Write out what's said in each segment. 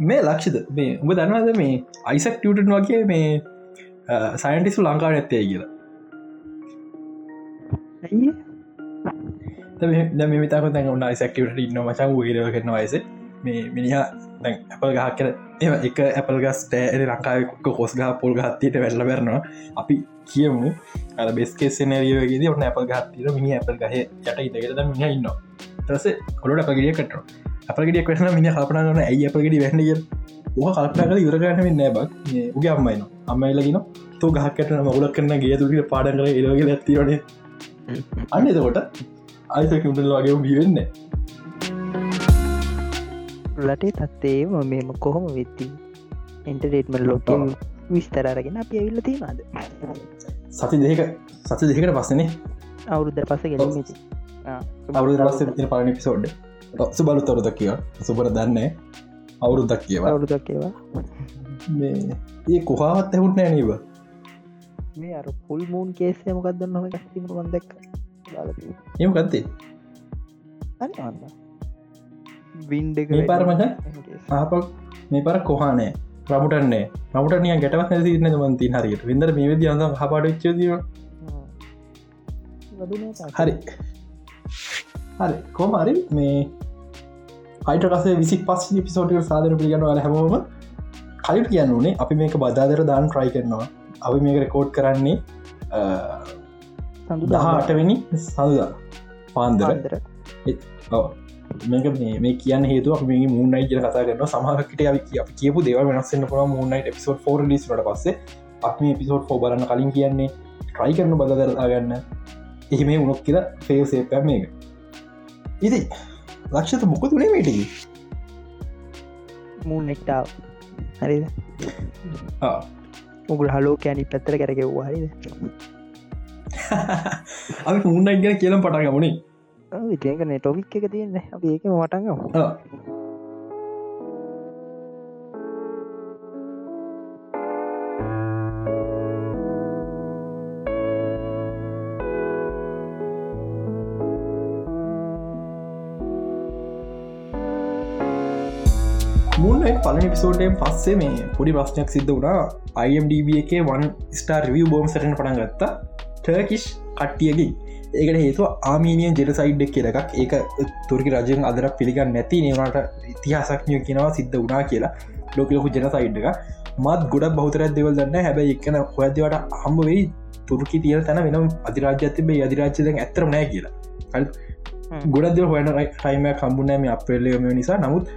මේ ලක්ෂිද මේ උඹ දන්නවද මේ අයිසක් ටියටන් වගේ මේ සයින්ටිසු ලංකා නැත්තේ කියලා? මිතක තැන් උන්න යිසක්ටට ඉන්න මචන් ගරව කරන වයස මේ මිනිහ ඇපල් ගහක් කර එම එක ඇපල් ගස් ටෑ ලංකාවක කොස් ගහ පොල් ගහත්තියට වැල්ල බැරනවා. අපි කියමු අ බෙස්කේ සනරියගේ ඔන්න ඇපල් ගහත්තිර මිනි ඇපල් ගහ යට ඉතකට මිනි ඉන්න ටස කොලට අපගිය කටර අපගිය කටන මිනි කල්පන ගන ඇයි අපගඩි වැන්නග ඕහ කල්පන කල යුරගන්න නෑ බක්. උගේ අම්මයින අම්මයිලගෙන තු ගහකට මගුලක් කරන්න ගේ තුරට පාඩ කර ඒරගේ ඇතිවනේ අන්න එතකොට අයිසක උටල් වගේ බිවෙන්න ලටේ තත්තේ මෙම කොහොම වෙත්ති එන්ටරේටම ලෝක විස්තරරගෙන අප ඇවිල්ල තියෙනද සති දෙක සති දෙකට පස්සනේ. අවුරුද්ධ පස ගෙලමති අවුරු පස්ස තින පලන පිසෝඩ් සුබලු තොරද කිය සුපර දන්න. අවුරුද්දක් කියවා අවුරුදක් ඒවා. ඒ කොහාවත් ඇහුට නෑනීව මේ අර පුල් මූන් කේසේ මොකක්දන්න හම තිීම වන්දක් එම ගත්තේ? වින්ඩ මේ පරමට ආපක් මේ පර කොහනේ ප්‍රමුටන්නේ ප්‍රමුටනිය ගැටවත් සින්න මන්ති හරියට? විදර මේ විදි අඳ හපාඩච්චදිව හරි. හරි. කොමරි මේ අයිට කසේ විසි පස් පිසෝටක සාධර පිළිගන්න අල හැමෝම. කලිට කියන්න ඕනේ අපි මේක බදාදර දාන් ට්‍රයි කරනවා. අපි මේක රෙකෝඩ් කරන්නේ දහටවෙනි සඳදා. පාන්දර. මේක මේ කියන්න හේතු මේ මුන්නයි කියල කතා කරන්න සමහකට අපි කියපු දේව වෙනස්සන්න පුළ මුන්නයි පිසෝඩ් ෆෝර ලිස්ට පස්සේ. අපි පිසෝඩ් බලන්න කලින් කියන්නේ ට්‍රයි කරන බල කරතාගන්න එහෙම උනොක් කියලා ෆේල් සේප මේක. ඉති ලක්ෂත මොක තුනේ මේටකි මූනෙක්ටාව හරිද? උගුල් හලෝ කෑනි පැත්තර කරගෙව්වා හරිද? අපි මුන්නයි ගැන කියලම් පටගමුණේ විතියකන ටොපික් එක තියන්න. අප ඒක මටගම මුන්නයි පලනි පිසෝටයෙන් පස්සේ මේ පොඩි ප්‍රශ්නයක් සිද්ධ වුණා. IMDB එකේ වන් ස්ටාර් රිය බෝම් සටන පටන් ගත්තා. ටර්කිෂ් කට්ටියගේ ඒකට හේතු ආමීනියන් ජෙරසයිඩ් කියල එකක්. ඒක තුරකි රජයෙන් අදර පිළිගන්න නැති නවට ඉතිහාසක්ඥය කියනවා සිද්ධ වනා කියලා. ලෝකලොකු ජෙනසයිඩ් එක මත් ගොඩ බෞතරත් දෙවල් දන්න හැබැයි එකන හොයදවට හම්බ වෙයි තුරකි තියන තැන වෙනම් අධිරාජ්‍යතිබේ අධිරාජ්‍යයෙන් ඇතරම නෑ කියලා. ගොඩද හොයන රයිම කම්බුනෑම අප්‍රේලයම නිසා. නමුත්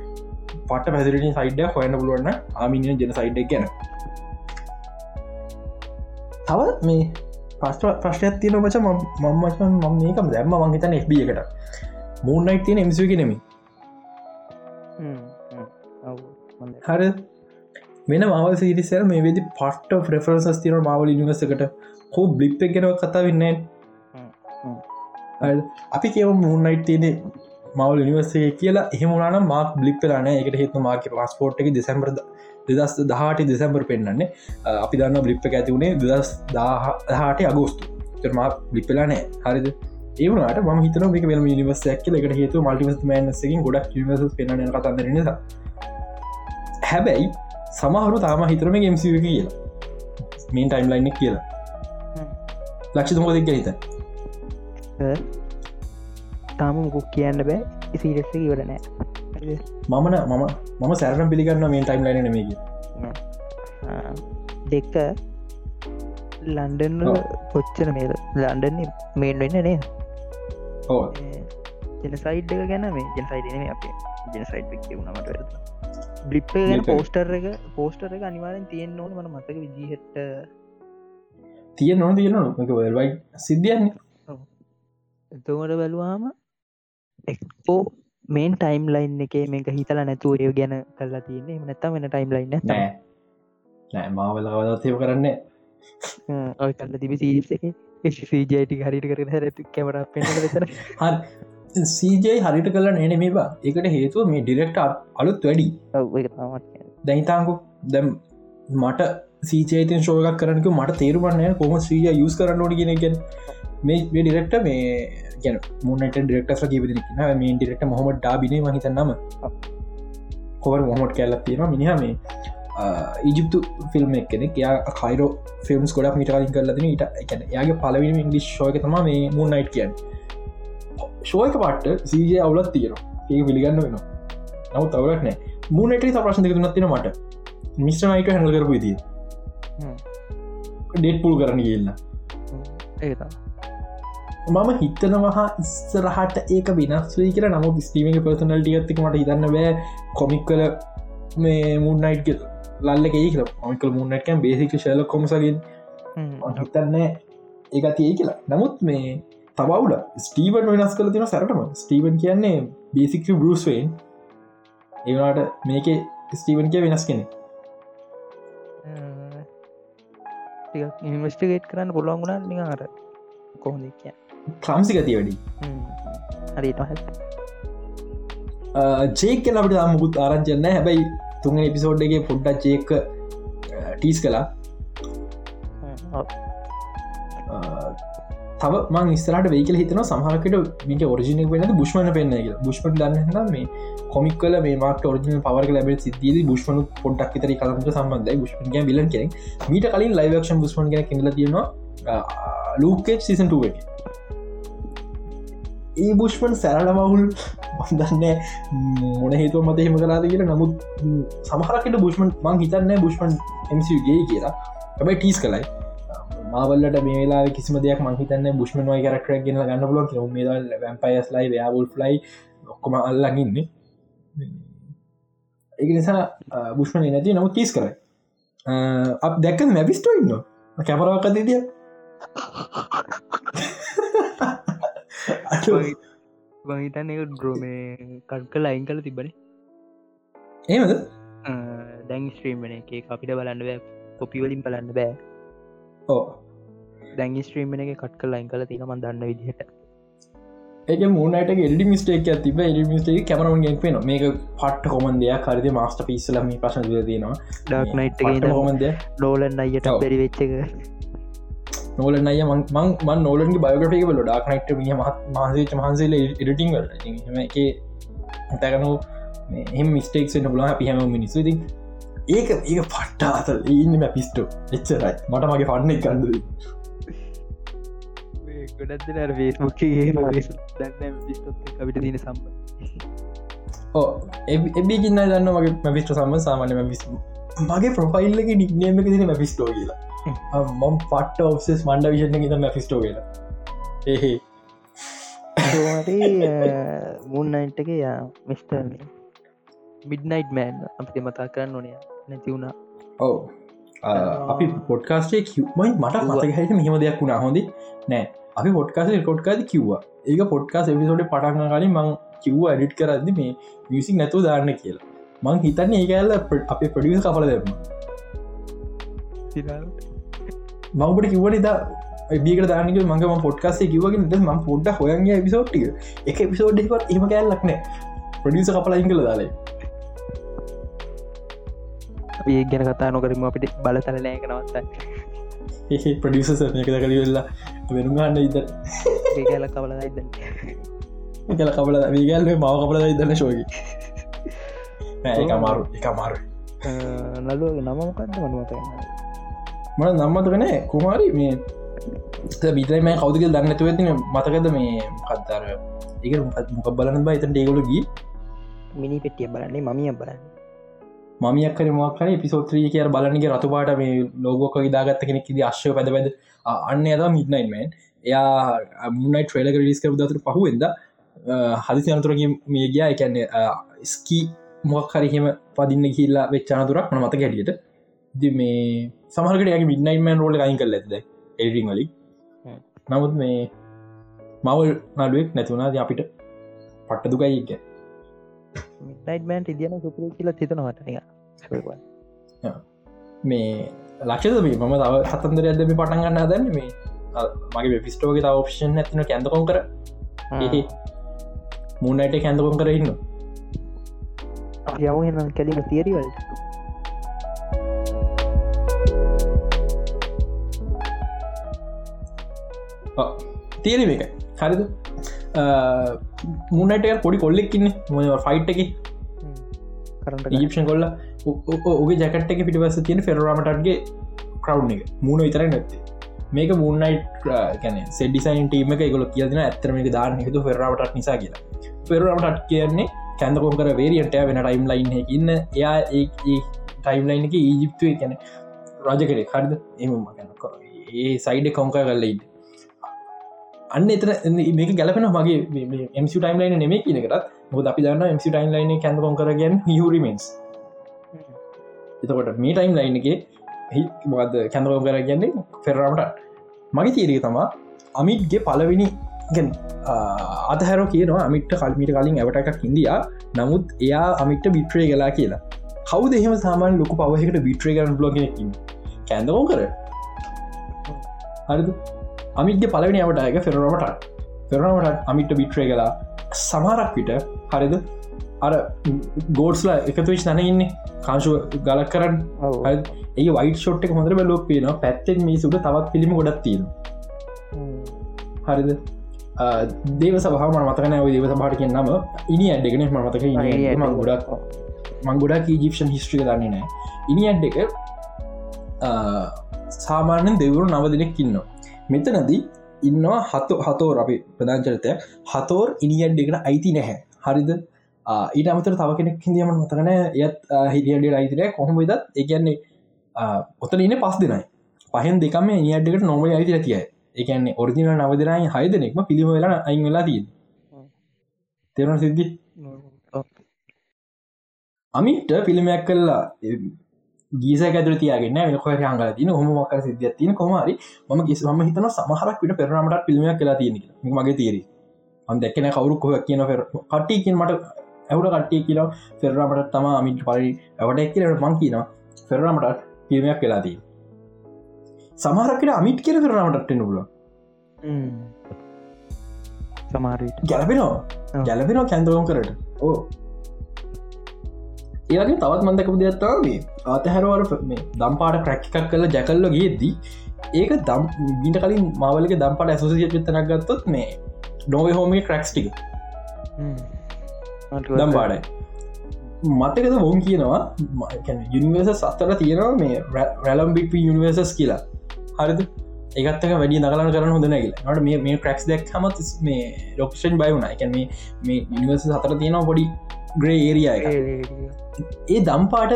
පට පැසිරිටි සයිඩ හොයන්න පුළුවන්න ආමිනියන් ජෙන සයිඩ් ගැන තව මේ පස්ට ප්‍රශ්නයක් තියෙන මච. මම්මචන් මම මේකම දැම්ම. මංහිතන එබ එකට. මූන්නයිට තියෙන එමසි නෙමි හර. මෙන මවල් සිරිසල් මේ වෙදි පට්ට ප්‍රෆරන්සස් තින මවල නිවසකට හෝ බ්ලිප් එකෙනව කතා වෙන්නේ අපි කියව මූන්නයිට් තියෙන මවල් නිවසේ කියලා එහෙමුණන මාක් බ්ලිප්පලාන එකට හිතු මාක පස්පෝට් එක දෙසැම්බර් දෙදස් දහට දෙසැම්බර් පෙන්න්නන්නේ අපි දන්න බ්ලිප්ප ඇතිවුණේ දස් දාහට අගෝස්තු තරමා බ්ලිප්පලානෑ හරිද? ඒවනට ම හිතන මේක වෙම නිවසයක් එකට හේතු මල්ටිවස් මෑන්සකින් ගොඩක් නිවස පෙන්න්න කතන්දර නිසා. හැබැයි සමහරු තාම හිතරම ගෙම්සිව කියලා. මේන් ටයිම් ලයින්න කියලා. ලක්ෂ තුමොදක් හිත තාම මුකුක් කියන්න බෑ. ඉසිරෙස්ස ඉවරනෑ මමන මම මම සැරන පිළිගන්න මේ ටයිම් ලයින මේක දෙක ලන්ඩන් කොච්චන මේ ලන්ඩන් මේන් වෙන්න නේ ඕ ජෙනසයිඩ් එක ගැන මේ ජෙනසයිඩන අප ජෙනසයිඩ් වුණමට බ්ලිප් පෝස්ටර් එක පෝස්ටර් එක. අනිවාරෙන් තියෙන් ඕන මන මතක විදිහට. තිය නොන තියන වල්වයි සිද්ධියන්නේ එතකොට බැලවාම එක්පෝ මේන් ටයිම් ලයින් එක මේක හිතල නැතුවරය ගැන කල්ලා තියන්නේ. නැත්තම වෙන ටයිම් ලයින්න නෑ. නෑ මාවලවදතය කරන්නේ ඔය කල්ල තිබි සීස් එක. සීජයිටි හරිට කර හැර කැමර පෙන සීජයි හරිට කල නෑන මේවා. එකට හේතුව මේ ඩිරෙක්ට අලුත් වැඩි. දැහිතාංකු දැම් මට සීචේතන් ශෝගක් කරනක මට තේරුවන්න කොම ශ්‍රීය යුස් කරන්න ඕනි කියෙනෙ මේ ඩිරෙක්ට මේ ගැන මුන්නට ඩෙක්ටස් කීප න මේ ඩිරෙක්ට මොහම ඩාබින හිතන්නම කොවර මොහොට කැල්ලක් තියෙන මිනිහ මේ ඉජිප්තු ෆිල්ම් එකෙන යා කයිරෝ ෆිල්ම්ස් ගොඩක් මිට කලින් කරලතින ඉට එකන යාගේ පලවිනි ඉංගලිස් ශෝක තම මේ මූ නයිට් කියන් ශෝයක පට්ට සීජය අවුලත් තියෙනවා. ඒ පිළිගන්න වෙන නව තවරක් නෑ මූනට ප්‍රශ්න දෙක තුනත්තින මට. මිස්ට නයිට හැඳ කරපු දී ඩෙට් පුල් කරන්න කියල්ලා ඒතා මම හිතනවහා ඉස්සරහට ඒක වෙනස්වී කියර නම ස්ටීමගේ පර්සනල් ටියත්තික මට හිතන්න බෑ. කොමික් කල මේ මුන්නයිට් ලල්ල ඒක මකල් මුන්නටකම් බේසික ශල කොමසගින් හිතන්න ඒක තිය කියලා. නමුත් මේ තබවුල ස්ටීවන් වෙනස් කල තින සැරටම. ස්ටීවන් කියන්නේ බේසික බරුස්වෙන් ඒවාට මේක ස්ටීවන් කිය වෙනස් කෙනෙ ඉන්වස්ටිගේට් කරන්න පුළුවන් ගුණා නික අර කොහොඳ කිය ක්‍රම්සි ගතිය වැඩි හරිට ජේක අපට මුකුත් ආරංචන්න හැබැයි තුන් එපිසෝඩ්ගේ පොඩ්ඩක් ජේක ටීස් කලා තව මං ස්තරට වේකල හිතන සහකට මිට ඔරිජිනක් වෙන බුෂ්මන පෙන්න්න කිය බුෂ්පට දන්න මේ කොමික් කල මේ මක් ෝරිජන පවර ලැබ සිද බුෂ්මන පොඩ්ක් තර කලට සම්බන්ධ බුෂ්පන්ගේ විලන් කෙන මීට කලින් ලයිවක්ෂන් බුෂ්මන් කෙන කෙල තියෙනවා. ලූකේ් සිසන්ට එක ඒ බුෂ්මන් සැරල මවුල් බන්දන්න මොන හේතුව මත හෙම කලාද කියලා. නමුත් සමහරකට බුෂ්මන් මං හිතන්න බුෂ්මන් එමගේ කියලා. හැබයි ටීස් කලයි මාවල්ලට මේලා කිසිම දෙයක් මහිතන්න බුෂ්මන් වයි කරක්ට ගෙන ගන්න පුලන් කිය මේ වැම්පයස් ලයි වයාවුල් ලයි ඔක්කොම අල්ලඟන්න ඒ නිසා බුෂ්මන නැති නමුත් තිස් කරයි අප දැක්ක මැපිස්ටෝ ඉන්න කැපරවක් වහිතන්න එක ඩ්‍රෝමේ කට් කල අයින් කල තිබන ඒමද දැන් ස්ත්‍රීම්මන එක. අපිට බලන්න බෑ. කොපිවලින් බලන්න බෑ. ඕ දැන් ස්ත්‍රීම්මන එක කට් කල අයින් කල තිනම දන්න විදිහට. ඒක මුණට එඩි මිස්ටේක් තිබ එඩි මිස්ටේ කමරුන් ගෙන් පෙන මේක පට්ට කොමන්දයක් කරද මස්ට පිස්සලම ප්‍රශන දයනවා ඩක් නයිට් කොමන්ද නෝලන් අයට බැරි වෙච්චක නෝලන අය මං නෝලන්ගේ බයෝග්‍රපික බල ඩක් නයිට් මිය මහන්සේ මහන්සේල ඉඩටිං ම එක තැකනු එම මිස්ටේක්ෙන් බලා පිහම මිනිස්සු. ති ඒක ඒක පට්ටා අතල් ඉන්න පිස්ටෝ එච්චරයි. මට මගේ පන්න කන්දද ගොඩත් දෙන වේස්මුක් දන්න කවිට තින සම්බ ඕ එබිගින්න දන්න මගේ මැවිස්ට සම්ම සාමානය මගේ ප්‍රොෆයිල්ලක ඩික්නේම තින මැෆිස්ටෝ කියලා මම් පට්ට ඔක්සෙස් මණ්ඩ විෂණ ත මැෆිස්ටෝ කියලා ඒහේ මුන්නයින්ටක යා මිස්ටර් මිඩ්නයිට් මෑන් අපි මතා කරන්න ඕනය නැති වුණා ඔව අපි පොඩ්කාස්ටේ කිව්මයි මට මතක හට මෙහම දෙයක් වුණා හොඳ නෑ අපි පොඩ්කාස කොට්කාද කිව්වා ඒක පොඩ්කාස් එවිසෝට පටන්න කලින් මං කිව්ව ඇඩිට් කරදදි මේ මියසික් නැතුව දාන්න කියලා මං හිතන්නේ ඒ ඇල්ල අපේ පඩිය කපල දෙම මවකට කිව්වට ඉතා බික දානක මගේ පොඩ්කාසේ කිවගෙන ම පොඩ්ඩ හොයන්ගේ පිසෝට්ටික එක පිසෝඩ්ඩිකට එම කැල්ලක්නෑ ප්‍රඩියස කපලයින් කළ දාලේ. ඒ ගැන කතා නොකරම අපිට බලතල නෑක නවත්ත ඒ ප්‍රඩියස එක කළ වෙල්ලා වෙනුගන්න ඉද ඒගැල කවල ඉද කල කබල වීගැල්ේ මාව කපල ඉදන්න ශෝගි ඒක අමාරු එක අමාරු නලුව නමමකක්ද මනුවත මට නම්මතකනේ කුමාරි මේ බිතරම කවදක දන්න තුව තින මතකද මේ කත්තර ඒක මොක බලන බා එතට ඒගොලගී මිනි පෙටිය බලන්නේ මමිය බලන්න. මමියක් කර මක්කන පිසෝත්‍රී කිය බලන්නගේ රතුපාට මේ ලෝගෝක දාගත්ත කෙනෙක් ද අශ්‍ය පැද පැද. අන්න අද මිඩ්නයින්මන් එයා මුන්නයි ට්‍රේලක රිස් කර දතර පහුවෙද හදිසි අනතුරගේ මේ ගයා. එකන්නේ ස්කී මොක් හරිහෙම පදින්න කියල්ලා වෙච්චානතුරක් මන මත ගැටියට දි මේ සමහකට යාගේ මිඩ්නයින්මන් රෝල අයින් කල ඇද එඩිං වලි නමුත් මේ මවල් නඩුවෙක් නැතුුණාද අපිට පට්ට දුකයි එක මිටයිටමන්ට ඉදියන සුපර කියල තිතනවට මේ ලක්ෂද මේ මම තව හතන්දර ඇදම පටන් ගන්න දන්න මේ. මගේ පිස්ටෝගේ ත ඔප්ෂන් ඇතින කැඳකොන් කර. මුණට කැඳකොන් කරඉන්න යම කැලීම තිේරිවල් තේරි මේක. හරිද? මුණට පොඩි කොල්ලෙක්කින්න මො ෆයිට් එක? ජිප්ෂන් කොල්ල. ඔගේ ජැකට එක පිටිවස තියෙන ෆෙරරමටගේ කරව් එක. මුණ විතර නැත්තේ. මේක මුන්නයි ගැන සෙඩිසයින් ටීම එක ගොල කියදන ඇතරමක දාන හිතු ෆෙරරමටත් නිසා කියලා. ෆෙරරමටත් කියන්නේ කැන්දකොම් කර වේරියන්ට වෙන ටයිම් ලයින් ඉන්න. එයා ඒ ටයිම් ලයින් එක ඊජිප්තුව කැන රජ කෙනෙක් හරිද? එම ඒ සයිඩ කොංක කල්ලයින්න අන්න එතර මේක ගැලපෙන මගේ එම ටයිම් ලයින නෙම කියනකරත් මොද අපි දන්න එම ටයිම් ලයින කැඳ කොම් කරගන් හරිමෙන්ස් එතකොට මේ ටයිම් ලයින් එක මොකද කැඳකෝම් කර කියන්නේ ෆෙරරමට මගේ තීරක තමා අමිත්ගේ පලවෙනි අතහැර කියනවා අමිට කල්මිට කලින් ඇවට එකක් ඉන්දයා. නමුත් එයා අමිට බිට්‍රේ කලා කියලා. කවු දෙහෙම සාමාන් ලොක පවහකට බිට්‍රේ කරන බ්ලොගකින් කැඳකෝ කර. හරිද? අමිත්ගේ පලවෙනි අවට එක ෆෙරරමට ෆෙරනමට අමිට බිට්‍රේ කලා සමහරක් විට හරිද? අර ගෝඩ්ස්ලා එකතුවිච් නන ඉන්නේ. කාංශුව ගලක් කරන්න. ඒ වයිට ෂොට් එක හොඳර බැලෝක් පේන පැත්තෙන් මේ සුට තවත් පිළිම ගොඩත් තියෙන හරිද? දේව සහම මතකන දේව සභාට කියන්නම ඉනි ඇඩ්ඩගෙන මතක මං ගොඩක් මංගොඩක් ජිප්ෂන් හිස්ට්‍රික දන්නේ නෑ ඉනි ඇඩ් එක සාමාන්‍යෙන් දෙවරු නව දෙනෙක් ඉන්න මෙතනදී ඉන්නවා හතු හතෝර අපි ප්‍රධාංචරතය හතෝර් ඉනිියඩ් එකට අයිති නැහැ. හරිද? ඊට අමතර තව කෙනෙක් හිදියම මතකන යත් හිටියඩ අයිතිරය කොහොම දත් එකන්නේ ඔතන ඉන්න පස් දෙනයි. පහෙන් දෙකම නිියඩ්ඩකට නොම අයිතිර තිය එකන්නේ ඔරිජිනල් නවදරයි හය දෙනෙක්ම පිළිම වෙලා අයින් වෙලා තිය තෙරන සිද්ධි? අමිට පිළිමයක් කල්ලා ගීස ඇතුර තියගෙන වෙනකො හංගල තින හොම මක්ක සිද්ධිය තින කොමරි ම ගිස් ම හිතන සමහරක් විට පෙරනමට පිළිමයක් කලා තියෙන මගේ තේරි අන් දෙක්කන කවරු කොහ කියන ෆෙර කට්ටියකින් මට ඇවුට කට්ටිය කියලා ෆෙරරමට තම අමිට පරි ඇවට එක්කලට මං කියන ෆෙරරමටත් පිළිමයක් කලාදී සමහරකට අමිට කියර ෆෙරරමටට නුල සමාරට ගැලපෙනවා ගැලපෙනවා කැන්දවම් කරට. ඕ ඒගේ තවත් මන්දක පුදත්තාවේ අතහැරවර මේ දම්පාට ක්‍රැක් එකක් කල ජැකල්ල ගේදී ඒක දම් බිට කලින් මවලක දම්පට ඇසෝසිට තනක් ගත්තොත් මේ නොව හෝමේ. ක්‍රක්ස්ටික දම් පාඩයි මතකද වොන් කියනවා යුනිවර්ස සත්තර තියෙනවා මේ රැලම් බික් යුනිවර්සස් කියලා. හරිද? ඒකත්තක වැඩි නගලන කරන හොඳ නැගල නට මේ මේ ක්‍රක්ස් දෙක් හමත් මේ ලොක්ෂන් බයවුණ එක මේ මේ යනිවර්ස සතර තියෙනවා පොඩි ග්‍රේ ඒරිය ඒ දම්පාට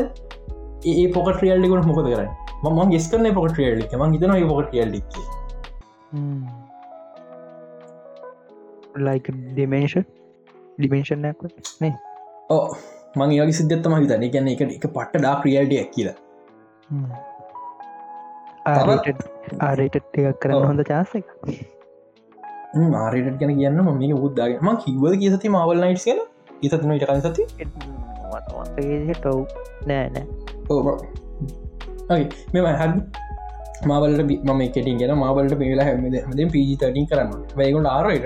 ඒ පොකට රියල්ලිකුට මොකද කරන්න? මම ගෙස් කරන පොකට රියල්ලි ම හිතන පොකට රියල්ලික් ලයික ඩිමේෂ ඩිමේෂන්යක් නේ? ඕ මං ඒගේ සිද්ධත්තම හිතන ගැන එක එක පට්ට ඩා ක්‍රියල්ඩියක් කියලා. ආරට එකක් කරන්න හොඳ චාසක ආරයට ගැන කියන්න ම මේ උද්දාගේ ම කිවද කියසති මවල් නයිට් කියන ඉතතින ඉටකන් සති ටව් නෑ නෑ. මෙම හ මාවලට මම කෙටින් ගෙන මාවලට පේලා හැමද පිජි තටින් කරන්න වැයගොට ආරයට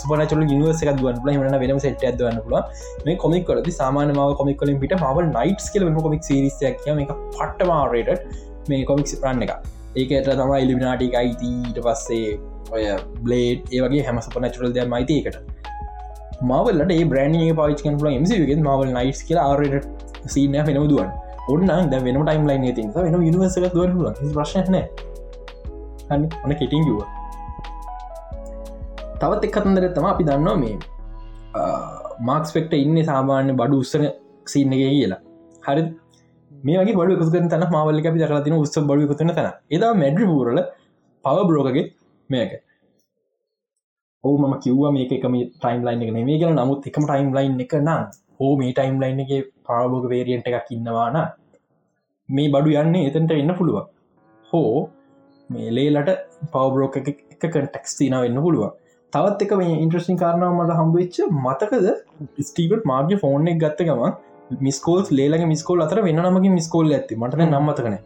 සුපනචල නිවස එකක් දුවන් ල වෙනම සෙට ඇදවන්න පුල මේ කොමික් කරද සාමාන මාව කොමික් කලින් පිට මවල් නයිට් කියල කොමික් සිරිස්යක් මේ පට්ට මාරයට මේ කොමික්ස් රන්න එක ඒකට තමයි ඉලිමිනාටික අයිති ඊට පස්සේ ඔය බ්ලේඩ් ඒවගේ හැම සුපනචරල් දෙයක් මයිති එකට මවලට ඒ බ්‍රන්ඩ පාචකන් ල මසිගෙන් මවල් නයිස් කියල ආරයට සීනය වෙනම දුවන් ඔන්න ද වෙන ටයිම් ලයින් ති වෙන නිවස දුව ප්‍රශ්න ඔන්න කෙටින් කිව තවත් එක් කතන්දර තම අපි දන්නවා මේ මාක්ස් පෙක්ට ඉන්න සාමාන්‍ය බඩු උත්සන සින්න එක කියලා. හරි. මේ වගේ බඩු එකතුකන තන මාවල්ල අපි දකලතින උත්ස බඩු එකතුන තන එදා මැඩ්‍රි පූරල පව බ්‍රෝගගේ මේක. ඕ ම කිව්ව මේක එකම ටයිම් ලයින් එක මේ කියලා. නමුත් එකම ටයිම් ලයින් එක නම් හෝ මේ ටයිම් ලයින් එක පාබෝග වේරියන්ට එකක් ඉන්නවාන මේ බඩු යන්නේ එතන්ට එන්න පුළුව හෝ මේ ලේලට පවබ්‍රෝක එක කටෙක්ස් තින වෙන්න පුළුව තවත් එක මේ ඉන්ට්‍රසින් කාරණාව මට හම්බවෙච්ච මතකද? ස්ටීවට මාර්ග ෆෝර්න එක ගත්ත ගම මිස්කෝල් ලේලගේ මිස්කෝල් අතර වෙන්න නමගේ මිස්කෝල් ඇති මට නම්මතකන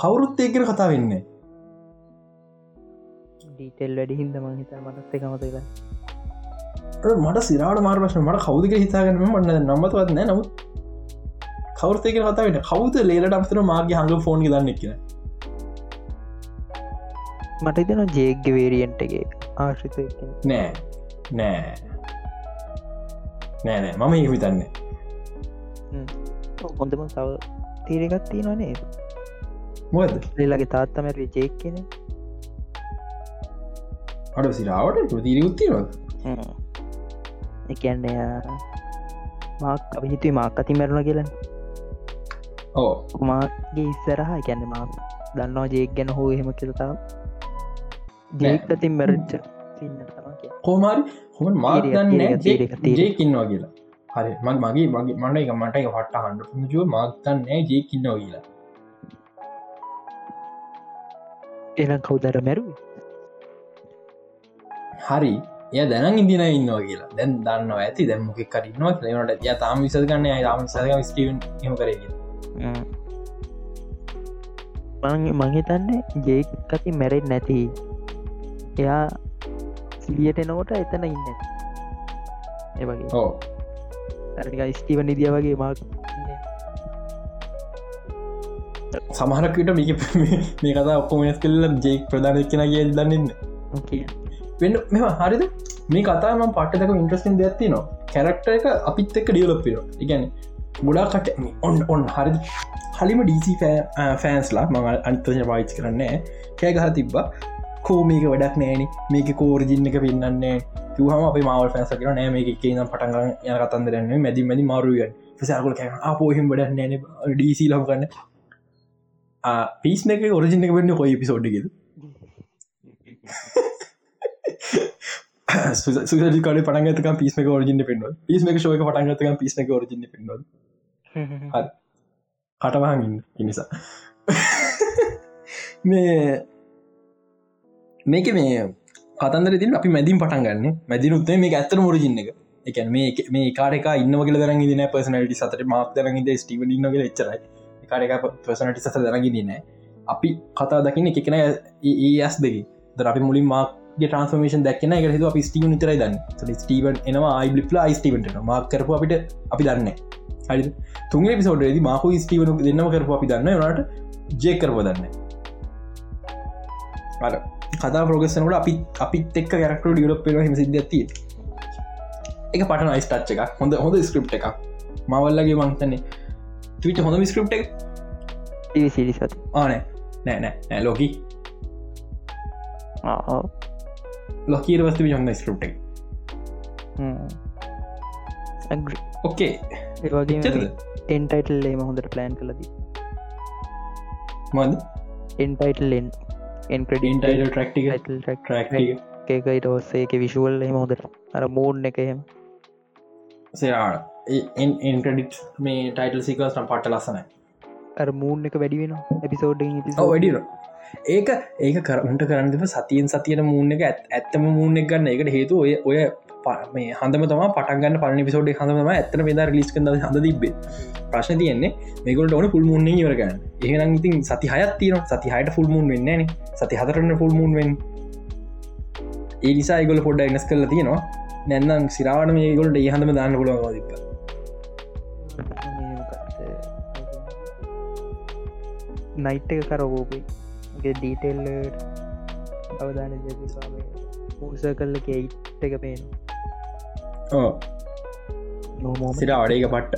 කවුරුත් ඒකර කතා වෙන්නේ ඩීටෙල් වැඩි හින්ද ම හිත මටත් එකමතක මට සිරාට මාර්පශන මට කවුදක හිතාගන්න මන්න නම්මතවත් නෑ. නමුත් කවුර්තයක කතාවට කවුද ලේලට අමතර මාර්ග හඟ ෆෝන් දන්න කියෙන මට ඉතන ජේග්‍ය වේරියන්ටගේ ආශ්‍රිත නෑ. නෑ. නෑනෑ මම ඒ හිතන්නේ. හොඳම තව තීරගත් තියෙනනේ මොද ලෙලගේ තාත්තමැර ජෙක් කෙන අඩ සිරාවට ප්‍රතිීර උත්තිරද එකන්න මාක් අපි හිතුවේ මාක් අති මැරුණ කියලන ඕ මාගේ ඉස්සරහ ගැන්න මා දන්නවා ජේක් ගැන හෝ එහෙම කියලතාව ජේක් අතින් මැරච්ච කෝමාරි හොම තීරක. ජයකින්නවා කියලා. හරි මන් මගේ මගේ මට එක මට එක පට්ට හන්ඩ ජුව මාගතන් නෑ ජයකින්නවා කියලා. එනම් කවුදර මැරුව හරි. එය දැන ඉදින ඉන්නවා කියලා. දැන් දන්න ඇති. දැම්මොක කරන්නවා ලනට ය තාම විස ගන්න තාම සක ස්ටීවන් හෙම. කරග මහිතන්නේ ජේක් කති මැරෙත් නැති. එයා සිලියට එනකොට එතන ඉන්න. එවගේ ඕ ස්ටීව නිදිය වගේ මාක් සමහරකට මේක මේ කතා ඔක්කොමස් කල්ල ජෙක් ප්‍රධාන කෙන කිය දන්නන්න වෙන්න මෙම හරිද? මේ කතාම පටක ඉන්ට්‍රස්ටින් දෙයක්ති නවා කැරක්ට එක අපිත් එක්ක ඩියලොප්පිර ඉගැන ගොඩා කට ඔන් ඔන් හරි හලිම ඩීසි ෆෑන්ස්ලා මඟ අන්තජ පායිච් කරන්නේ කෑ ගහ තිබ්බා. කෝ මේක වැඩක් නෑන. මේක කෝරජින්න එක පෙන්න්නන්නේ හම අප මවල් ෆැන්ස කර නෑ මේක කියනම් පටන්ග යන කතන්දරන්න මැදි මැදි මාරුවෙන් සරකල කෑ අපෝහිම වැඩක් නෑන ඩීසි ලම් කන්න පිස්න එක ඔරජින එක වෙන්න කොයි පිසෝඩ්ගෙද සුසි කඩ පටගතක පිස්මක ෝරජින පෙන්ව පිස්මක ශෝක පටගතක පිස්නක ෝරජින පෙන්ව කටවාගන්න නිසා. මේ මේක මේ කතන්දර තින් අපි මැදින් පටන් ගන්න. මැදිනුත්තේ මේ ඇත්තන මොරජින්න එක. එක මේ මේ කාරක ඉන්නවගල දරන් දින පසනට සතට මාක් දරන්ගද ස්ටිව ඉන්නගල එච්චරයි. කාරක පසනට සත දරගිදී නෑ අපි කතා දකින්න එකන ඒ ඇස් දෙකි ද අපි මුලින් මාගේ ට්‍රන්ස්මේෂන් දැක්න එක හ අපි ස්ටීව නිතරයි දන්න. ස්ටීවන් එනවා අයිබ්ලිප්ලා අයිස්ටීවට මාක් කරපු අපිට අපි දන්න හරි තුන්ගේ පිසෝඩේද මාකු ස්ටීවන දෙන්නම කරපු අපි දන්න නට ජය කරප දන්න අර කතා ප්‍රෝගස්සනට අපි අපිත් එක් කරක්ට ඩියලප් පෙන හිම සිද ඇති එක පටන අයිස්ටච්ච එක හොඳ හොඳ ස්ක්‍රප් එක මවල්ලගේ මංතන්නේ ටවිට හොඳ ස්ක්‍රප් එක? ආනේ නෑ. නෑ නෑ. ලෝකී ලොකීර වස්තු එක ඕකේ ඒවගේ එන්ටයිටල් ඒම හොඳට ප්ලෑන් කලදී මද එන්ටයිටල්ෙන් එන්ක්‍රඩින් ඉන්ටයිල් ට්‍රක්ටික ට්‍රක් එක ඉට ඔස්සේක විශුවල් එම හොදට අර මූර්න් එක එහෙම එන්ක්‍රඩිට් මේ ටයිටල් සිකස්ටම් පට ලස්සනයි අර මූර්න් එක වැඩි වෙන එපිසෝඩ් වැඩිර ඒක ඒක කරට කරන්නම සතියෙන් සතියන මූුණ එක ඇත්තම මූුණ එක ගන්න. එකට හේතු ඔය ඔය මේ හඳම තම පටන්ගන්න පල පිසෝඩ් හඳම ඇත්තන මේ ලිස් කඳ හඳ තිබේ ප්‍රශ්න තියන්නේ මේකට ඕන පුල් මුන්න වරගන්න ඒනම් ඉතින් සති හයත් තියන සති හයට ෆුල් මුන් වෙන්න සති හතරන්න ෆුල් මුන් වෙන් ඒ නිසා ගොල පොඩ්ඩ එනස් කරලා තියෙනවා. නැන්නම් සිරාවන මේ ගොලට ඒ හඳම දාන්න පුලුව තිබ නයිට් එක කරගෝපයි ඩීටෙල් අවධාන පූස කල්ල කෙයිට් එක පේන සිර අඩේක පට්ට.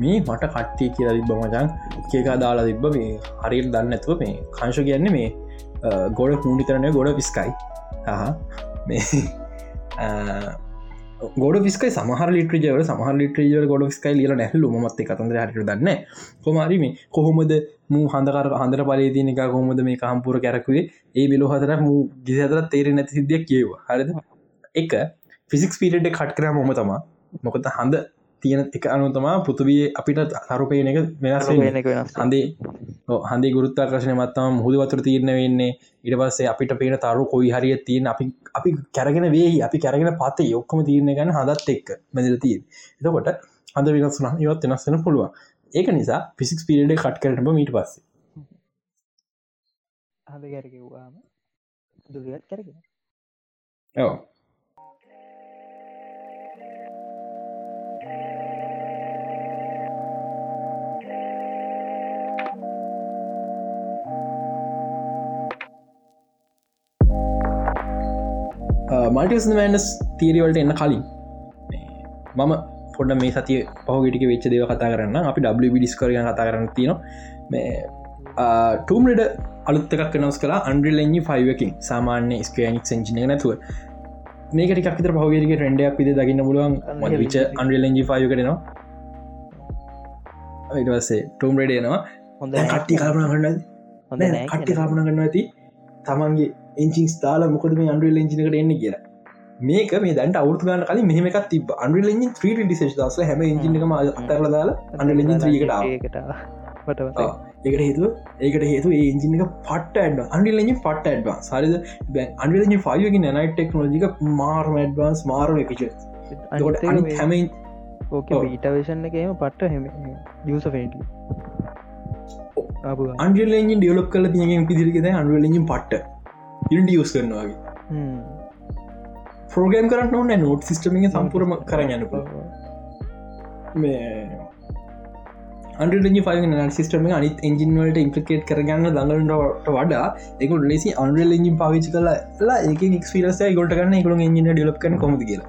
මේ මට කට්ටිය කියලා තිබ්බ මචන් කියකා දාලා තිබ්බ මේ හරිල් දන්න ඇතුව මේ කංශ කියන්නේ මේ ගොඩ පුුණි කරනය ගොඩ පිස්කයි මේ ගොඩ විස්කයි සමහ ලිට්‍රජව සමහ ලිට්‍රජව ගොඩ ස්කයි ලියල නැහලු. මත් කතන්ද හට දන්න කොමරි මේ කොහොමද මූ හඳකර හඳර පලේතිනක කොහොමද මේ කම්පුර කැරකුවේ? ඒ බිලෝ හතර මූ ගිසතර තේර නැති සිද්ධියක් කියව හරිද? එක ෆිසික්ස් පිරිට් කට් කර මොම තමා. මොකත හඳ තියෙන එක අනුතමා පුතුවිය අපිට තරුපයන එක වෙනස් හඳේ හඳේ ගුරුත්තාකර්ශනය මත්තම මුහද වතුර තීරණ වෙන්නේ. ඉට පස්සේ අපිට පේන තරු කොයි හරිය තියෙන් අපි අපි කැරගෙන වේ අපි කැරගෙන පත යොක්කම තීරණ ගන්න හදත් එක් මෙදල තිය එතකොට හඳ වෙනස්න ඉවත් වෙනස් වෙන පුළුවන් ඒක නිසා පිසික්ස් පිරිඩ කට් කරනම මීට පස්සේ. හඳ ගැරකවාම දුරත් කරගෙන ඕ මල්ටිස් මෑන්ස් තීරවලට එන්න කලින්. මම පොඩ මේ සතිය පහුගටික වෙච්ච දේව කතා කරන්න. අපි ඩ ඩිස්කරය කතා කරන්න තින මේ ටූම්ලඩ අලුත්තක් නවස් කලා අන්ඩිලෙන්ජි ෆයිවකින් සාමාන්‍ය ස්කනික් සෙන්ජිනය නැතුව. මේකටික් විතර පහුගරික රෙන්ඩයක් විද දකින්න පුළුවන්. විච අන්ඩිලෙන්ජි ෆයිව කරනවා ඉටවස්සේ ටූම් රඩේනවා හොඳ කට්ටි කල්පන කරන්න හොඳ කට්ටි කල්පන කරන්න ඇති තමන්ගේ එංචින් ස්ථාල මොකද මේ අන්ඩුවල් එංචිනකට එන්න කියලා මේක මේ දැන්ට අවුතු ගන්න කලින් මෙහමක් තිබ අන්ඩලෙන් ්‍රී ඩිසේ් දස හැම ඉජිනකම අතරල දාලා අන්ඩලෙන් ්‍රීකට ඒකට හේතු ඒකට හේතු ඒජිනක පට ඇඩ අන්ඩිලෙන් පට ඇඩ්ව සරිද අන්ඩලෙන් ෆයක නනයි ටෙක්නෝජික මාර්ම ඇඩ්වන්ස් මාර්ම පිච හැම ඕක ඊටවේෂන් එකම පට්ට හෙම යස ෆෙන්ටලි අන්ඩලෙන් ඩියලොක් කල තියගෙන් පිදිරිකෙද අන්ඩලෙන් පට්ට. ඉන්ඩ යස් කරනවාගේ ප්‍රෝගම් කරන්න ඕන්න නෝට් සිිටමික සම්පුරම කරන්න මේ සිස්ටම අනිත් එන්ජින්වලට ඉම්පලිකේට් කරගන්න දඟලට වඩා එක ලෙසි අන්ඩල් එජින් පාවිච් කලා ඒක නික්ස්පිරස ගොට කන්න එකකු එජින ඩිලප් කන කොමද කියලා.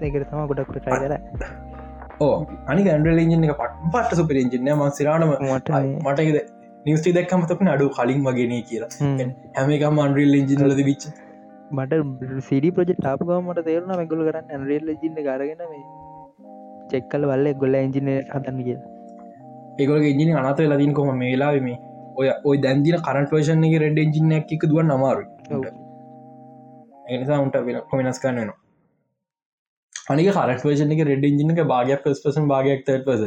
ඒකට තම ගොඩක්ට ටයි කර ඕ අනි ඇන්ඩල් එජින එක පට පට සුපර එජින ම සිරාටම මට මටක නිස්ටි දක්කමතක අඩු කලින් වගෙන කියලා. හැමකම් අන්ඩල් එජිනලද විච් මට සිඩි ප්‍රජෙට් ටාප ගමට තේරුණ මැගුල කරන්න ඇන්රේල් ජින්න කරගෙන මේ චෙක්කල වල්ල ගොල්ල එන්ජින හතන්න කිය ඒගොල ඉජින අනත ලදින් කොම මේලාවම ඔය ඔය දැන්දින කරට වර්ෂන් එක රෙඩ් එජින එක දුවන් අමාරු එනිසා උන්ට. වෙන කොමිනස් කරන්නනවා අනික කරට වර්ෂන් එක රෙඩ් ඉජින එක භාගයක් පසන් භාගයක් තට පස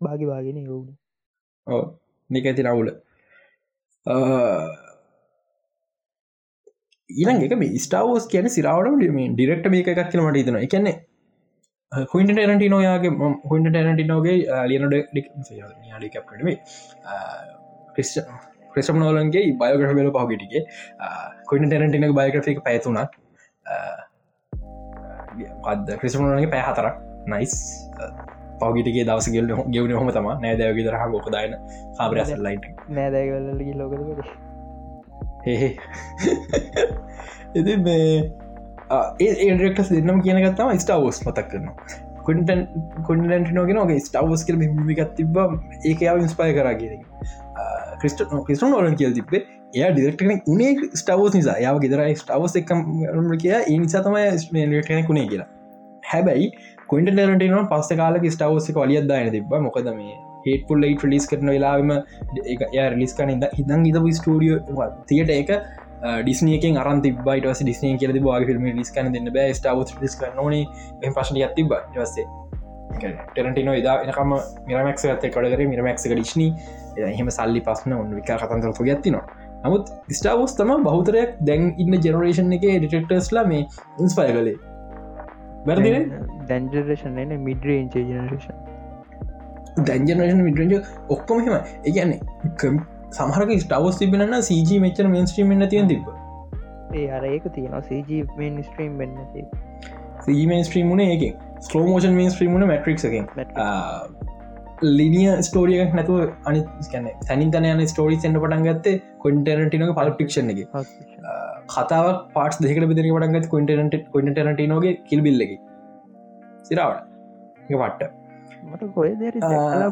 වාගෙන යවුණ ඕ නික ඇති රවුල ඊළඟ එක මේ ස්ටාවෝස් කියන සිරාවට මේ ඩිරෙක්ට මේක එකක් කියලමට ඉතන එකන්නේ හොයින්ට ටරටි නොයාගේ හොයින්ට ටරටි නෝගේ ලියනොඩ ඩිකප්ටේ ක්‍රිස්ට ක්‍රිස්ටම් නෝලන්ගේ බයෝග්‍රහ වෙල පහගටිගේ කොයින් ටරටිනක බයග්‍රෆික පැතුනක් පද ක්‍රිස්ටමනගේ පැ හතරක්. නයිස් පවගිටගේ දවස ගෙල් ගෙවන හොම තම නෑදව ගෙදරහ ගොකදායන කාබරස ලයිට නෑදැවල්ලගේ ලෝකද එති මේ ඒරෙක්ටස් දෙන්නම් කියනගත්තම ස්ටාවෝස් මතක් කරනවා. කොටන් කොඩට නොගෙන ගේ ස්ටාවස් කර මිකත් තිබ ඒක යාව ඉන්ස්පය කරා කිය ක්‍රිස්ට ක්‍රිස්ටන් නොලන් කියල් තිබේ එය ඩිරෙක්ටන උනේ ස්ටාවස් නිසා. යාව ගෙදර ස්ටාවස් එකම් කිය ඒ නිසා තමයි ටන කුණේ කියලා. හැබැයි කොයිට ටරටන පස්ස කාලක ස්ටාවසික වලියදදායන තිබ මොකද මේ හේටපුල් ලයිට ලිස් කරන වෙලාම ය රිලිස් කන හිදන් ඉදපු ස්ටඩියෝ තියට ඒක ඩිස්නයක අරන් තිබයිට ඩිස්නය කියල බා ිල්ම ලිස් කන දෙන්න බෑ. ස්ටාව ලිස් නොන පශන ඇතිබ වස්සේ ටෙරටිනෝ එදා එනකම මිරමක්ස ඇත කඩකර මිරමක්ක ඩිශ්න එහෙම සල්ලි පස්සන ඔන්න විකා කතන්තර ො ඇතිනවා නමුත් ස්ටාවස් තම බෞතරයක් දැන් ඉන්න ජෙනරේෂන් එක ඩිටෙක්ටර්ස්ලා මේ ඉන්ස්පය කලේ වැරදි දැන්ජරේෂන් එන මිඩරේන්ච ජනරේෂන් දැන්ජනේෂන් මිටරජ ඔක්කොම හෙම එකන්නේ සමහරක ස්ටවස් තිබෙන සජ මෙචර මේන්ස්ට්‍රීම තිය තිබ ඒ අර ඒක තියෙනවා. සජ ස්ට්‍රීම් වෙන්න සීමන් ස්ට්‍රීමුණ එක ස්ලෝමෝෂන් මේන් ස්ට්‍රීමුණ මට්‍රික් එක ලිනිය ස්ටෝරියක් නැතුව අනි කන තැනින් තන යන ස්ටෝරි සෙන්ට පටන් ගත්තේ කොන්ටරටින පල් පික්ෂන් එක. කතාවක් පාටස් දෙකට බෙදරි පටන්ගත් කොන්ටරට කොන්ටරටනෝගේ කිල්බිල්ලකි සිරාවට පට්ට මට කොය දෙර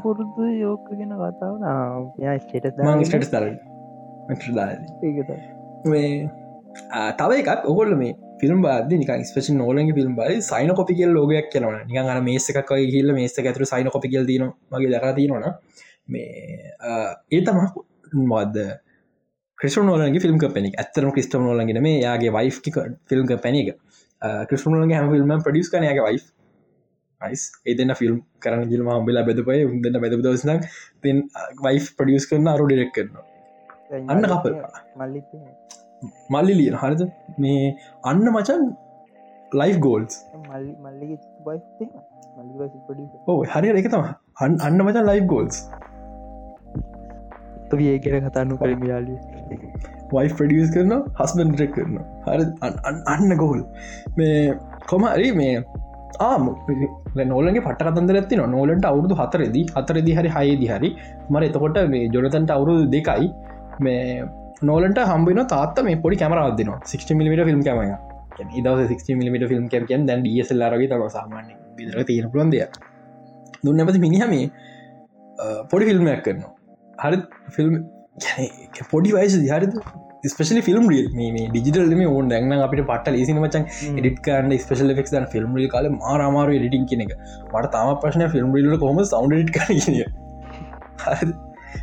පුරුදු යෝක ගෙන කතාවන ස්ටේට තව එකක්. ඔගොල්ල මේ ෆිල්ම් බාද නික ස්පේෂ නෝලගේ ෆිල්ම් බයි සයින කොපිකල් ලෝගයක් කියනවන නික අර මේසකක් හිල්ල මේස ඇතුර සයින කොපිකල් දන මගේ දරතිනවන මේ ඒ තම මොද්ද ක්‍රිස්ට නෝලගේ ෆිල්ම් පෙනෙක් ඇතරම ක්‍රිස්ට නෝලගෙන මේ යාගේ වයි් ෆිල්ම් පැනික ක්‍රිස්ටනෝලගේ හැම ෆිල්ම් ප්‍රඩියස් කනයාගේ වයි් යිස් ඒදන්න ෆිල්ම් කරන ගිල්ම හම්බෙලා බැදපය උදන්න බැද දවසන තින් වයි් පඩියස් කරන අරු ඩෙක් කරනවා අන්න කප මල්ලි ලියන හරිද? මේ අන්න මචන් ලයි් ගෝල්ස් ඕ හරි එක තම අන්න මචන් ලයි් ගෝල්ස් ඒකර කතාන්නු කර යාලි වයි ප්‍රඩියස් කරන හස්බන් ටෙක් කරන හරි අන්න ගෝල්. මේ කොමරි මේ ආම නෝලගේ පටකතන්දර ඇති නෝලට අවුරදු හතරෙදි හතරදි හරි හයදි හරි. මර එතකොට මේ ජොනතන්ට අවුරුදු දෙකයි. මේ නෝලට හම්බන තාත්ත මේ පොඩි කැමරාදදින 6 මිලිට ෆිල්ම් කැමය ඉදව 16 මිට ෆිල්ම් කැපියන් දැන් ඩියසල්ලාරගේ තම සාමාන්‍ය විදර තියෙන පුළන් දෙයක්. දුන්න ඇති මිනිහමේ පොඩි ෆිල්ම්මයක් කරනවා. හරි ෆිල්ම් පොඩි වයිස හරි ස්පෙශලි ෆිල්ම් ිය මේ ඩිජිටල් මේ ඕන් දැන්න අපිට පට ලේසින මචන් එඩිටකන්න ස්පෙශල් ෙක් ෆිල්ම් ිල් කාල මාරමාරු එඩිටින් කියන එක. මට තාම ප්‍රශ්න ෆිල්ම් ිල කොම සෞන්ඩ කන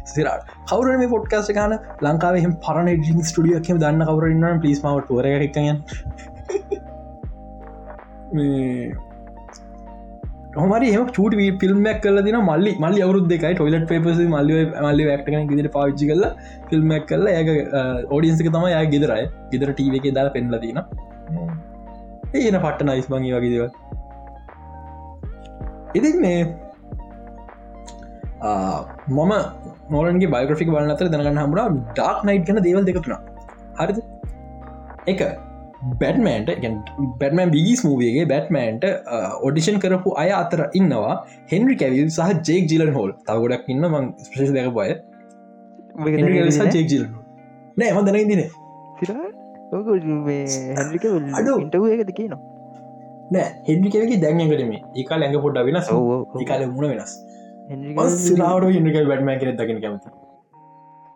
සිරට කවර මේ පොට්කාස්ට ගන ලංකාවහ පරන ඩින් ස්ටියක දන්න කවරන්න පිස් මවට ටුවර එකය හමරි එම චුට ෆිල්ම්මක් කල දින මල්ලි මල්ලි අවුත් දෙකයි ටොයිලට පේපස මල්ලි මල්ලි වැක්ටන ගෙදර පාවිච්චි කල ෆිල්ම්මක් කල්ල ඇ ඕඩියන්සක තම ය ගෙදරයි ගෙදර ටීව එක දාලා පෙන්ල තින ඒන පට්ට නයිස් බංගි වගේදව ඉති මේ මම නොලන්ගේ බයිග්‍රෆික් බලන්න අතර දැනගන්න හමරා ඩාක් නයිට් ගැන දේවල් දෙකතුනා හරිද? එක බැටමන්ට බැටමන් බිගිස් මූවගේ බැටමන්ට ඔඩිෂන් කරපු අය අතර ඉන්නවා හෙන්රි කැවිල් සහ ජෙක් ජිලන් හෝල් තවගොඩක් ඉන්න මං ස්පේෂ දැක පොය ජෙක් ජිල නෑ එම දැන දින ඉටව එක දෙකේ නවා නෑ හෙඩිකවගේ දැන්ගටම ඒකා ඇඟ පොඩ්ඩ වෙනස් ඒකාල මුණ වෙනස්. සිලාවට හික බැටම කෙන දකින කැමති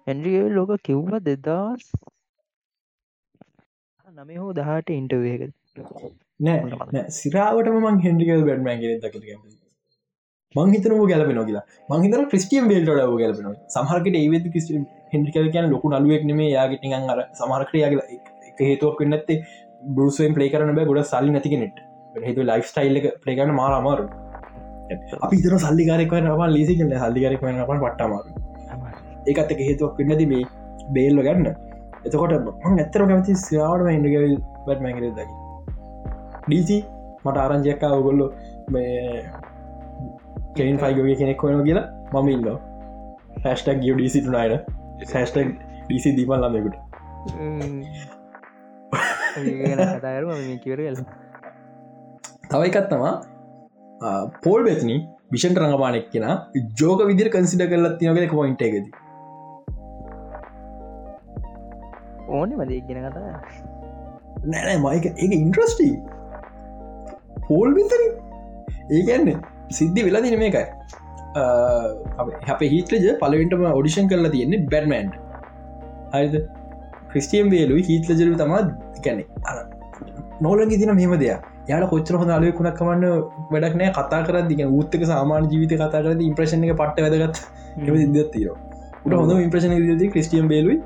හෙන්රිගේ ලෝක කිව්ම දෙදස් නම හෝ දහට ඉන්ටවේක නෑ සිරාවටම මං හෙන්ඩිකල් දකින කැමති මංහිතනම ගැලපෙන කියලා. මංහිතර ක්‍රිස්ටියම් බේල්ට ගැලපෙන සහරකට ඒවද කිස් හෙන්ඩිකල් කියන ලොකු නලුවෙක් නෙේ යාගටින් අර සමහරකට යාගල එක හේතුවක් වෙන්නත්තේ බරුසුවෙන් පලේ කරන බෑ. ගොඩ සල්ලි නැතිකනෙට හතු ලයිෆ් ස්ටයිල් එක පලේගන්න මාර අමාරු අපි තර සල්ලිකාරෙක් ම ලීසි කල සල්ලිකාරෙක් වන පට පට්ටමාරු ඒකත් එක හේතුවක් වෙන්නද මේ බේල්ල ගන්න එතකොට ඇත්තර කැමති සියාවට හිඩගල් බැට් මැකර දකි ඩීසි මට ආරංජයක්කා ඔගොල්ලො මේ කෙන් ෆයිගෝගේ කෙනෙක් වන කියලා මම ඉල්ල හැස්ටක් ගිය ඩීසි තුනායට හැස්ටක් ඩීසි දීමල් ළමෙකුට කිවර තව එකත්තමා පෝල් බෙත්නි විෂන්ට රඟපානෙක් කෙන ජෝක විදිර කන්සිට කරලත් තියනගෙන පොයින්ට එකද ඕන මද ගෙන කතා නෑනෑ මයික ඒ ඉන්ට්‍රස්ටී පෝල් විතර ඒගැන්න සිද්ධි වෙලා දින මේකයි. අප හිටලජ පලවෙන්ටම ඔඩිෂන් කරලා තියෙන්නේ බැඩ්මන්් හරිද? ක්‍රිස්ටියම් වේලු හිටලජරු තමා ගැනෙ නෝලගේ දින මෙම දෙයක්. යාට කොච්චර හොඳ අලුවකුණක් කමන්න වැඩක් නෑ. කතා කර දික උත්තක සාමාන ජීවිත කතා කරද ඉම්ප්‍රශණ එක පට්ට වැදගත්. සිදතිර උට හොඳ ඉම්ප්‍රශණ ද ක්‍රිස්ටියම් බේලුයි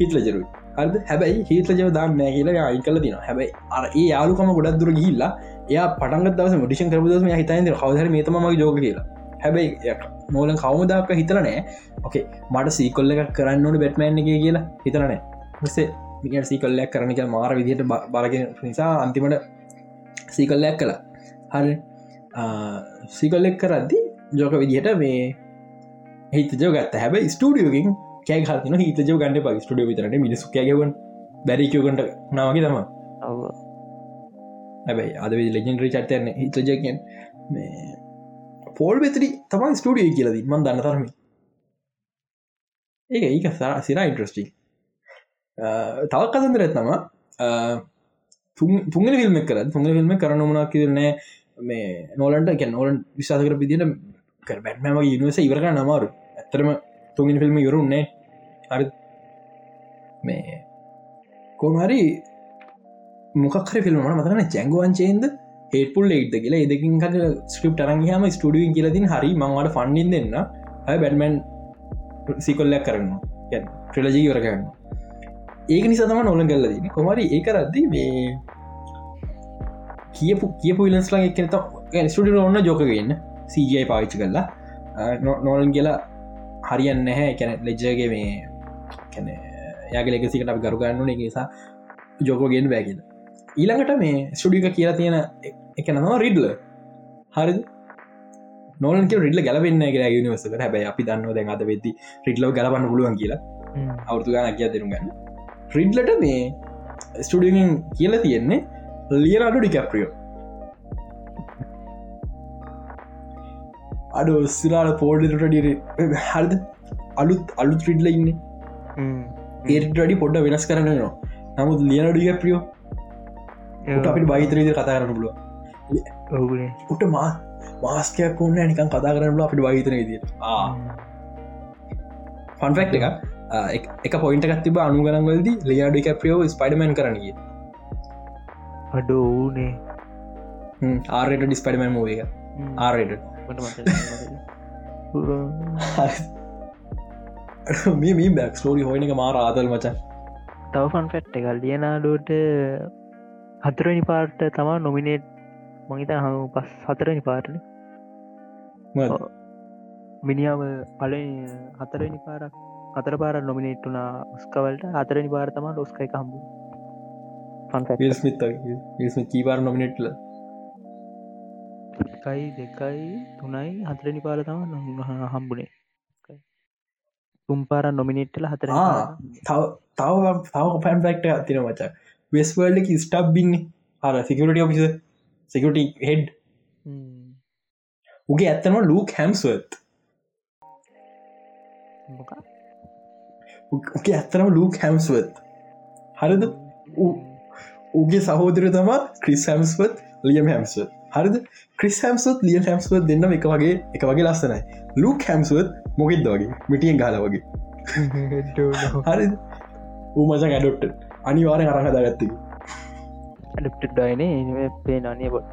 හිටලජරුයි අද හැබැයි හිටලජව දාන්න නෑ කියලා අයි කල දින හැබැයි අර ඒ යාලුකම ගොඩක් දුර ගිල්ලා එයා පටන්ග දවස මඩිෂන් කරපුදම හිතයිද හවදර මේතමගේ ජෝග කියලා. හැබැයි නෝලන් කවමදක් හිතර නෑ. ඕකේ මට සීකොල්ල එකක් කරන්න ඕන බැට්මෑන් එක කියලා හිතරනෑ සේ සීකොල්ලයක් කරන එක මාර විදිහට බරගෙන නිසා අන්තිමට සීකල්ලයක් කලා හරි. සීකල්ලෙක් කරද්දි ජෝක විදිහට මේ හිත ජෝගත් හැබ ස්ටඩියෝකින් කෑ හතින හිත ජෝ ගන්න ප ස්ටඩිය විතරට මිනිසු කෑගවන් බැරිකෝකට නාවගේ තම හැබයි අද ලෙජෙන්ඩරි චත්තයන්න හිතජකෙන් පෝල් වෙතරි තමයි ස්ටඩිය කියලද මන් දන්න තරමි. ඒ ඒක සිරා ඉන්ට්‍රස්ටි තවක් කතන්දර ඇත්නම තුන්ග ෆිල්ම් කර තුන්ග ෆිල්ම් කරන මනා කිරනෑ මේ නෝලන්ට ගැ නෝලන් විශාස කර පිදිට කර බැට්මම යනිවස ඉවරක නමාරු ඇතරම තුන්ගින් ෆිල්ම් යරුන්නේ හරි. මේ කෝමහරි මොකක්හර ෆිල්ම මතන ජැංගුවන්චේන්ද ඒපුල් ඒට කියලා එදකින් කට ස්ක්‍රප් ටරන්ගහම ස්ටඩියෙන් කියලතින් හරි මංවට ෆන්ඩින් දෙන්න. හ බැඩ්මන් සිකොල්ලයක් කරන්න ට්‍රලජී වරගන්න ඒක නිසාතම නොල කල්ලදන කොමරි ඒක රද්දි මේ කියපු කියපු ඉලස්ලා එකනත ස්ටඩි ඔන්න ජෝකගන්න සජයි පාවිච්චි කරලා. Uh, නොලන් කියලා හරියන්න නැහැ. කැන ලෙජ්ජගේ මේ කැන යාගේ ලෙකසිකට අප ගරුගන්න නිසා ජෝකෝගෙන් බෑගෙන ඊළඟට මේ ස්ටඩික කියලා තියෙන එක නවා රිඩ්ල හරි නොලක රිඩල ගැලවෙන්න කියලා නිවසක හැබයි අපි දන්න දැන් අද වෙදදි රිඩ්ලව ගලපන්න පුළුවන් කියලා. අවුතු ගන කිය දෙනු ගන්න. රිඩ්ලට මේ ස්ටඩියගෙන් කියලා තියෙන්නේ ලියනඩු ඩිකැප්‍රියෝ. අඩු සිලාට පෝඩිට හරිද? අලුත් අලුත් රිඩ්ල ඉන්න ඒට වැඩි පොඩ්ඩ වෙනස් කරනවා නමුත් ලියනඩිය ප්‍රියෝ අපිට බහිතරවිදි කතා කරන්න පුළුව ඔවුනේ. උට මා මාස්කයක් වන්න නිකන් කතා කරන්නල අපිට බහිතන විදිට ෆන්ෆෙක්් එක එක පොයින්ට එකත්තිබ අනුගනන්වලද ලියාඩි කැප්‍රියෝ ස්පයිඩමන් කරනගේ අඩ ඕනේ ආරයට ඩිස්පඩමන් මූ එක. ආරයට මේ මේ බැක් ස්ටෝරි හොයන එක මාර ආතල් මචන්. තව ෆන් ෆැට් එකල් ලියනාඩෝට හතරනි පාර්ට තමා නොමිනේට් මහිත හම පස් හතරනි පාටන මිනිියාව පල හතරනි පාරක් හතර පාර නොමිනේට්ටුනා ස්කවලට හතරනි පාර තමා ඩොස්කයි කම්බු කීපාර නොමිනෙට්ල එකයි දෙකයි තුනයි හතරනි පාර තම හම්බුණේ තුම්පාර නොමිනිට්ටල හතර තව තව තව පැන් ෆෙක්ට තින මච. වෙස්වල්ඩ ස්ටබ් බින්නේ? අර සිකට ඔෆිස සිකට හෙඩ් උගේ ඇත්තම ලූක් හැම්ස්වත් උගේ ඇත්තරම ලූක් හැම්ස්වත් හරිද? උගේ සහෝදර තම ක්‍රිස් හැම්ස්වත් ලියම් හැම්ස්වත් හරිද? ක්‍රිස් හැම්සුත් ලියන් හැම්ස්වත් දෙන්න එක වගේ එක වගේ ලස්සනයි. ලූක් හැම්සුවත් මොකෙද වගේ? මිටියෙන් ගාල වගේ. හරි. ඌමච ඇඩොට්ට අනිවාරය අරහදා ගත්තක ඩයින පේ නනිය බොට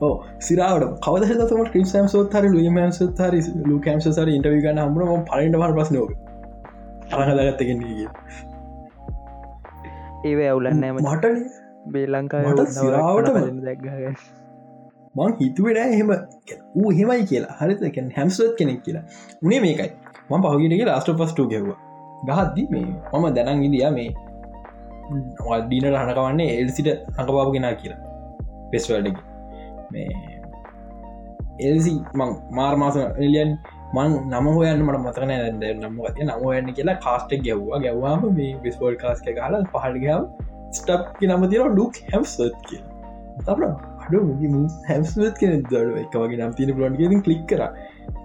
ඕ සිරාවට කවද තම ක්‍රිස් සම්සෝත් හරි ලුම සත් හරි ලුකෑම් සර ඉටවි ගන්න හමර ම පලට පර පස්නෝක අරහදාගත්තගෙනගේ ඒව අවුලන්නෑම මට බේ ලංකා සිරාවට දැක්ග මං හිතුවට එහෙම ඌ හෙමයි කියලා. හරිතක හැම්ස්වත් කෙනෙක් කියලා. උනේ මේකයි. මං පහුගටගේ ලාස්ට පස්ටෝ ගැව්වා ගහද්දි මේ මම දැනන් ඉදිය මේ වඩීනට හනකවන්නේ එල්සිට හඟපාපු කෙනා කියලා. පෙස්වල්ඩකි මේ එල්සි මං මාර්මාස එලියන් මං නම හොයන්න මට මතකන ඇද නම ගතිය නම හොයන්න කියලා කාස්ටක් ගැව්වා ගැව්වාම මේ විස්වල් කාස්ක කාල පහල්ගාව ස්ටප් නම තිර ඩුක් හැම්සත් කිය තපට අඩු හැම්ස්වත් කෙන දඩ එක වගේ නම් තින පලන්ගෙතින් කලික් කර.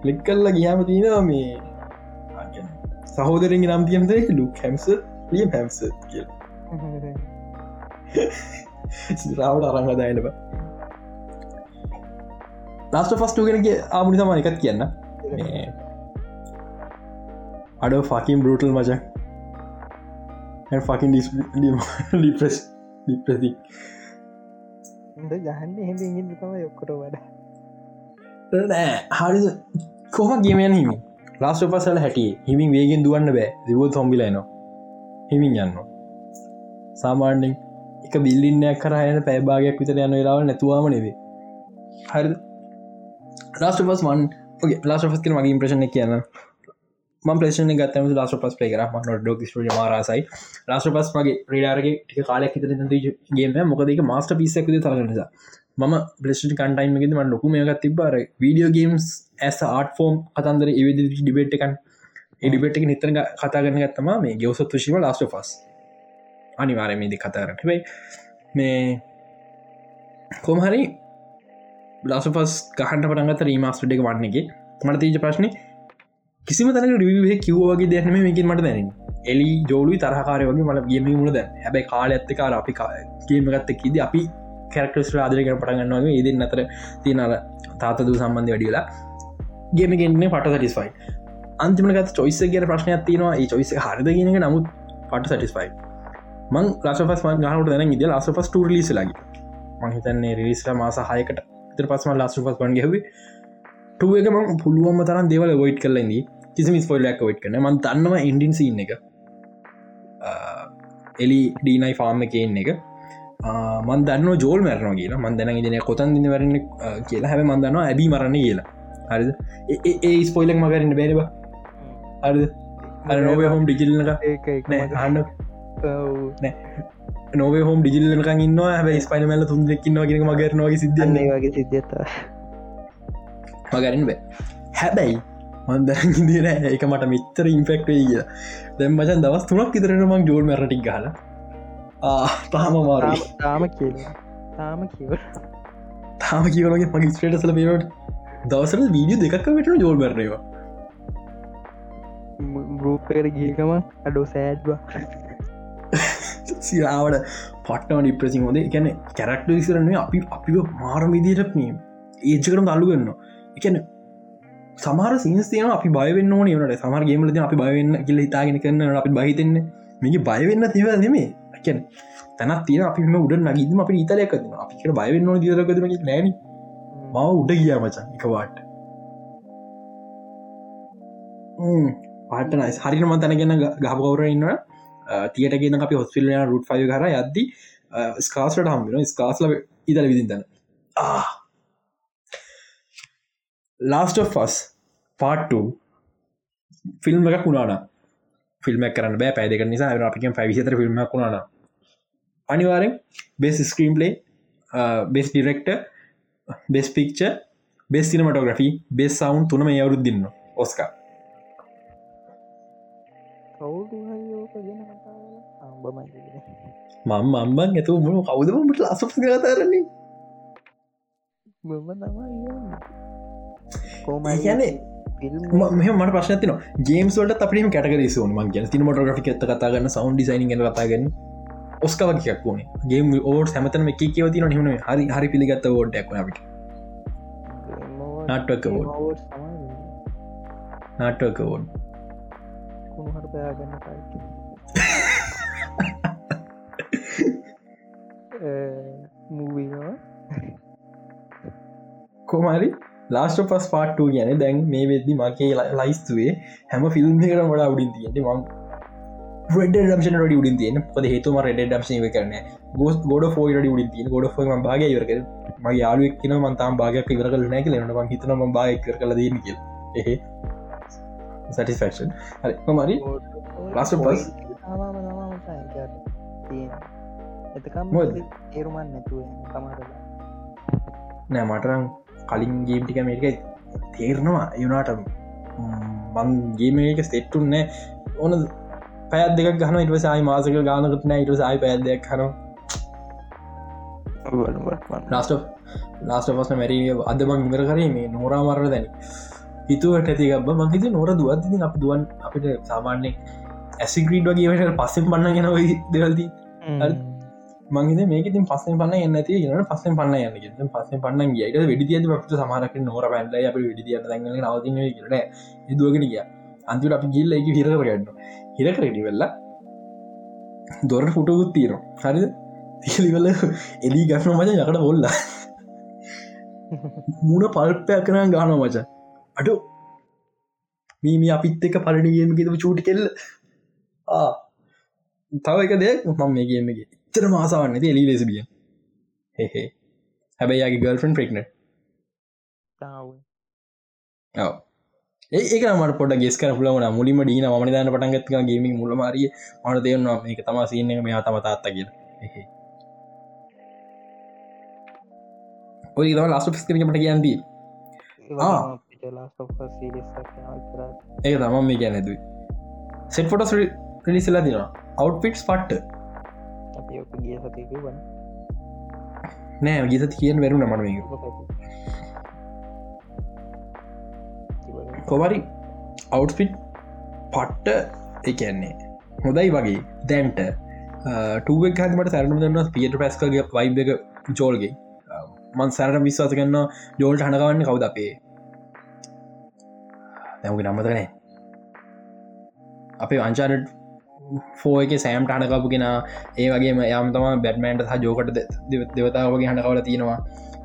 කලික් කල්ලා ගියාම තියෙනවා මේ සහෝදරෙන් නම් තියනද ලුක් හැම්ස ලිය හැම්ස කිය සිරාවට අරංග දායනබ ලාස්ට ෆස්ටු කෙනගේ ආමුණි තම එකත් කියන්න. අඩ ෆකින් බරුටල් මචක් ෆකින් ලිප්‍රස් ලිප්‍රති ගහන්න හෙම ඉගින් තම යොක්කොට වැඩ. නෑ හරි කොම ගේමයන් හිමි ලාස්ට පසල හැටිය. හිමින් වේගෙන් දුවන්න බෑ. දිවල් තොම්බිලයිනවා හිමින් යන්න සාමාන්‍යෙන් එක බිල්ලින්නයක් කරයන පැබාගයක් විතර යන වෙලාව නැතුවාම නෙවේ හරි ලාස්ට පස් වන් ලාස් පස් කර මගේ ඉම්ප්‍රශණ කියන්න. ම ප්‍රේෂන ගත්තම ලාස් පස් පේ කර ම ඩොක් ට මාරසයි ලාස් පස් මගේ ප්‍රඩාරගේ ටික කාලයක් හිතර ගේම මොකදක මස්ට පිසක්ද තරන නිසා. මම බ්‍රේෂ් කන්ටයිමගෙද ම ලොකු මේකත් තිබර වීඩියෝ ගේම්ස් ඇස් ආට ෆෝම් කතන්දර ඒවිදි ඩිබේට් එකන් එඩිබෙට් එක නිතර කතා කරන ගත්තම මේ ගවසත් ශිව ලාස්ට ෆස් අනිවාරමේද කතාරන හැබයි මේ කොමහරි ලාස පස් ගහන්ට පටන්ගත රීමස්ට් එක වන්න එක මට තීජ ප්‍රශ්නය කිසිම තන රිවේ කිව්වගේ දැනම මේකින් මට දැන එලි ජෝලු තරහකාරය වගේ මට ගේම මුණද හැබැයි කාල ඇත්තකාර අපි ගේමගත්තකිද අපි කැරක්ටස් රාදරක පටගන්නවගේ ඉදින් අතර තියනර තාතදූ සම්බන්ධ වැඩියලා ගේමගෙන්න්නේ පට සටිස්ෆයි අන්තිමට චොයිස ගෙන ප්‍රශ්නයක් තියෙනවා. ඒ චොයිස හරද ගෙනක නමුත් පට සටිස්ෆයි මං ලාසපස් මන් ගනට දැන ඉද ලාසපස් ටූ ලිස ලගේ මහිතන්නේ රිලිස්ට මාස හයකට. තර පස්ම ලාස්ට පස් වන් ගැවේ ටුව එක ම පුළුවම තරන් දෙවල වොයිට් කරලදී කිසිම ස්පොල්ලක් ඔයිට් කන මන් දන්නවා ඉන්ඩින් සින්න එක. එලි ඩීනයි ෆාර්ම එකන්න එක මන් දන්න ජෝල් මැරන කියලා. මන් දැන දෙන කොතන් දින වරන්න කියලා. හැම මන්දන්නවා ඇබි මරන්න කියලා. හරිද? ඒ ස්පොයිලක් මගරන්න බැරබ හරිද? අර නොව හොම් ඩිජිල්ලක හන්න නොව හෝම් ඩිජිල්ලක ඉන්න හැ ස්පයින මල තුන් දෙක්කින්නවා කියෙන මගරනවාගේ සිද්ධන්නේ වගේ සිද්ධත මගරන්න බෑ. හැබැයි මන්දර ඉදින එක මට මිත්තර ඉන්ෆෙක්ට කිය දැම් මචන් දවස් තුනක් ඉතරනමක් ජෝල් මැරටික් ගල තාම මාර තාම කිය තාම කිව තාම කියවලගේ මගේ ස්ටේටසල පේනට දවසර වීඩිය දෙකක් වෙට ජෝල් මැරනවා. රූපකට ගියකම අඩෝ සෑඩ්වා සිරාවට පට්ටම ඩිප්‍රසින් හොද එකැන කැරක්ට විසිරන්නේ අපි අපි මාර විදිරක් මේ ඒජකරම් අල්ලු ගන්න එකන සමහර සින්ස්තියන අපි බයවෙන්න ඕන නට සමර ගේමලද අපි බයවෙන්න කියල හිතාගෙන කරන්න අපි බහිතන්න. මේක බයවෙන්න තිව නෙමේ එකැන තැනත් තිය අපි උඩ නගීම අපි ඉතරයක අපිට බයවෙන්න ඕන දිරකදම නෑන. මව උඩ ගියා මචන් එකවාට පාටනයි හරිනම තැනගෙන ගහපකවර ඉන්න තියට ගෙන අපි හොස්පිල්ල රුට් ෆය කර යද්දි ස්කාස්ට හම්බෙන ස්කාස්ල ඉතල විදිතන්න ලාස්ට ෆස් පාට්ට ෆිල්ම් එකක් වුණාන ෆිල්ම් කරන්න බෑ පැදක නිසා. අපික පැවිසිතර ෆිල්ම් වුණාන අනිවාරෙන් best screenplay best director best picture best cinematography best sound තුනම යවරුත් දින්න ඔස්කා මම අම්බන් ඇතු මුණ කවුදමට ලස්සප කතාරන්නේ කෝම කියන්නේ මෙ මට ප්‍රශ්නතින ගේම්ස්වලට අපිම කටක සුන් මන් ගැන තිනමටග්‍රි ඇත කතාගන්න සවන් ඩිසයින් ගෙන කතාගන්න ඔස්කවකයක් වනේ ගේම් ඕට සැමතන එක කියවතින හිම හරි හරි පිළිගත්ත ෝඩක් නාට්වක ෝඩ් කුණහර පයාගන්න මූවිවා කොමරි ලාස්ට පස් පාට්ටු ගැන දැන් මේ වෙද්දි මගේ ලයිස්තුවේ හැම ෆිල්ම් එකට මට අවුඩින් තියෙන මං රෙඩ ඩම්ෂන ඩ උඩින් තියෙන පොද හේතුම රෙඩ ඩම්ශය කරන ගෝස් ගොඩ ෆෝයිඩ උඩින් තිය ගොඩ ෆෝම භාග ඉවරක මගේ යාලුවක් කියන මන්තාම් භාගයක් ඉවර කල නැක ලන හිතනම භාග කර කල දන්න කිය එහ. සටිස්ෆක්ෂන් හරි. මරි ලාස්ට පස් එතකම් ඒරුමන් නැතුව තමරලා නෑ මටරම් කලින් ගේම්ටික මේක තේරනවා. යුනාට මන්ගේ මේක ස්තෙට්ටුන්නෑ ඕන පැත් දෙක ගන ඉට සයි මාසක ගානකටන ඉට සයි පැත්දයක් හන ලාස්ට ලාස්ට පස්න මැරීම අදමං ඉවර කරේ මේ නෝරා මරණ දැන. හිතුවට ඇතිගබ මංහිත නොර දුවත්ති අප දුවන් අපිට සාමාන්‍යෙන් ඇසිග්‍රීඩ් වගේට පස්සෙන් පන්න ගෙන දෙවල්දී මංහිත මේක තින් පස්සෙන් පන්න එන්න ඇති න පස්සෙන් පන්න යන්න පස්සෙන් පන්න ගේට විඩිය පට සමාරක නොර පැල්ල අප විඩිය දැගල නවතින කරන දුවගෙන ගිය. අන්තිට අපි ගිල්ල එක හිර කරගන්න හිර කරටි වෙල්ලා දොර ෆුටකුත් තීරම් හරිද? තිලිවල එලී ගන්න මච යකට බොල්ල. මුණ පල්පයක් කරන ගාන මච. අඩු. මීම අපිත් එක පලඩියම කිතම චූටි කෙල්ල. තව එක දෙයක් මම මේ ගේමගේ එච්චර මාසාවන්න ති එලි ලෙසබිය හෙහේ හැබැයි යාගේ ගල්ෆන් ප්‍රෙක්න ඔව. ඒක මට පොට ගෙස් කර පුලවන මුලිම ඩීන ම දාන පටන්ගත්ක ගේම මුල මාරිය මට දෙවන්නවා මේක තම සින්න මේ තම තාත්ත කිය ඔය තම ලස්ට පිස්කරමට කියන්දී ඒ තම මේ ඇතුයි සෙට ෆොට ලිසිලා දින අවට්පිටස් පට්ට ගිය සතික වන නෑ ගීත කියෙන් වැරුණ මන මේ කොවරි අවට්පිට් පට්ට එකන්නේ හොදයි වගේ. දැන්ට ටුවක් හමට සැරනම දන්න පියට පැස්කගේ වයිබ එක ජෝල්ගේ මන් සැරට විශ්වාස කන්න ජෝල්ට හනගවන්න කවුද අපේ? දැමගේ නම්මතනෑ අපේ අංචානට ෆෝ එක සෑම්ට හනකපුගෙන ඒ වගේ යම් තම බැට්මන්ට හ ජෝකට දෙවතාවගේ හඬකවල තියෙනවා.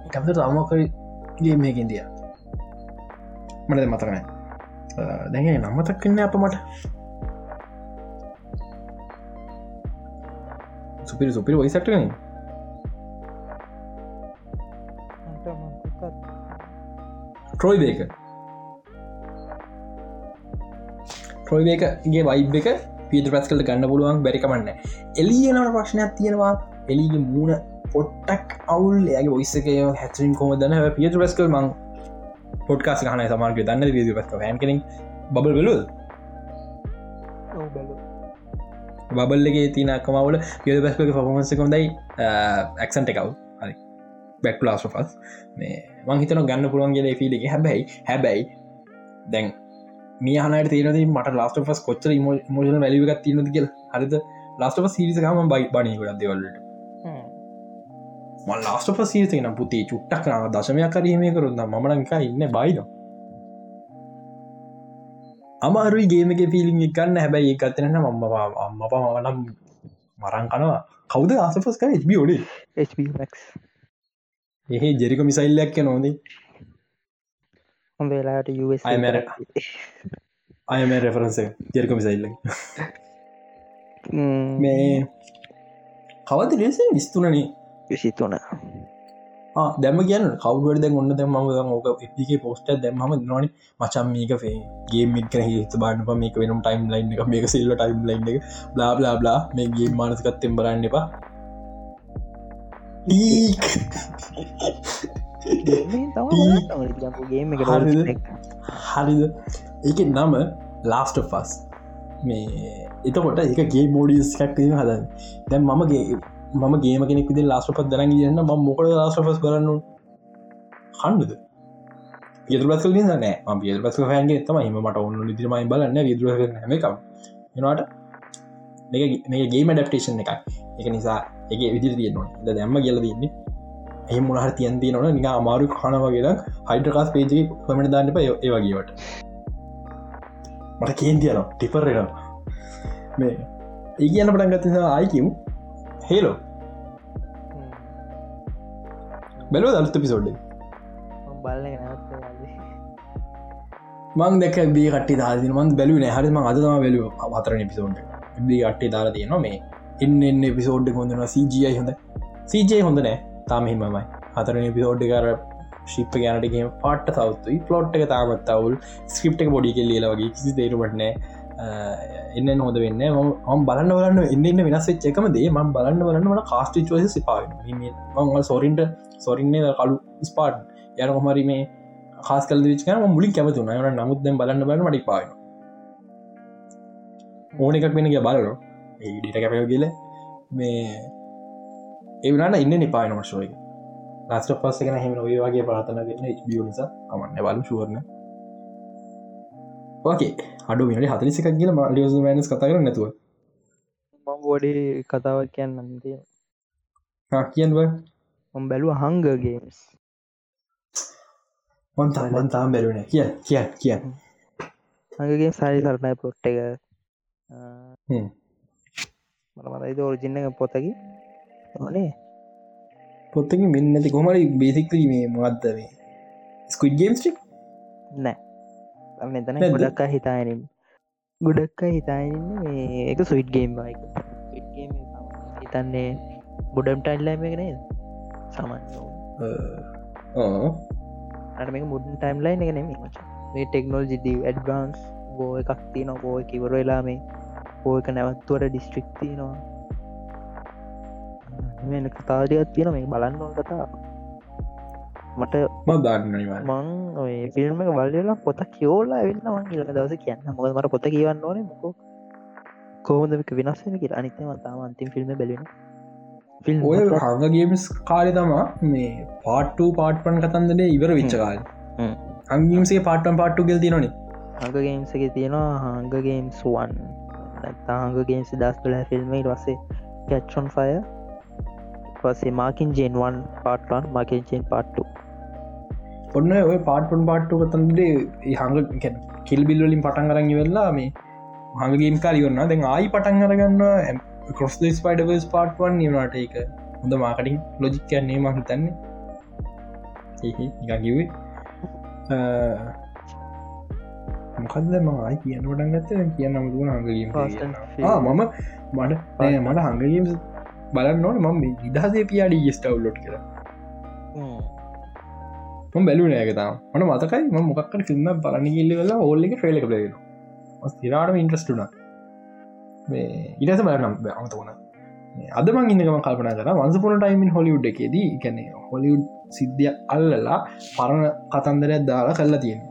එකමත තමකගේ මේකින්දිය මට මතකනෑ දැඟ නම්මතක්කන්න අප මට. සුපිරි සුපිරි වයිසක්ටන ට්‍රෝයි බේක ට්‍රෝයි බේකගේ වයිබ් එක පිට ප්‍රස්කල ගන්න පුළුවන්? බැරිකමන්න එලියනට ප්‍රශ්නයක් තියෙනවා. එලිගේ මූුණ පොට්ටක් අවුල්. යාගේ ඔයිස්සකය හැතරින් කොම දන්න? පිට ප්‍රස්කල් මං පොට්කාස් හන සමාර්ග දන්න විද පස්ක හැන් කෙන බබල් බලුද බල්ලගේ තිනකමවල පිය පැස්ක පොමන්සකොදයි ඇක්සන්ට එකව් හරි. බැක් ලාස් ෆස් මේ මංහිතන ගන්න පුළුවන්ගේ ෆිලිගේ හැබැයි හැබැයි දැන් මේ හනට තේරද මට ලාස්ට ෆස් කොච්චර මෝෂන වැලිගත් තියනද කියල? හරිද? ලස්ට සිරිසකම බයි බනයකුට දෙවල්ලට ලාස්ට නම් පුතේ චුට්ටක් නාව දශමයක් කරීමය කරුන්න මනක ඉන්න බයිද? අමාරුයි ගේමක පිලිින් එකන්න හැබැයි එකත්තෙන මම අම්ම පමනම් මරං කනවා. කවුද ආසපස් කර? ෝඩේ එහේ ජෙරික මිසයිල්ලක් නොදේ හොම වෙලාට අයම රෙෆරන්ස ජෙරික මිසයිල්ල මේ කවද ලෙස විස්තුනනේ විසිතුන දැම කියන්න කවුඩ දැ ඔන්න දැම ඕක එපිගේ පෝස්ට දැම්ම නොන මචම් මේක ේ ගේමික් කර හිත බාන්න මේක වෙනම් ටයිම් ලයින් එක. මේක සිල්ල ටයිම් ලයින් එක. බ්ලා බ්ලා බ්ලා මේ ගේ මානසකත්තෙම් බරන්න එපා හරිද? ඒක නම ලාස්ට ෆස් මේ එතකොට එක ගේ මෝඩියස් කැක්ටීම හදන්න. දැන් මමගේ මම ගේම කෙනෙක් විදි ලාස්ටපත් දරන් ගන්න ම මොකද ලාස්ටපස් කරන්න පියතුරත් කල නෑ. ම පියපත් හැන්ගේ තම හිම මට ඔන්න දිරමයි බලන්න විදුර හැමකම් එනවාට මේ ගේම ඩප්ටේෂන් එක එක නිසා එක විදිර තියෙනවා ද දැම්ම කියල දන්නේ එහි මුණහර තියන්ති නොන නික අමාරු කනවගේ හයිඩකාස් පේජි පමට දාන්න ප ඒවගේවට මට කේන්තියන ටිපර්රෙන මේ ඒ කියන්න පටන් ගත්තිස ආයිකිමු හේලෝ බැලෝ දලත පිසෝඩ් මං දෙක බී කට දාන මන් බැලු හරිම අදම බැලු අතර පිසෝඩ් බී අට්ටේ දාලා තියෙනවා මේ. එන්න එන්න පිසෝඩ් හොඳන සජයි හොඳ සජය හොඳ නෑ තාම හිමමයි. හතරන පිසෝඩ් කර ශිප්ප ගැනටගේ පාට සවත්තුයි පලොට් එක තාමත් අවුල් ස්ක්‍රප් එක බොඩි කෙල්ලියල වගේ කිසි දේරුවටනෑ එන්න හොද වෙන්න ම බලන්න බලන්න එන්න වෙනස් එකම දේ ම බලන්න බලන්නට කාස්ටි චෝස සිපා මං සොරින්ට සොරින්නේ කලු ස්පාට් යන කොමරි මේ කාස් කල විච මුලින් කැමතුන න නමුත් දැ බලන්න බලන්න මටි පාන ඕන එකක් වෙන බලන ඒඩිට කැපය කියල. මේ ඒවනට ඉන්න නිපායන මශෝය ලස්ට පස්ස කෙන හෙම ඔය වගේ පාතන වෙන්න බිය නිසා අමන්න බලු ශුවරණ ඕකේ අඩු මිනි හතලිසිකක් කියල ලියෝස මෑනස් කතා කර නැතුව. මං ගොඩි කතාවක් කියන්න තිය කියන්ව ඔම් බැලුව හංගගේස් මොන්තා මන්තාම් බැලුන කිය කිය කිය හඟගේ සරි සරණය පොට්ට එක. මට මතයිද ඔරිජින්න පොතකි ඕනේ පොත්තකින් මෙන්න නැති කොමරි බේසික්ලී මේ මගත්තවේ ස්කුඩ් ගේම්ස්ටික් නෑ. මෙතන ගොඩක් හිතායනින් ගොඩක්ක හිතායන්න එක සුයිට් ගේම් හිතන්නේ ගොඩම් ටයිල්ලම එක නේද? සමන් අට මේ මුඩන් ටයිම්ලයින් එක නෙම මේ ටෙක්නෝල් ජිදී ඇඩ්බන්ස් ගෝ එකක් තියන ගෝ කිවර වෙලා මේ ඕක නැවත්තුවට ඩිස්ට්‍රික්ති නවා මෙ කතාරියත් තියෙන මේ බලන්න කතා මට මදන්න මං ඔය ෆිල්ම් එක බලලා පොත කියෝලා වෙන්න මං කියල දවස කියන්න මොද මට පොත කියවන්න ඕන. මොකෝ? කෝමදක වෙනස් වෙන කිය අනිතම තාම අන්තිම ෆිල්ම් බැලෙන ඔය හගගේම්ස් කාලෙ තමා මේ පාට්ටු පාට්පන් කතන්දනේ ඉවර විච්චකාල් අංගිම්සේ පාට්ටම් පාට්ටු ගෙල් තිනනේ හගගේම්සගේ තියෙනවා හංගගේම්ස්වන් තාහගගේම්ස් දස් තුළ ෆිල්ම්මයි වසේ කැච්චොන් ෆය පසේ මාකින් ජෙන්වන් පාට්වන් මකින් ජෙන් පාට්ටු ඔන්න ඔය පාට්පන් පාට්ටු කතන්දේ හඟ කෙල්බිල්ලින් පටන් කරන්න වෙල්ලා මේ හඟගේම් කාලිවන්න දැන් ආයි පටන් අරගන්න කොස් ස්පයිඩවස් පාට්වන් නිවනට එක හොඳ මාකටින් ලොජික් කියන්නේ මහිතන්නේ එකකිවේ මොකද මයි කියන්න වටන් ගත්ත? කියන්න මුදුන හඟලීම මම මට මට හඟලීම් බලන්න නොන මම ඉදහසේ පියාඩි ගෙස්ටවල්ලොට් කර බැලු නෑකතා මට මතකයි ම මොක්කට ෆිල්ම් බලන්න කිල්ල වෙලා ඕල්ලක ්‍රේලක ලගෙන ස්තිරාටම ඉන්ට්‍රස්ටුනා මේ ඉරස බලනම් අමතවන අදමන් ඉන්නකම කල්පන කර වන්සපුන ටයිමින් හොලිුඩ් එකේදී ගැන හොලිුඩ් සිද්ධිය අල්ලලා පරණ කතන්දරයක් දාලා කල්ලා තියෙන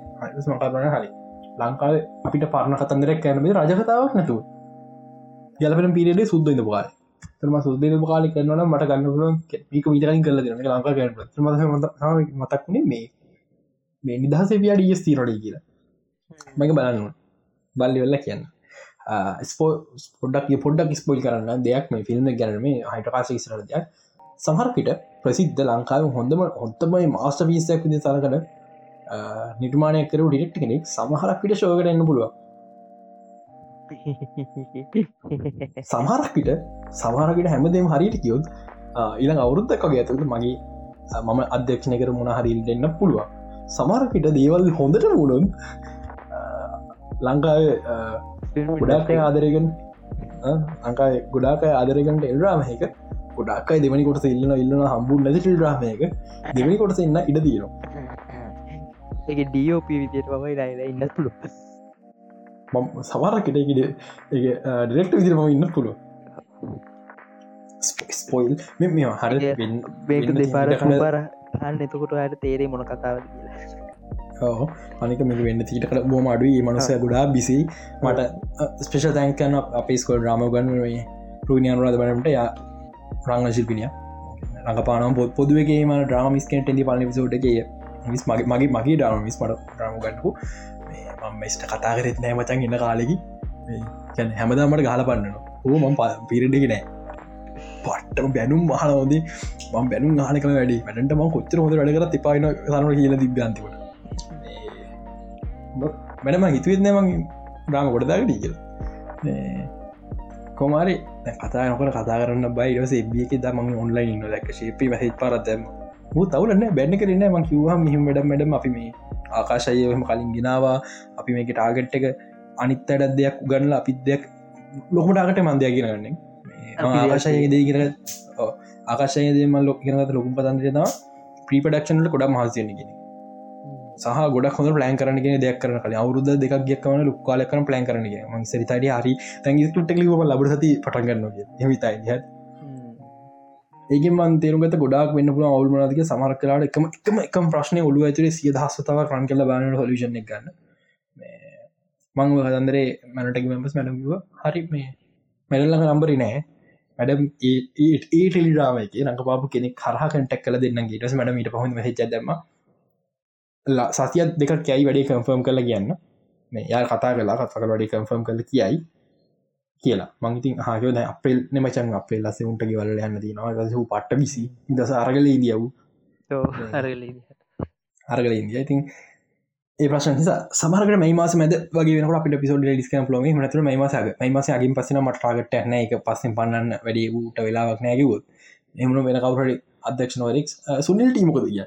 මකරන හරි. ලංකාව අපිට පරණ කතන්දරක් කැනබේ රජකතාවක් නැතුව. යලපෙන පිරේ සුද්ද ඉඳ පාල ම සුද්ද කාල කරන මට ගන්න පික විතරන් කල ලංකා කැන මතක්නේ මේ මේ නිදහසේ පියාඩ ස් තීරඩ කියලා. මක බලන්න බල්ලි වෙල්ල කියන්න. ස්පෝ පොඩක් පොඩ්ඩක් ස්පොල් කරන්න දෙයක් මේ ෆිල්ම් ගැනීම හයිට කාශ ස්ර දෙයක්. සහරකට ප්‍රසිද්ධ ලංකාව හොඳම හොත්තමයි මාස්ට පිීසයක් විදි සලකන නිර්මාණය කරු ඩිරෙක්් කෙනෙක් සමහරක්විට ශෝකට එන්න පුළුව සමහරක්විට සමහරකට හැමදේම හරිට කියොත් ඊළඟ අවුරුද්ධක් වගේ ඇතුට මගේ මම අධ්‍යක්ෂණය කර මුණ හරිල් දෙන්න පුළුවන් සමහරකට දේවල් හොඳට මුණුන් ලංකාව ගොඩාක් ආදරයගෙන් අංකා ගොඩාක ආදරගට එල්රාමයක ගොඩක්යි දෙවනි කොට ඉල්ලන ඉල්ලන හම්බු නැති ටල්රාමයක දෙවනි කොටස ඉන්න ඉඩ දීනවා එක ඩෝප විදියට පමයි රයිල ඉන්න පුළුව සමරකට ඩෙක්ට විදිර ම ඉන්න පුළුව ස්පොයිල් මෙ හර බේක දෙපාර පර අන්න එතකොට අයට තේරේ මොන කතාව කියලා. අනික මෙ වෙන්න තිීටකට බෝම අඩුයි. මනසය ගොඩා බිසි මට ස්පේෂ තැන්කන්න අපේ ස්කොල් රාම ගන්නුවේ පෘණියනුරද බනට යා රංග ශිල්පිනිය. රඟපානම් පොත් පොදුවගේම ්‍රාමිස්කට ටි පල පිසෝටගේ මිස් මගේ මගේ මගේ ඩාම මිස් මට රාම ගන්නපු මෙස්ට කතා කරෙත් නෑ මචන් ඉන්න කාලෙකි. හැමදාමට ගහල පන්නන ඕ මම පිරඩෙක නෑ. පට්ටම බැනුම් මහනවදේ ම බැනු හනක වැඩි. වැටට ම කොච්චර හොද වැඩකර තිපාන සනර කියල තිබ්‍යන්තිවට මැනම හිතුවෙත් නෑම ග්‍රාම කොටදාගට කියල. කොමාරි කතා නොක කතා කරන්න බයි ස එබියක දම ඔන්ලයින් න දැක ශේපි හහි පරත්දම හූ තවලන්න බැන්න කරන්න ම කිවවා මෙහම වැඩ මැඩම. අපි මේ ආකාශයහම කලින් ගෙනවා. අපි මේක ටාගට් එක අනිත් අඩත් දෙයක් උගන්නලා අපිත් දෙයක් ලොකමටාකට මන්දයක් කියරන්නේ ආකාශයදේ කියර ආකාශයදේ මල් ලොක් කරනත ලොකුම් පතන්දරෙනවා ප්‍රීපඩක්ෂනට ගොඩක් මහසයනගෙන සහ ගොඩ හොඳ ප්ලන් කරන දෙයක් කරන කල අවුරුද දෙක් ගක්වන ලුක්කාලකන ප්ලන් කරන ම සරිතට හරි තැගි ටෙක්ලිම ලබ සති පටන්ගන්න හිතයි ඒක මන් තේරුගත ගොඩක් වෙන්න පුල අවුල්මනාතික සමර කලාට එකම එකම එකම ප්‍රශ්නය ඔලු ඇතුර සිය දහස්වතාව කරන් කල බාන හොලිෂණ ගන්න. මං හදන්දරේ මැනටක මෙම්පස් මැඩම්ව හරි මේ මැඩල්ලඟ නම්බරි නෑ. මැඩම් ඒටෙලිරාමක රඟ පාපු කෙනෙ කරහ කටක් කල දෙන්න ගේටස මඩ මට පහොම හෙචදම සතිය දෙක කැයි වැඩේ කම්ෆර්ම් කල කියන්න. මේ යා කතා කලා කත්ක වැඩි කම්ෆර්ම් කල කියයි. කියලා. මංතින් හාකද අපල් නමචන් අපේ ලස උන්ට ගවල යන්න තිනවා හු පට්ට බිසි දස අරගල ඉදියව් අරගල ඉදිය. ඉතින් ඒ ප්‍රශන් සමරක මාස මද වගේ අපට පිසෝඩ ඩිස්ක ලොම නතුර මේ මාසගේ මේ මාස අගින් පසන මටාගට න එක පස්සෙන් පන්නන්න වැඩි ූට වෙලාවක් නෑකිවොත් එමන වෙන කවුරට අධ්‍යක්ෂනවරෙක් සුනිල් ටීමකොද කිය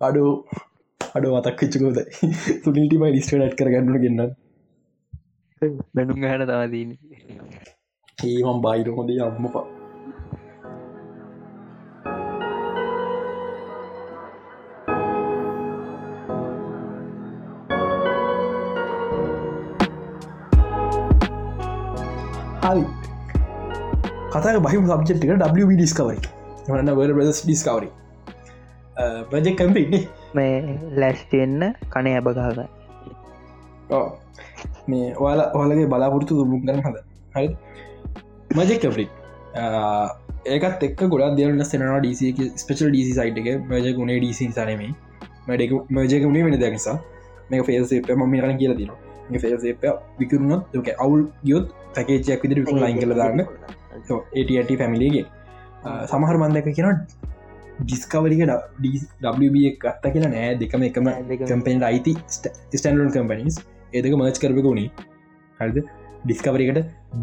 අඩු අඩු මතක් චකෝද සුනිල්ටිම ඩිස්ටඩට් කරගන්නු ගන්න බැනුම් හට තවදීන ඒමම් බයිර හොඳේ අම්ම පා හරි කතක බහි සබ්ජෙට්ක W ඩිස්කවරි න්න වර බ්‍රස් ඩිස්කවරි ප්‍රජෙක් කම්පිට්නේ මේ ලැස්ටෙන්න කනේ ඇබගාග මේ ඔයාල ඔහලගේ බලාපොරතු දුමුක් ගන්න හද. හරි මජෙක් කෆරික් ඒකත් එක් ගොඩ දෙවන්න සෙනවා ඩීසි ස්පේල් ඩීසි සයිට් එක මජ ගුණේ ඩීසි සනමේ මඩක මජක උනේ වෙන දැනිසා මේ ෆේසේ ප ම කන කියලා තින ෆේසේප විකරුණොත් ක අවුල් ගියොත් පැකේචයක් විදිර විකු ලයින් කල දාන්න. ඒට පැමිලිගේ සමහර මන්දක කියෙන ඩිස්කවරික WB ගත්ත කියලා නෑ. දෙකම එකම කම්පෙන් අයිති ස්ටන්ඩන් කම්පනිස් ඒදක මච් කරපක වුණේ. හරිද? ඩිස්කවරිකට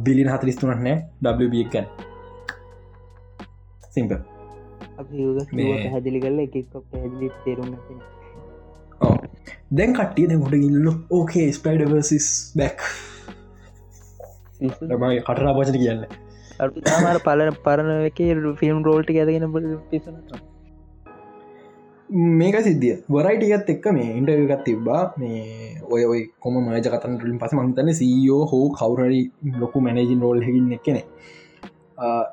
බිලින් හතලිස්තුනක් නෑ WBකන් සිම්ප හැදිලි කල එකක් තේරුම් දැන් කට්ටිය දැ හොට ඉල්ල ඕකේ ස්පයිඩවසිස් බැක් මගේ කටරා පචන කියන්න. අර පලන පරණ එක ෆිල්ම් රෝල්ටි ඇදගෙන පිසන මේක සිද්ධිය. වරයිටිකත් එක්ක මේ ඉන්ටගත් තිබ්බා. මේ ඔය ඔය කොම මජ කතන් ලින් පස මංතන සීෝ හෝ කවුරරි ලොකු මැනජින් රෝල් හැකින් එක්කෙනෙ.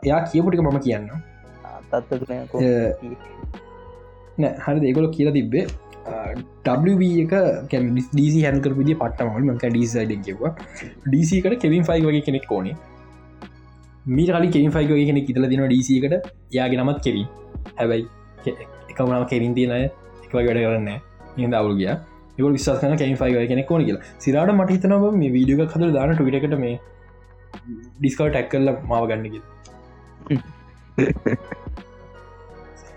එයා කියපුටික මම කියන්න නෑ හරි දෙගොල කියලා තිබ්බේ. එක ඩීසි හැකර විදි පට්ටමල් මක ඩීසයිඩ කිව්වා. ඩීසිකට කෙවින් ෆයි වගේ කෙනෙක් ඕනේ. මීට කලි කෙවින් ෆයි වගේ කෙනෙක් ඉතල දින ඩීසිකට යාගේ නමත් කෙවී හැබැයි එකමනාව කෙවින් තියනය එක වැඩ කරන්න ඉ අවුල් ගිය. එක විශස් කන කැන් ෆයි කෙනෙක් ඕන කියලා. සිරට මට හිතනව මේ වීඩියක හදර දාන ටවිටකට මේ ඩිස්කව ටැක් කරල මාව ගන්නක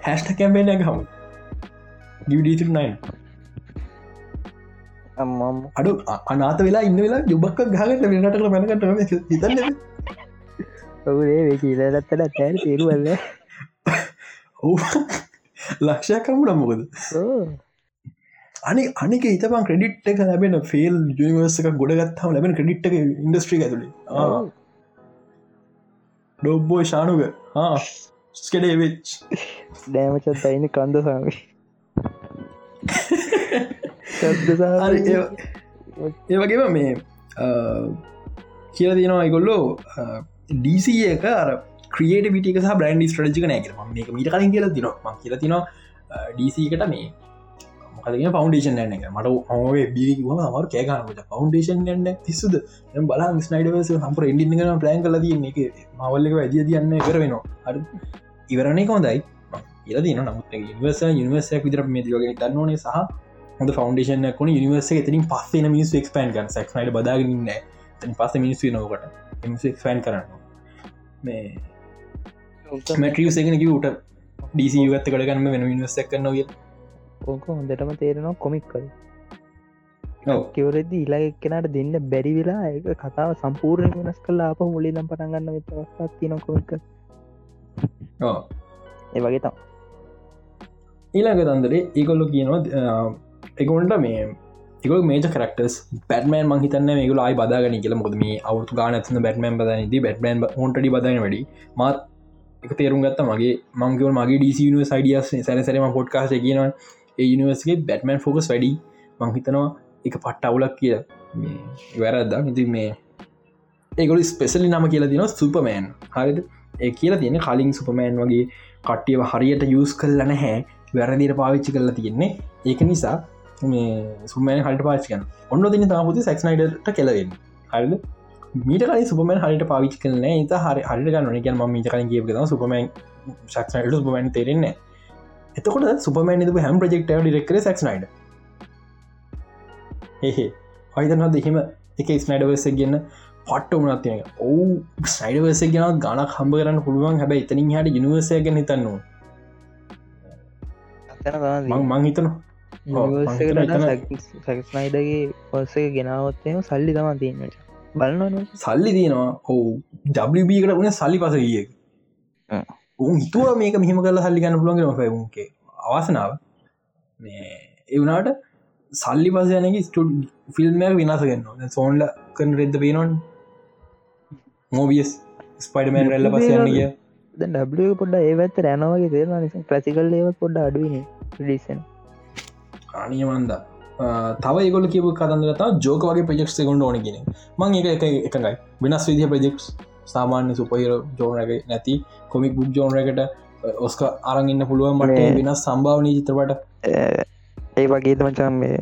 හැස්ට කැම්පේන එක හමු. අම්මම් අඩු අනාත වෙලා ඉන්න වෙලා යුබක් ගහගට වෙනට මැනකට හිතන්න. වේ කියලත්තට තැර තේරුවල්ල ඔව් ලක්ෂයකමු නම්මකද අනි අනික හිතපන් ක්‍රඩිට් එක ලැබෙන ෆෙල් යනිවර්ස එක ගොඩගත්තාම ලැබෙන ක්‍රඩිට් එක ඉන්ඩස්ට්‍රි ඇතුළේ ඩොබ්බෝ ශානුක ස්කඩේ වෙච් දෑමචත් අයින කන්ද සාමි. ඒවගේම මේ කියල තියෙනවා අයිගොල්ලෝ ඩීසි එක අර ක්‍රියට පිටික සහ බ්‍රන්ඩි ස්ට්‍රජික නෑක මේක මීට කලින් කියලා තිනවා කියල තිනවා ඩීසිකට මේ මොකදගෙන පවන්ඩේෂන් න එක මට ඔේ බිව මර කෑගනට පවන්ඩේෂන් ගන්න තිස්සුද? බලා ස්නයිඩවස හම්පර ඉඩිගන ප්ලෑන් කල තිය එක මවල්ලක ඇදිය තියන්න කරවෙනවා අඩ ඉවරණය කොඳයි ඉල දින නමුත් නිවස නිවසයක් විතර මේ යෝගෙන දන්නවනේ සහ හොඳ ෆවන්ඩේෂන කොන නිවස එතින් පස්සන මිනිස් ක්ස්පන් ගන්න සක්නයිට බදාගන්න තැන් පස්ස මිනිස් නොකට ෆන් කරන්න මේ මැටියසගෙන කිවට ඩීසි ගත්ත කඩගන්න වෙන නිවසක් කන්නගේ ඕක හොඳටම තේරෙනවා කොමික් කල කිවරෙදි ඉලා එක්කෙනට දෙන්න බැරි වෙලා ඒ කතාව සම්පූර්ණ වෙනස් කල්ලා අප මුලි දම් පටන්ගන්න වෙච්චවස්ථත් තින කොමික ඒ වගේ තම් ඊළඟ තන්දරේ ඒකොල්ලො කියනවා එකොන්ට මේ එක මේජ කරක්ටස් බැටමන් මහිතන්න මේක අයි බදාගන කියල. මොද මේ අවුතු ගාන ඇත්න බැටමන් බදනද බැටමන් හොන්ටඩි බදන වැඩි. මත් එක තේරුම් ගත්ත. මගේ මංගව මගේ ඩීසින සයිඩියස් සැරසරම පොඩ්කාස කියනවා ඒ යනිවර්සගේ බැටමන් ෆෝකස් වැඩි. මංහිතනවා එක පට්ට අවුලක් කිය වැරද්දා ඉති මේ ඒගොල ස්පෙසලි නම කියලා තින සුපමෑන් හරිද? ඒ කියලා තියෙන කලින් සුපමෑන් වගේ කට්ටියව හරියට යස් කල්ල නැහැ. වැරදිට පාවිච්චි කරලා තියෙන්නේ. ඒක නිසා මේ සුමෑන් හට පාච්කන ඔන්න තින තාමුති සක්නයිඩට කෙලවෙන්න. හරිද? මීට කල සුපමන් හරිට පාවිච් කරන ත හරි හරිට ගන්න එක ම මීට කලින් කියප සුපමන් ක්නයිට සුපමන් තේරෙන්නේ එතකොට සුපමන් හැම් ප්‍රජෙක්ට ඩිරෙක්ර සක්නයිඩ එහෙ අයිතන දෙහෙම එක ස්නයිඩවස ගන්න පට්ට වනත් තියෙන ඔවු. සයිඩවස ගෙන ගනක් හම්බ කරන්න පුළුවන්. හැබැ එතනින් හට යනිවසය ගැන හිතන්නවා මං හිතනවා. සැක්ස්නයිඩගේ පස්සේ ගෙනාවත්තයම සල්ලි තමා තියන්නට බලන්න සල්ලි තියෙනවා. ඔහු ඩකට වන සල්ලි පස ගිය උන් හිතුව මේක මෙහම කල සල්ලි ගන්න පුළන්ගෙන පැවුන්ගේ අවසනාව. එවනාට සල්ලි පසයනගේ ස්ටඩ් ෆිල්ම්මයක් විනාස ගන්න සෝන්ල කන රෙද්ද පේනොන් මෝබියස් ස්පයිඩමෑන් රැල්ල පසයන්න කිය ඩ පොඩ ඒවත්ත රැනවගේ තේරන නිසා ප්‍රසිකල් ඒව පොඩ්ඩ අඩුවන ඩිසන් අනියමන්ද තව ගොල කිව කතන්දරත ජෝක වගේ ප්‍රජෙක්ස් කොඩ ඕනගෙන මං එක එක එකඟයි වෙනස් විදිහ ප්‍රජෙක්ස් සාමාන්‍ය සුපහිර ජෝනක නැති කොමික් බුක් ජෝනරකට ඔස්ක අරගන්න පුළුවන් මට වෙනස් සම්භාවනී චිත්‍රපට ඒ වගේ මචන් මේ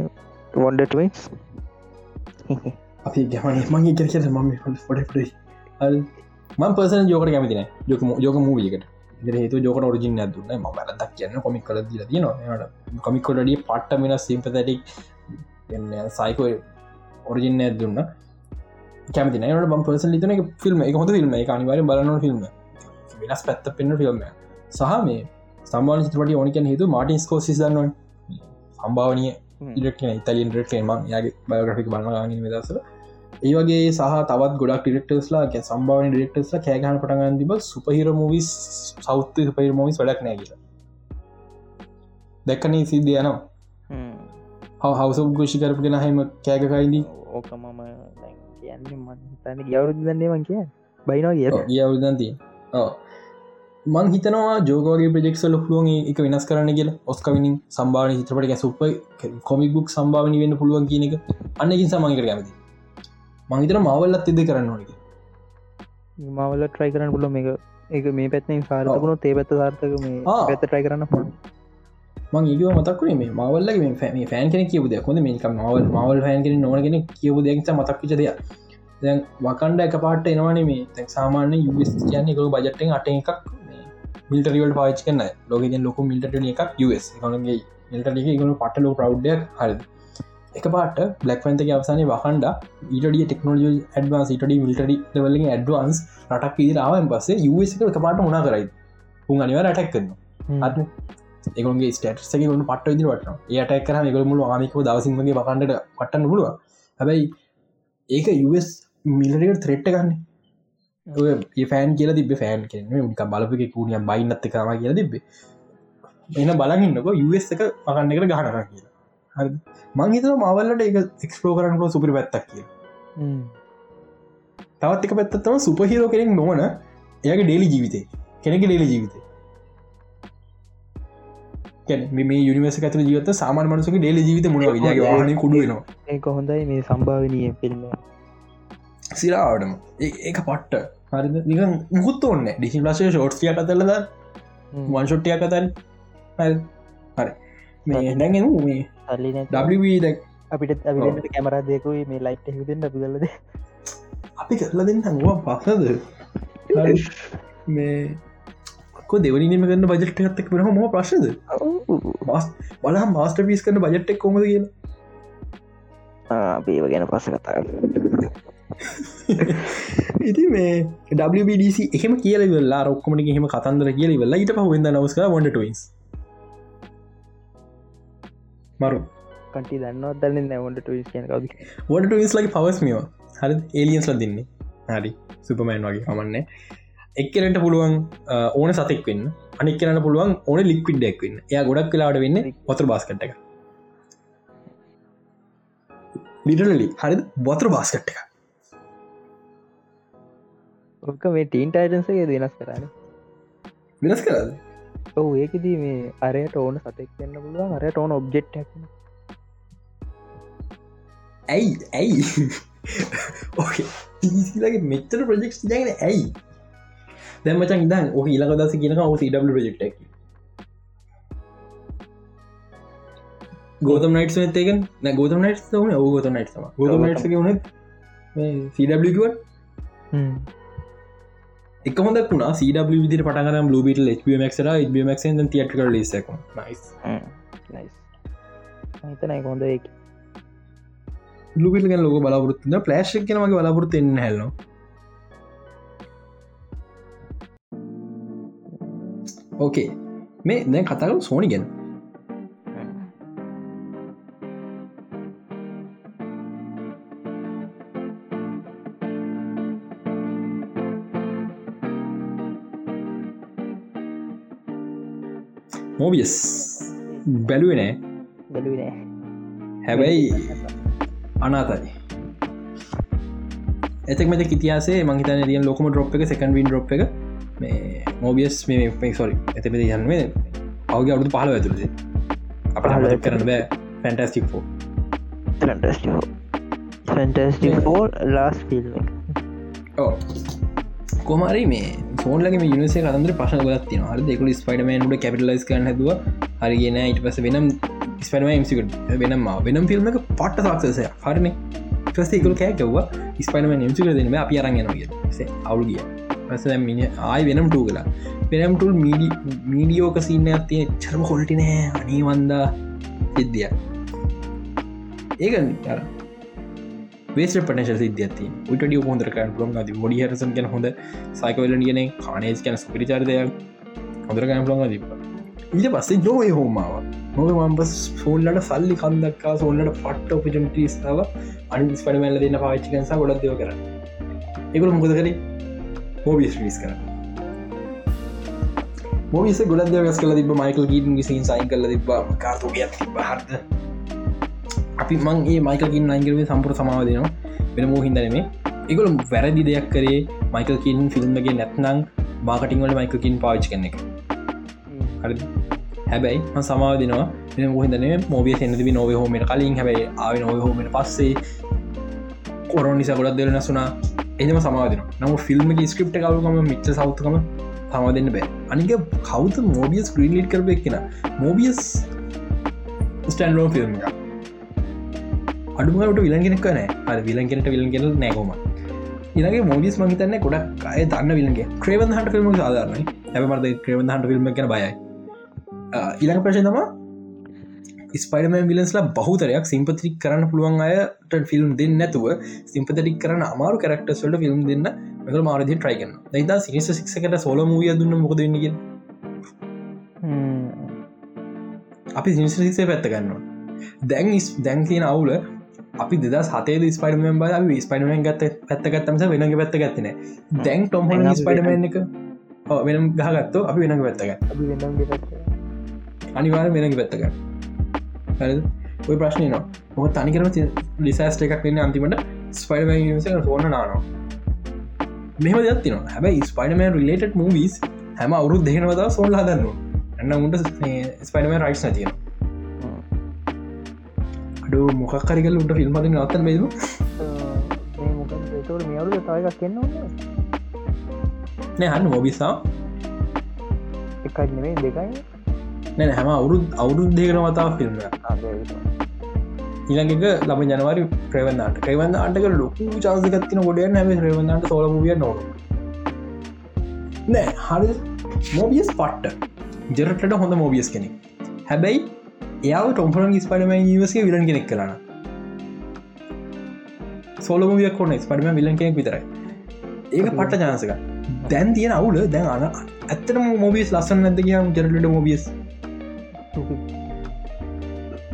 වොන්ඩටස් අපි ගමන මගේ කෙරෙ ම ොඩ මන් පර්සන ජෝකට කැමතින ජොක ජෝක මූවියකට හේතු ජෝක රජින දුන්න. ම වැලදක් කියන්න කොමික් කල දිල තියනවා. කොමික්කොඩිය පට්ට මෙෙන සිම්පතටික් සයිකෝ ඔරිජින්න දුන්න. කැමති නට බම් පර්සන් ලිතන ෆිල්ම් එක. හොඳ එක අනිවාර බලන ෆිල්ම් වෙනස් පැත්ත පෙන්න්න ෆිල්ම් සහ මේ සම්බාන චිත්‍රපට ඕනිකන හේතු මාටින් ස්කෝසිස් දන්නවා සම්භාවනය ඉරක් ඉතලින් රටේම යාගේ බයෝග්‍රික් බලගන්න දසර ඒවගේ සහ තවත් ගොඩක් ඩිරෙක්ටර්ස්ලා ගැ සම්භාව ඩිරෙක්ටර්ස්ලා කෑගහන පටගන්න තිබ සුපහිර මවිස් සෞත්ත සුපහිර මවිස් වැඩක් නෑ කියලා. දැක්කනේ සිද්ධ යනවා? හවස ගෝෂි කරපගෙන හෙම කෑගකයිදී ඕක මම කියන්න ගවරුදන්නේ මං කිය බයිනවා කිය අවුදන්තිය මං හිතනවා ජෝගගේ ප්‍රජෙක්ෂ ලොක්ලුවන් එක වෙනස් කරන්න කියල. ඔස්කවිනින් සම්භාවන චිත්‍රපට සුප කොමික් බුක් සම්භාවනි වෙන්න පුළුවන් කියන එක. අන්නකින් සමඟකට කැමති මහිතන මවල්ලත් එද කරන්න ඕනක මවල ට්‍රයි කරන්න පුල මේ එක මේ පැත්න සාර්තකුණු තේ පැත්ත සාර්ථක මේ පැත්ත ට්‍රයි කරන්න පො මං ඒව මතක්කේ මේ මවල්ල මේ ෆෑන් කෙන කියව දෙයක් හොඳ. මේක මවල් මවල් ෆෑන් කෙන නොගෙන කියව දෙක්ත මතක්කිච දෙයක් දැන් වකන්ඩ එක පාට එනවාන මේ. තැක් සාමාන්‍ය යුස් කියන්න එක බජට්ටෙන් අට එකක් මිල්ටරිවල් පාච් කන්න ලෝක ලොක මිල්ට එකක් ස් එකනගේ මිල්ට එක පටලෝ ප්‍රව්ඩයක් හරද එක පාට බ්ලක් පන්තක අවසානය වහන්ඩ ඊටඩිය ටෙක්නෝජ ඇඩවන්ස් ඉටඩි මිල්ටඩි ලවලින් ඇඩවන්ස් රටක් ඉදිරාවන් පස්සේ යස් එක පාට මුණනා කරයි උන් අනිව රටක් කරන්න අත් ඒගොන්ගේ ස්ටටසක ගුණ පට ඉදි වටන ඒයට එක්කර ගොල මුල ආමිකව දවසින්ගේ වකන්ඩට පටන්න පුළුව හැබැයි ඒක යස් මිලට ත්‍රෙට්ට ගන්න ෆෑන් කියල තිබ ෆෑන් කියන බලපක කූනියම් බයින්නත්ත කරම කියල තිබේ එන බලගන්නක යස් එක පකන්න එකට ගහනර කියලා මංහිත මවල්ලට එක එක්ස්පලෝ කරන්නට සුපරි පැත්තක් කිය තවත් එක පැත්තත්තම සුපහිරෝ කෙනෙක් නොවන එයාගේ ඩේලි ජීවිතය කෙනෙක ඩේලි ජීවිතය මේ යනිවස ඇත ජීවත සාමාන මනසක ඩේලි ජීවිත මුණ න කුඩුවනවා ඒක හොඳයි මේ සම්භාවනය ෆිල්ම් සිරාවටම. ඒක පට්ට. හරි නික මුකුත් ඔන්න ඩිසි ලශය ෂෝට්සිය කතලද වන්ශොට්ටිය කතන් හරි. මේ නැගෙන මේ සල්ලි අපිට ඇ කැමර දෙකුයි මේ ලයිට් හිදෙන් අපි කලද අපි කරලා දෙන්න හවා පක්නද මේ කො දෙවනීම කරන්න බජට් එකත්තක් වෙන ම ප්‍රශ්ද බලා මාස්ට පිස් කරන බජට්ටක් කොමද කියලා? අපේව ගැන පස කතා ඉති මේ WBDC එහෙම කියල වෙල්ලා රොක්කමට හෙම කතන්දර කියල වෙල්ලා ඊට පහවෙද නවස්ක වොඩටස් මරු. කටි දන්නවත් දන්න නැවොට ටස් කියන කවද? ොඩ ටස් ලගේ පවස්මියෝ හරි ඒලියන්ස්ල දෙන්නේ. හරි. සුපමෑන් වගේ. හමන්න එක්කරට පුළුවන් ඕන සතෙක් වෙන්න. අනික් කරන්න පුළුවන් ඕන ලික්විඩ් ඩෙක්වන්න එය ගොඩක් කලාට වෙන්න වතුර බාස්කට එක. ලිටලි හරි බොතර බාස්කට් එක. ඔක මේ ටීන් ටයිටන්සගේ දෙනස් කරන්න වෙනස් කරද ඔව ඒකදී මේ අරයට ඕන සතෙක් වෙන්න පුළුවන් අරයට ඕන ඔබ්ජෙක්් ඇයි? ඇයි? ඕගේ මෙච්චර ප්‍රජෙක්් ජගෙන ඇයි? දැමචන් ඉදන් ඕහ ඉලක දස කියනක ඔ ඩ ප්‍රජෙක්්ටක් ගෝතම නයිට් නතේකෙන් නැ ගෝතම නයිට් වන ඔ ගෝත නයිට් ගෝතම නයිට් වන සඩ එක හොද වුණ සඩ විදි පටගන බිට ක්මක්ර ක්ම තිටක ලෙසක හිතනයි හොඳ එක ලුපිට ගැන ලොක බලාපොරත්තුන්න ප්ලේශ් කන මගේ බලාපොරත්තු එන්න හැල්නවා ඕකේ මේ දැ කතාකරු සෝනි මෝබියස් බැලුවනෑ බැලුවනෑ හැබැයි අනාතයි. එතක් මෙත ඉතිහාසේ මහිතන දිය ලොකම ඩොප් එක සකන් වින් ඩොප් එක. මේ මෝබියස් මේ පෙක්සොරි ඇතපති යන්නේ අවගේ අවුදු පහල ඇතුරද අප හල කරන බෑ. ෆැන්ටස්ටික් ෝ ෆැන්ටස්ටික් ෝ ලාස් ෆිල්ම් ඕ කොමරි මේ සෝන්ලගේ යනිසේ කතන්දර පශන ගොත් න හර දෙකු ස්පයිඩමන්ට කැපිටලයිස් කන හදව හරිගෙන ඉට පස වෙනම් ස්පඩම මසිකට වෙනම් වෙනම් ෆිල්ම් එක පට්ට සක්සසය හරන. ෆස්ේකල් කෑකව්වා ස්පයිඩම නිම්සික දෙනම අපි අරගෙනගේ අවුල් ගිය. පස මිනි ආය වෙනම් ටූ කලා වෙනම්ටුල් මීඩි මීඩියෝක සින්න ඇතිය චරම හොල්ටි නෑ. අනීවන්දා සිද්ධිය ඒක වේස පනශ සිද්ධති උටඩිය හොඳරක ලොම් ද ොඩි හරසන් ගැන හොඳ සයිකවල කියන කානේස් කැන පිරිචාරදයක් හොඳරගන ලොම තිබ ඊට පස්සේ ජෝය හෝමාව මොක මම්පස් සෝල්ලට සල්ලි කන්දක්කා සෝල්ලට පට්ට ඔපිජන්ටස්ාව අනි ස්පඩමැල්ල දෙන්න පාච්චිකන්සා ගොඩක් දෙව කර එකකු මොකද කරේ? මෝබිස් රිස් කර. මෝවිස ගොඩ ගස් කල තිබ මයිකල් ගීටන් විසින් සයින් කල තිබ කාර්තෝගයක් තිබ හරද? අපි මං ඒ මයිකල්කින් අයිගරේ සම්පුර සමාව දෙනවා. වෙන මෝහින්දනේ එකගොල වැරදි දෙයක් කරේ මයිකල්කින් ෆිල්ම්ගේ නැත්නං මාකටිංවල මයිකල්කින් පාවිච් කන එක. හරි හැබැයි සමාව දෙනවා. මොහිදන මෝබිය සෙන්න්නතිබි නොව හෝමට කලින්. හැබයි ආව නොව හෝමට පස්සේ කොරොන් නිසා ගොඩක් දෙරන සුනා එම සමාදන නම ෆිල්ම් ස්ක්‍රප්ට කවුකම මිච්ච සෞතුකම සමා දෙන්න බෑ. අනික කවත මෝබියස් ක්‍රීලිට් කරප එක්ෙන මෝබියස් ස්ටන්ලෝ ෆිල්ම් එක අඩුමට විලගෙනක් නෑ අ විලගෙනට විලගෙන නෑකොම ඉගේ මෝඩිස් මහිතන්න ගොඩක් අය දන්න විලගේ ක්‍රේවන් හට ෆිල්ම් සාධරන ඇමට ක්‍රේවන් හට ෆිල්ම් කන බයයි. ඉළඟ ප්‍රශ තම ස්පයිඩමන් විලන්ස්ලා බහතරයක් සිම්පතික් කරන්න පුළුවන් අයට ෆිල්ම් දෙන්න නැතුව සිම්පතික් කරන අමාරු කරක්ටස්වලට ෆිල්ම් දෙන්න මෙක මාරදි ට්‍රයිකන දයිතා සිනිස සික්කට සොල මූිය දුන්න මොකදන්නග අපි සිනිසේ පැත්ත ගන්නවා. දැන් දැන් තියෙන අවුල අපි දෙද සතේ ස්පයිඩමෙන් බල ස්පයිඩමෙන් ගත්ත පැත්තගත්තමස වෙනගේ පැත්ත ගත්තන දැන් ටොම් ස්පයිඩමන් එක? වෙනම් ගහගත්තු අපි වෙනග පැත්තග අනිවාර වෙනගේ පැත්තගන්න ඔය ප්‍රශ්නය නවා මොක තනිකරම ලිසෑස්ට එකක් වෙන්න අන්තිමට ස්පයිඩම ෆෝන නානවා මෙම දත්තින හැබයි ස්පයිඩමන් රිලට මූවිස් හැම අවුරුත් දෙහෙනවදා සෝල් හදන්න එන්න උන්ට ස්පයිඩම රයිස් නතියෙන අඩු මොකක්කරිකල් උට ෆිල්ම් මතින් අත්තන් බේද මේවරු තයගක් කියන්න නෑ හන්න මොබිසා එකක් නෙවේ දෙකයි. නැන හැම අවුරුද් අවුරුද් දෙකන වතාව ෆිල්ම් ඊළඟක ලබ ජනවාරි ප්‍රවන්නාට ප්‍රවන්න අටක ලොකු චාසකත්තින ගොඩිය නැම ප්‍රවන්නට සොල විය නො නෑ හරි මෝබියස් පට්ට. ජෙරටට හොඳ මෝබියස් කෙනෙක්. හැබැයි එයාව ටොම්පරන් ස්පඩම නිවසේ විලන් කෙනෙක් කරන්න සෝලමවියක් කොන්න ස්පඩම විලන් කෙනෙක් විතරයි. ඒක පට්ට ජාසක දැන් තියෙන අවුල දැන් අන ඇත්තම මෝබියස් ලස්සන නැද කියම් ජෙරට මෝබියස්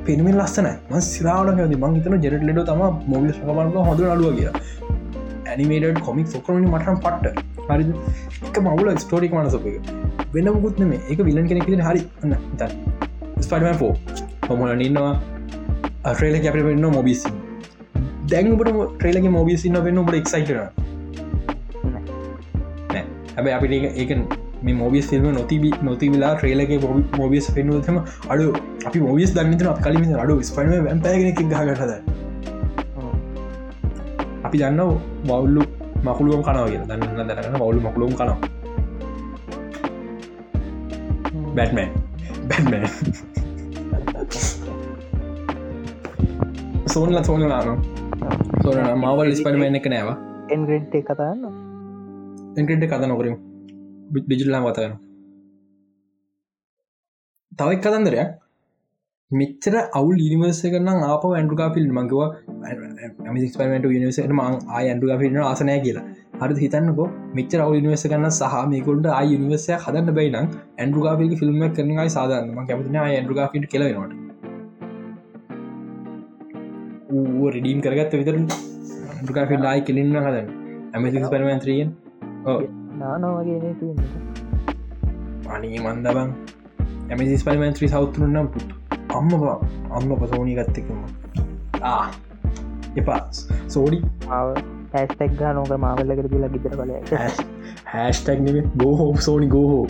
පෙනමින් ලස්සන ම සිරාවට ද මං හිතන ජෙරට ලෙඩ තම මොබිස් කපන්න හොඳ අඩුව කිය ඇනිමේට කොමික් ොකරනි මටම් පට්ට. හරි එක මවුල ස්ටෝරික් මනසක වෙන මුකුත් නෙම එක විලන් කෙනෙක් හරි. න්න ස්පඩම පෝ හොමල ඉන්නවා. අ්‍රේල කැපි වෙන්න මොබිසි දැන්ට ට්‍රේලගේ මොබිසින්න වෙන්න ට එක්සයිට හැබැ අපිට ඒක මේ මෝබිස් ෆිල්ම් නොතිබ නොතිවිලා ට්‍රේලගේ මෝබිස් පෙන්නුවතම අඩු අපි මෝබිස් දන්නතන කලින් අඩු ස්පන පැගෙන ගහගටද අපි දන්න වවුල්ලු මකුළුවම් කනාව දන්න දැනන වවුලු මකුළුම් කනවා. බැට්මන් බැට්මන් සෝන්ල සෝන නාන සෝන මවල් ස්පඩම එක නෑවා එන්ග්‍රෙන්ට් කතාන්න එන්කට කත නොකරින් ඩිජිල්ලා වතයන තවයි කතන්දරයක්. මෙච්චර අවුල් ඉනිවර්ස කරන ආප ඇන්ඩුකා ෆිල්ම් මංකවා මික්ස්පමට නිවසට මං ආය ඇන්ඩුකා ෆිල්ම් ආසනය කියලා. හරි හිතන්නකෝ. මෙච්චර අවු නිවස කන්න සහ මේකුල්ට ආය නිවසය හදන්න බයිනම් ඇන්ඩුකාපිල් ෆිල්ම් කරනයි සාධන්න ම කැමතින ඇන්ඩුකා ෆිට කෙලවෙනට රඩීම් කරගත්ත විතර ඇන්ඩුකා ෆිල් ආයි කෙලින්න හදන්න. ඇමති පරමන්ත්‍රියෙන් නානවගේ අනී මන්දබං ඇමසිස් පලිමන්ත්‍රී සෞතුරනම් පුට අම්ම අම්ම පසෝනී ගත්තකම ආ. එපා. සෝඩි හැස්ටක් ගා නොක මාවල්ල කර ලා ගිදර කල හැස්ටක් නෙම ගෝහෝ සෝනි ගෝහෝ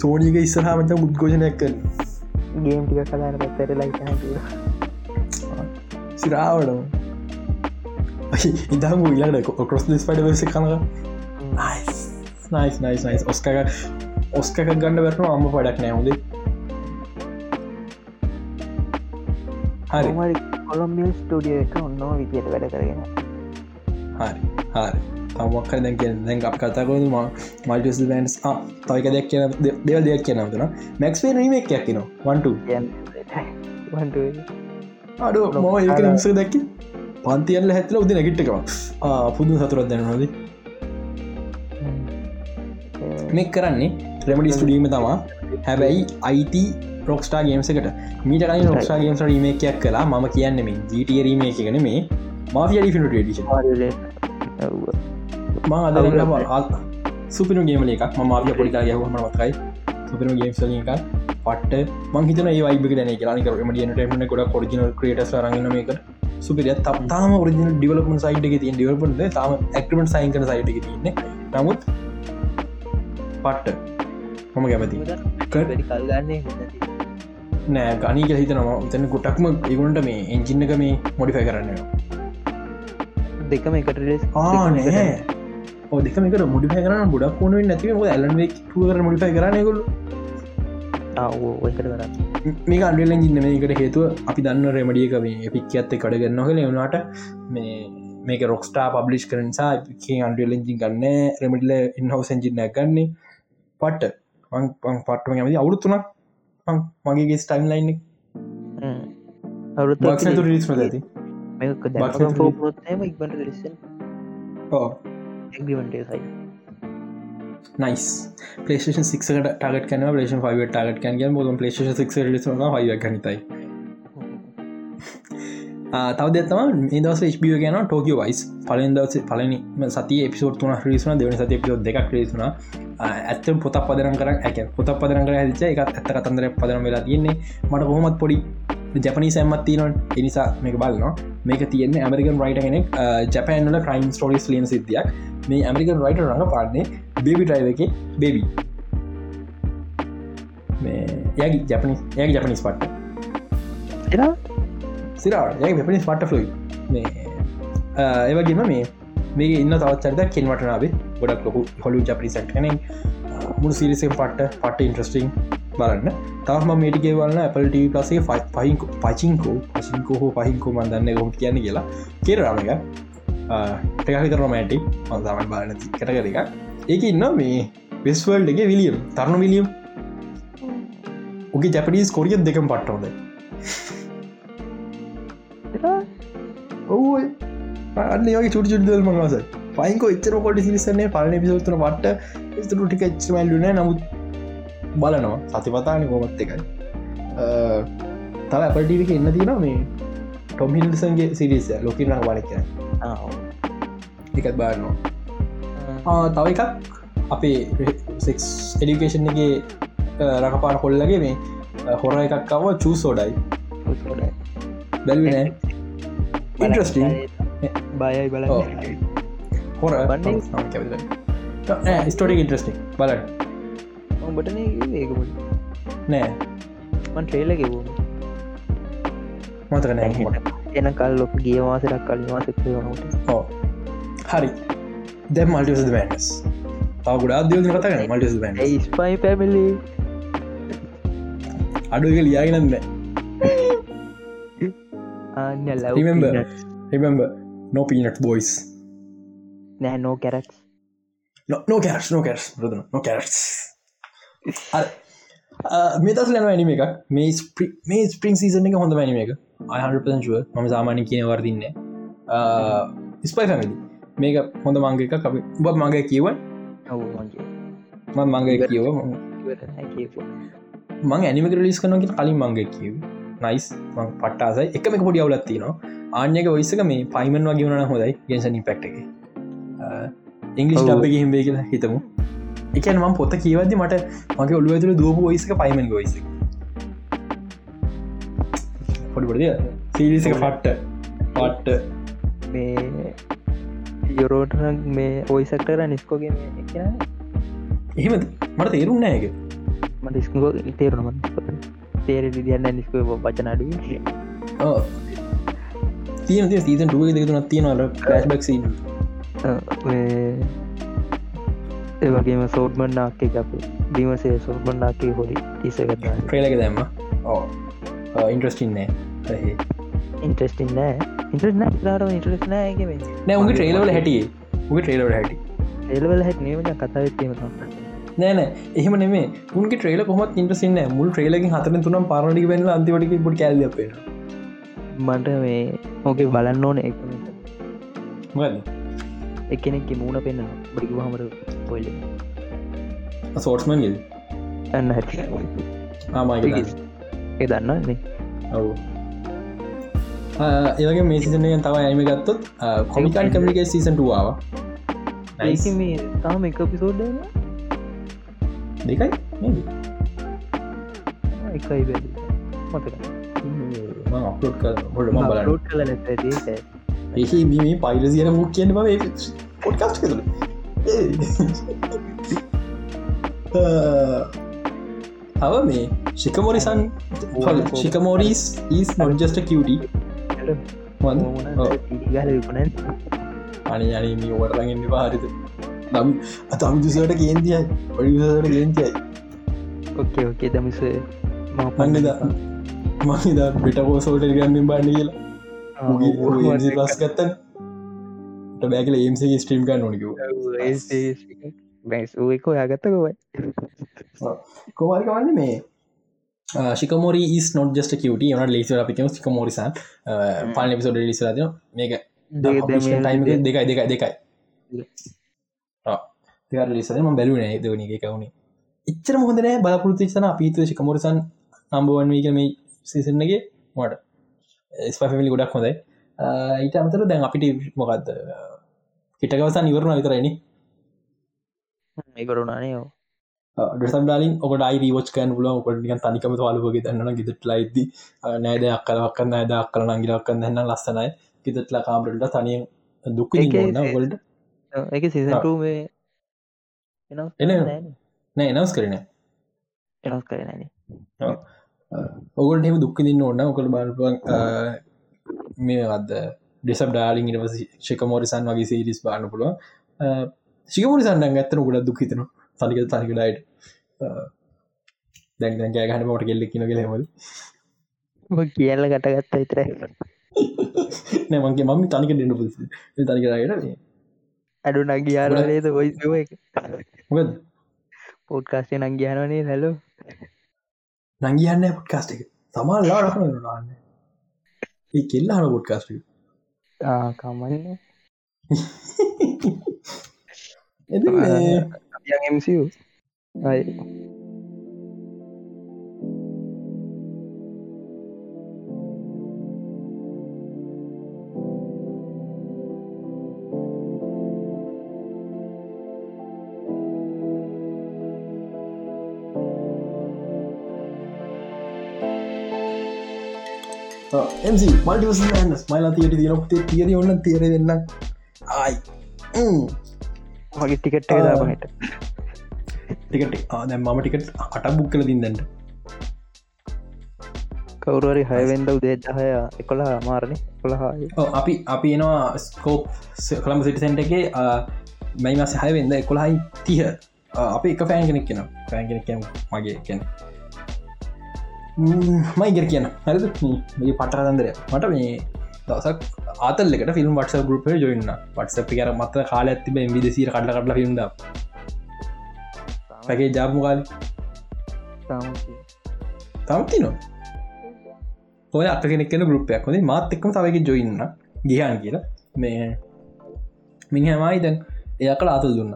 සෝනීක ඉස්සරහමට උද්ගෝෂණයක් කර ගේම් ටික කලාන පැත්තර ලයි සිරාවඩම ඉදම ඊලට කොස් ස් පඩවස කනක නයිස් නයිස් නයිස් ඔස්කක ඔස්කක ගන්න වැරන අම්ම පඩක් නෑවද හරි. කොළොම්බිල් ස්ටඩිය එක ඔන්නෝ විදියට වැඩ කරගෙන. හරි හරි තමක් දැ කිය දැන් අප කතාකොම මල්ටස් බන්ස් තයික දෙයක් කියන දෙව දෙයක් කියනවතුන මැක්ස්ේ රීමක් යක්කින වන්ට අඩු මෝ ඒක නිස දැකි පන්තියල්ල හැත්ල උදි නැගිට්ටකවා පුදු සතුරත් දැනනොද මෙක් කරන්නේ රෙමඩි ස්ටඩීම තමා. හැබැයි අයිති රොක්ස්ටා ගේම්සකට මීට කයි රොක්ෂා ගේම්ස රීමේකයක් කලා ම කියන්න මේ ජීටිය රීමේ එකගෙන මේ මාෆිය ඩිෆිනට ඩිෂ මා අද සුපිනු ගේමල එකක්. ම මාවිය පොඩිකා යහම මතකයි සුපිනු ගේම්සල එක පට මංහිතන ඒ වයිබ දැන ලානික මඩියනට එමන ගොඩ පොඩිනල් ක්‍රේට රගන මේක. සුපිරිය තත්තාම ඔරිජින ඩිවලපන් සයිට එක තින් ඩිවලපට තම ඇක්ටමට සයින් කන සයිට එක තින්නේ නමුත් පට්ට. මම කැමති කල්ගන්නේ නෑ ගනීක හිතනවා. තැන ගොටක්ම ඉගුණට මේ එංජින්නක මේ මොඩිෆයි කරන්න දෙකම එකට ආනෑ දෙක මේක මුඩිපය කරන්න ගොඩක් ඕනුවෙන් නැතිව ඇලන්ේ කර මුඩිෆයි කරන්න ගොල්ල ඔකට කර. මේ අඩුවෙල ඉන්න මේකට හේතුව අපි දන්න රෙමඩියක මේ පික්ක ඇත්ත කඩගන්න හල වුණට මේ මේක රොක්ස්ටා පබ්ලිෂ් කරනසා අන්ඩුවලෙන්ජි ගන්න රෙමඩිල ඉන්හවසෙන්ජින්න ගන්නේ. පට්ට පටම ඇමති අවුරුත්තුනක් මගේ ස්ටයිම් ලයින් අවුරුත් බක්නතු රිස් ඇති. ඉක්බට ලිසන් ඇග්‍රිමටේ සයි නයිස් පලේෂන් සික්කට ටගට කන ලේෂන් ෆයිව ටගට කැන්ග බොද පලේෂ සික් හය ගනිතයි තව දෙතම දස ස්බිය ගැන ටෝකිය වයිස් පලෙන් දවස පලනි සති පිසෝට තුන රිසන දෙවන සති පියෝ දෙක් රිසුන ඇත්ත පොත පදරන් කර ඇක පොත පදරන් කර හැච එක ඇත්ත කතන්දර පදරම් වෙලා තියන්නේ. මට කොහොමත් පොඩි ජපනි සැම්මත් තියන එනිසා මේක බලන්න මේක තියන්නේ ඇමරිකන් රයිට කෙනෙක් ජපෑන්ල ක්‍රයිම් ස්ටෝරිස් ලියන සිද්ධියක්. මේ ඇමරිකන් රයිට රඟ පාන්නේ බේබි ටයිව එක බේබි මේ යගේ ජපනි යගේ ජපනිස් පට්ට. සිරාට යගේ පපනිස් පට්ට ෆලයි මේ ඒවගේම මේ මේ ඉන්න තවත් චරිත කෙන්වටනාවේ ගොඩක් ලොකු හොලු ජපනි සැට් කනෙ මුළු සිරිසෙන් පට්ට පට ඉන්ට්‍රස්ටිං බලන්න. තම මේටිකේ වලන්න Apple TV පසේ පහික පචිංකෝ පසිංකෝ හෝ පහිංකෝ මන්දන්න ගොට කියන්න කියලා. කෙරරමක ටකහිත රොමෑටික් මන්දමන් බලනති කටකර එක ඒක ඉන්න මේ වෙස්වල්ඩගේ විලියම් තරණ විලියම් උගේ ජැපනීස් කොරිය දෙකම් පට්ටවද ඔවයි අන්න යගේ චුට චුඩදල් මංවාස පයික එච්චර කොට සිරිසන්නේ පලන පිසෝතන පට්ට ස්තුරු ටික එච්චමල්ලුන නමුත් බලනවා. සතිපතාන කොමත් එකයි. තව අපටික එන්න තින මේ ටොමිල්සන්ගේ සිරිස ලොකින බලක එකත් බාරනවා තව එකක්. අපේ සෙක්ස් එඩිකේෂන්ගේ රකපාන කොල්ලගේ මේ හොර එකක්කව චූ සෝඩයි බැල්විනෑ ඉන්ට්‍රස්ටිං බයයි බල හොර? ස්ටෝටික් ඉන්ට්‍රස්ටික් බලන්න. උඹටන ඒකමට නෑ. මන් ට්‍රේල ගෙවූ මතක නෑ එන කල් ලොක ගිය මාසරක් කල් මාසක්වනට ඕ හරි. දැ මල්ටිස බෑන්ස් ගුඩා දයෝන කතගන මල්ටිස් බෑන් ස්පයි පැමිලි අඩු එක ලියාගෙනන්න අන්න Remember. remember no peanut boys. නෑ නෝ කැරක් no, no carrots no carrots. Brother no carrots. අර මේ දස් ලන ඇනිම එක මේ මේ ස්පරින් සීසන එක හොඳ වැනිම එක. අයහන්පෂුව මම සාමානය කියන වර්දින්න ස්පයි පැමිලි මේක හොඳ මංග එක කප බ මගේ කියවන් ම මංග කියව මං ඇනිමක ලිස් කනක කලින් මංග කියව. නයිස් පට්ටාසයි එකම එක පොඩි අවුලත්ති නවා ආන්‍යක ඔයිසක මේ පයිමන් වගේ වුණ හොදයි ගෙන්සනි පැක්ට එක. ඉංගලිස් ඔව්. ඩබ්බ හිම්බේ කියලා හිතමු. එකන ම පොත කියවද මට මගේ ඔලුව ඇතුළ දුවපු ඔයිසක පයිමන් ගොයිස පොඩිපොඩිය සීරිසක පට්ට. පට්ට. මේ යොරෝට මේ ඔයිසක්ටර නිස්කෝගේ එහෙම මට තේරුම් නෑක මට ස්කෝ තේරුණම තේර දියන්න නිස්කෝ වචනඩ තියන සීතන් ටුව දෙතුනත් තියෙනවල ටස්බක් ඒවගේම සෝට්මන් නාක්කේ අප දීමසේ සෝට්මන් නාක්කේ හොරි තිසගත්තා ට්‍රේලක දැම්ම. ඕ ඉන්ට්‍රස්ටින් නෑ. ඉන්ට්‍රස්ටින් නෑ. ඉන්ට්‍රස් නෑ ලාරම ඉන්ට්‍රස් නෑගම නෑ උගේ ට්‍රේලවල හැටිය. උගේ ට්‍රේලවට හැටි. එලවල හැට නීමජ කතාවත්තීම නෑන එහෙම නෙේ උන්ගේ ට්‍රේල කොමත් ඉන්ටසින්න මුල් ට්‍රේලකින් හතර තුනම් පරණි වෙන්න අන්තිවටක පුට කැල්ල පේ මට මේ ඕකේ බලන්න ඕන එක එකනෙක් මූුණ පෙන්න්න බඩික හමර පොයිල. සෝට්මන් ගල් ඇන්න හැටි. ආමයි ඒ දන්න ඔවු. ඒවගේ මේ සිසනයෙන් තව ඇම ගත්තොත් කොමිකන් කමික සීසන්ටවාව ඒක මේ තාම එක පිසෝඩ් දෙකයි? එකයි බැ මතක මම අප්ලෝඩ් කර හොට ම ලෝඩ් කල එහි මේ පයිලසියන මුක් කියන්න බව පොඩ්කස්ට කතුළ තව මේ ශිකමොරිසන් ශිකමෝරිස් ඊස් නොජස්ට කිවටි අනි අනි මේ වරගන්න පාරිත නම් අතම් දුසට කේන්තියයි පඩිසට කේන්තියයි ඕකේ ඕකේ දමිස මන්නද මහිද පිටකෝසෝට ගන්න බන්න කියලා. ලස් ගත්තන්? බැකල ඒම්සගේ ස්ට්‍රීම් ගන්න නොනිකව බැස් ඒක ඔයාගත්තකවයි කොමරිකවන්න මේ ශිකමෝරි ස් නොට ජස්ට කියට යන ලේස අපිකම සිකමෝරිසන් පාල පිසෝඩ ලිසරද මේක ටයිම දෙකයි දෙකයි දෙකයි. දෙක ලිසම බැලුනේ දවනි එක කවුණේ එච්චර මොහොදන බලපුරතිසන අපීතු ශිකමෝරිසන් නම්බවන් වීකම සිසන්නගේ මට ස්පමිලි ගොඩක් හොඳයි. ඊට අමතර දැන් අපිට මොකක්ද හිටකවසන් ඉවරුණ විතරයිනි ඉවරුණනේ ඩසම්ඩාලින් ඔකට අයි වෝච් කෑන් පුල ඔකට නික තනිකම තුවාලුවගේ දන්න ගෙදට ලයිද නෑද අක්කලක් නෑද අක්කල නංගිලක් දන්න ලස්සනයි. ගෙදටලා කාමරට තනිය දුක් ගොල්ට එක සිසටේ එන නෑ එනස් කරන එනස් කරන ඔගොල් හෙම දුක් දින්න ඕන්න ඔකළ බලපුවන් මේ අද ඩෙසබ් ඩාලින් ඉට ශක මෝරිසන් වගේ සිරිස් බාන්න පුළුව ශිකමරිසන්න ඇත්තන ගොඩ දුක්හිතනවා තනික තනිකලයිට දැන් දැන් ගෑගහන මට කෙල්ලෙක් කියන කෙලෙමද කියල්ල ගටගත්ත විතර නෑමන්ගේ මම තනික දෙන්න පුසි තනිකරයට අඩු නගියාරේද ඔයි මොකද? පෝට්කාස්ටේ නංගියනනේ හැලෝ නංගියන්න පොඩ්කාස්ට එක. තමල්ලා රහන රන්න ඒ කෙල්ල හන පොඩ්කාස්ට කමන්න. එ එසි මල්ටිවස් මයිලා තියට තියන පුතේ තියර ඔන්න තේර දෙන්න. ආයි. මගේ ටිකට් එක දාපනට ටිකට දැ මම ටිකට අට බුක් කල දින්නට කවරුවරි හයවෙන්ද උදේදහය එකොලා මාරණය කොළහාය අපි අපි එනවා ස්කෝප් කළම්ම සිටිසෙන්ට එක මයි මස හයවෙන්ද එකොළහයි තිය අපි එක පෑන් කෙනෙක් කියෙන පෑන් කෙනෙක් මගේ කියන මයිගර කියන හරි මේ පටරදන්දරය මට මේ දවසක් ආතල්ලෙකට ෆිල්ම් වටස ගරුප ජොයින්න වටස කර මත කාල ඇතිබ විදසිර කඩල කටල ිල්ද පැකේ ජාපමුකාල තමති නො ඔය අත කෙනෙක් කෙන ගරුපයක් හොඳේ මාත් එක්කම තවක ජොයින්න ගිහන් කියලා. මේ මිනිහමයි දැන් එය කළ අතුල් දුන්න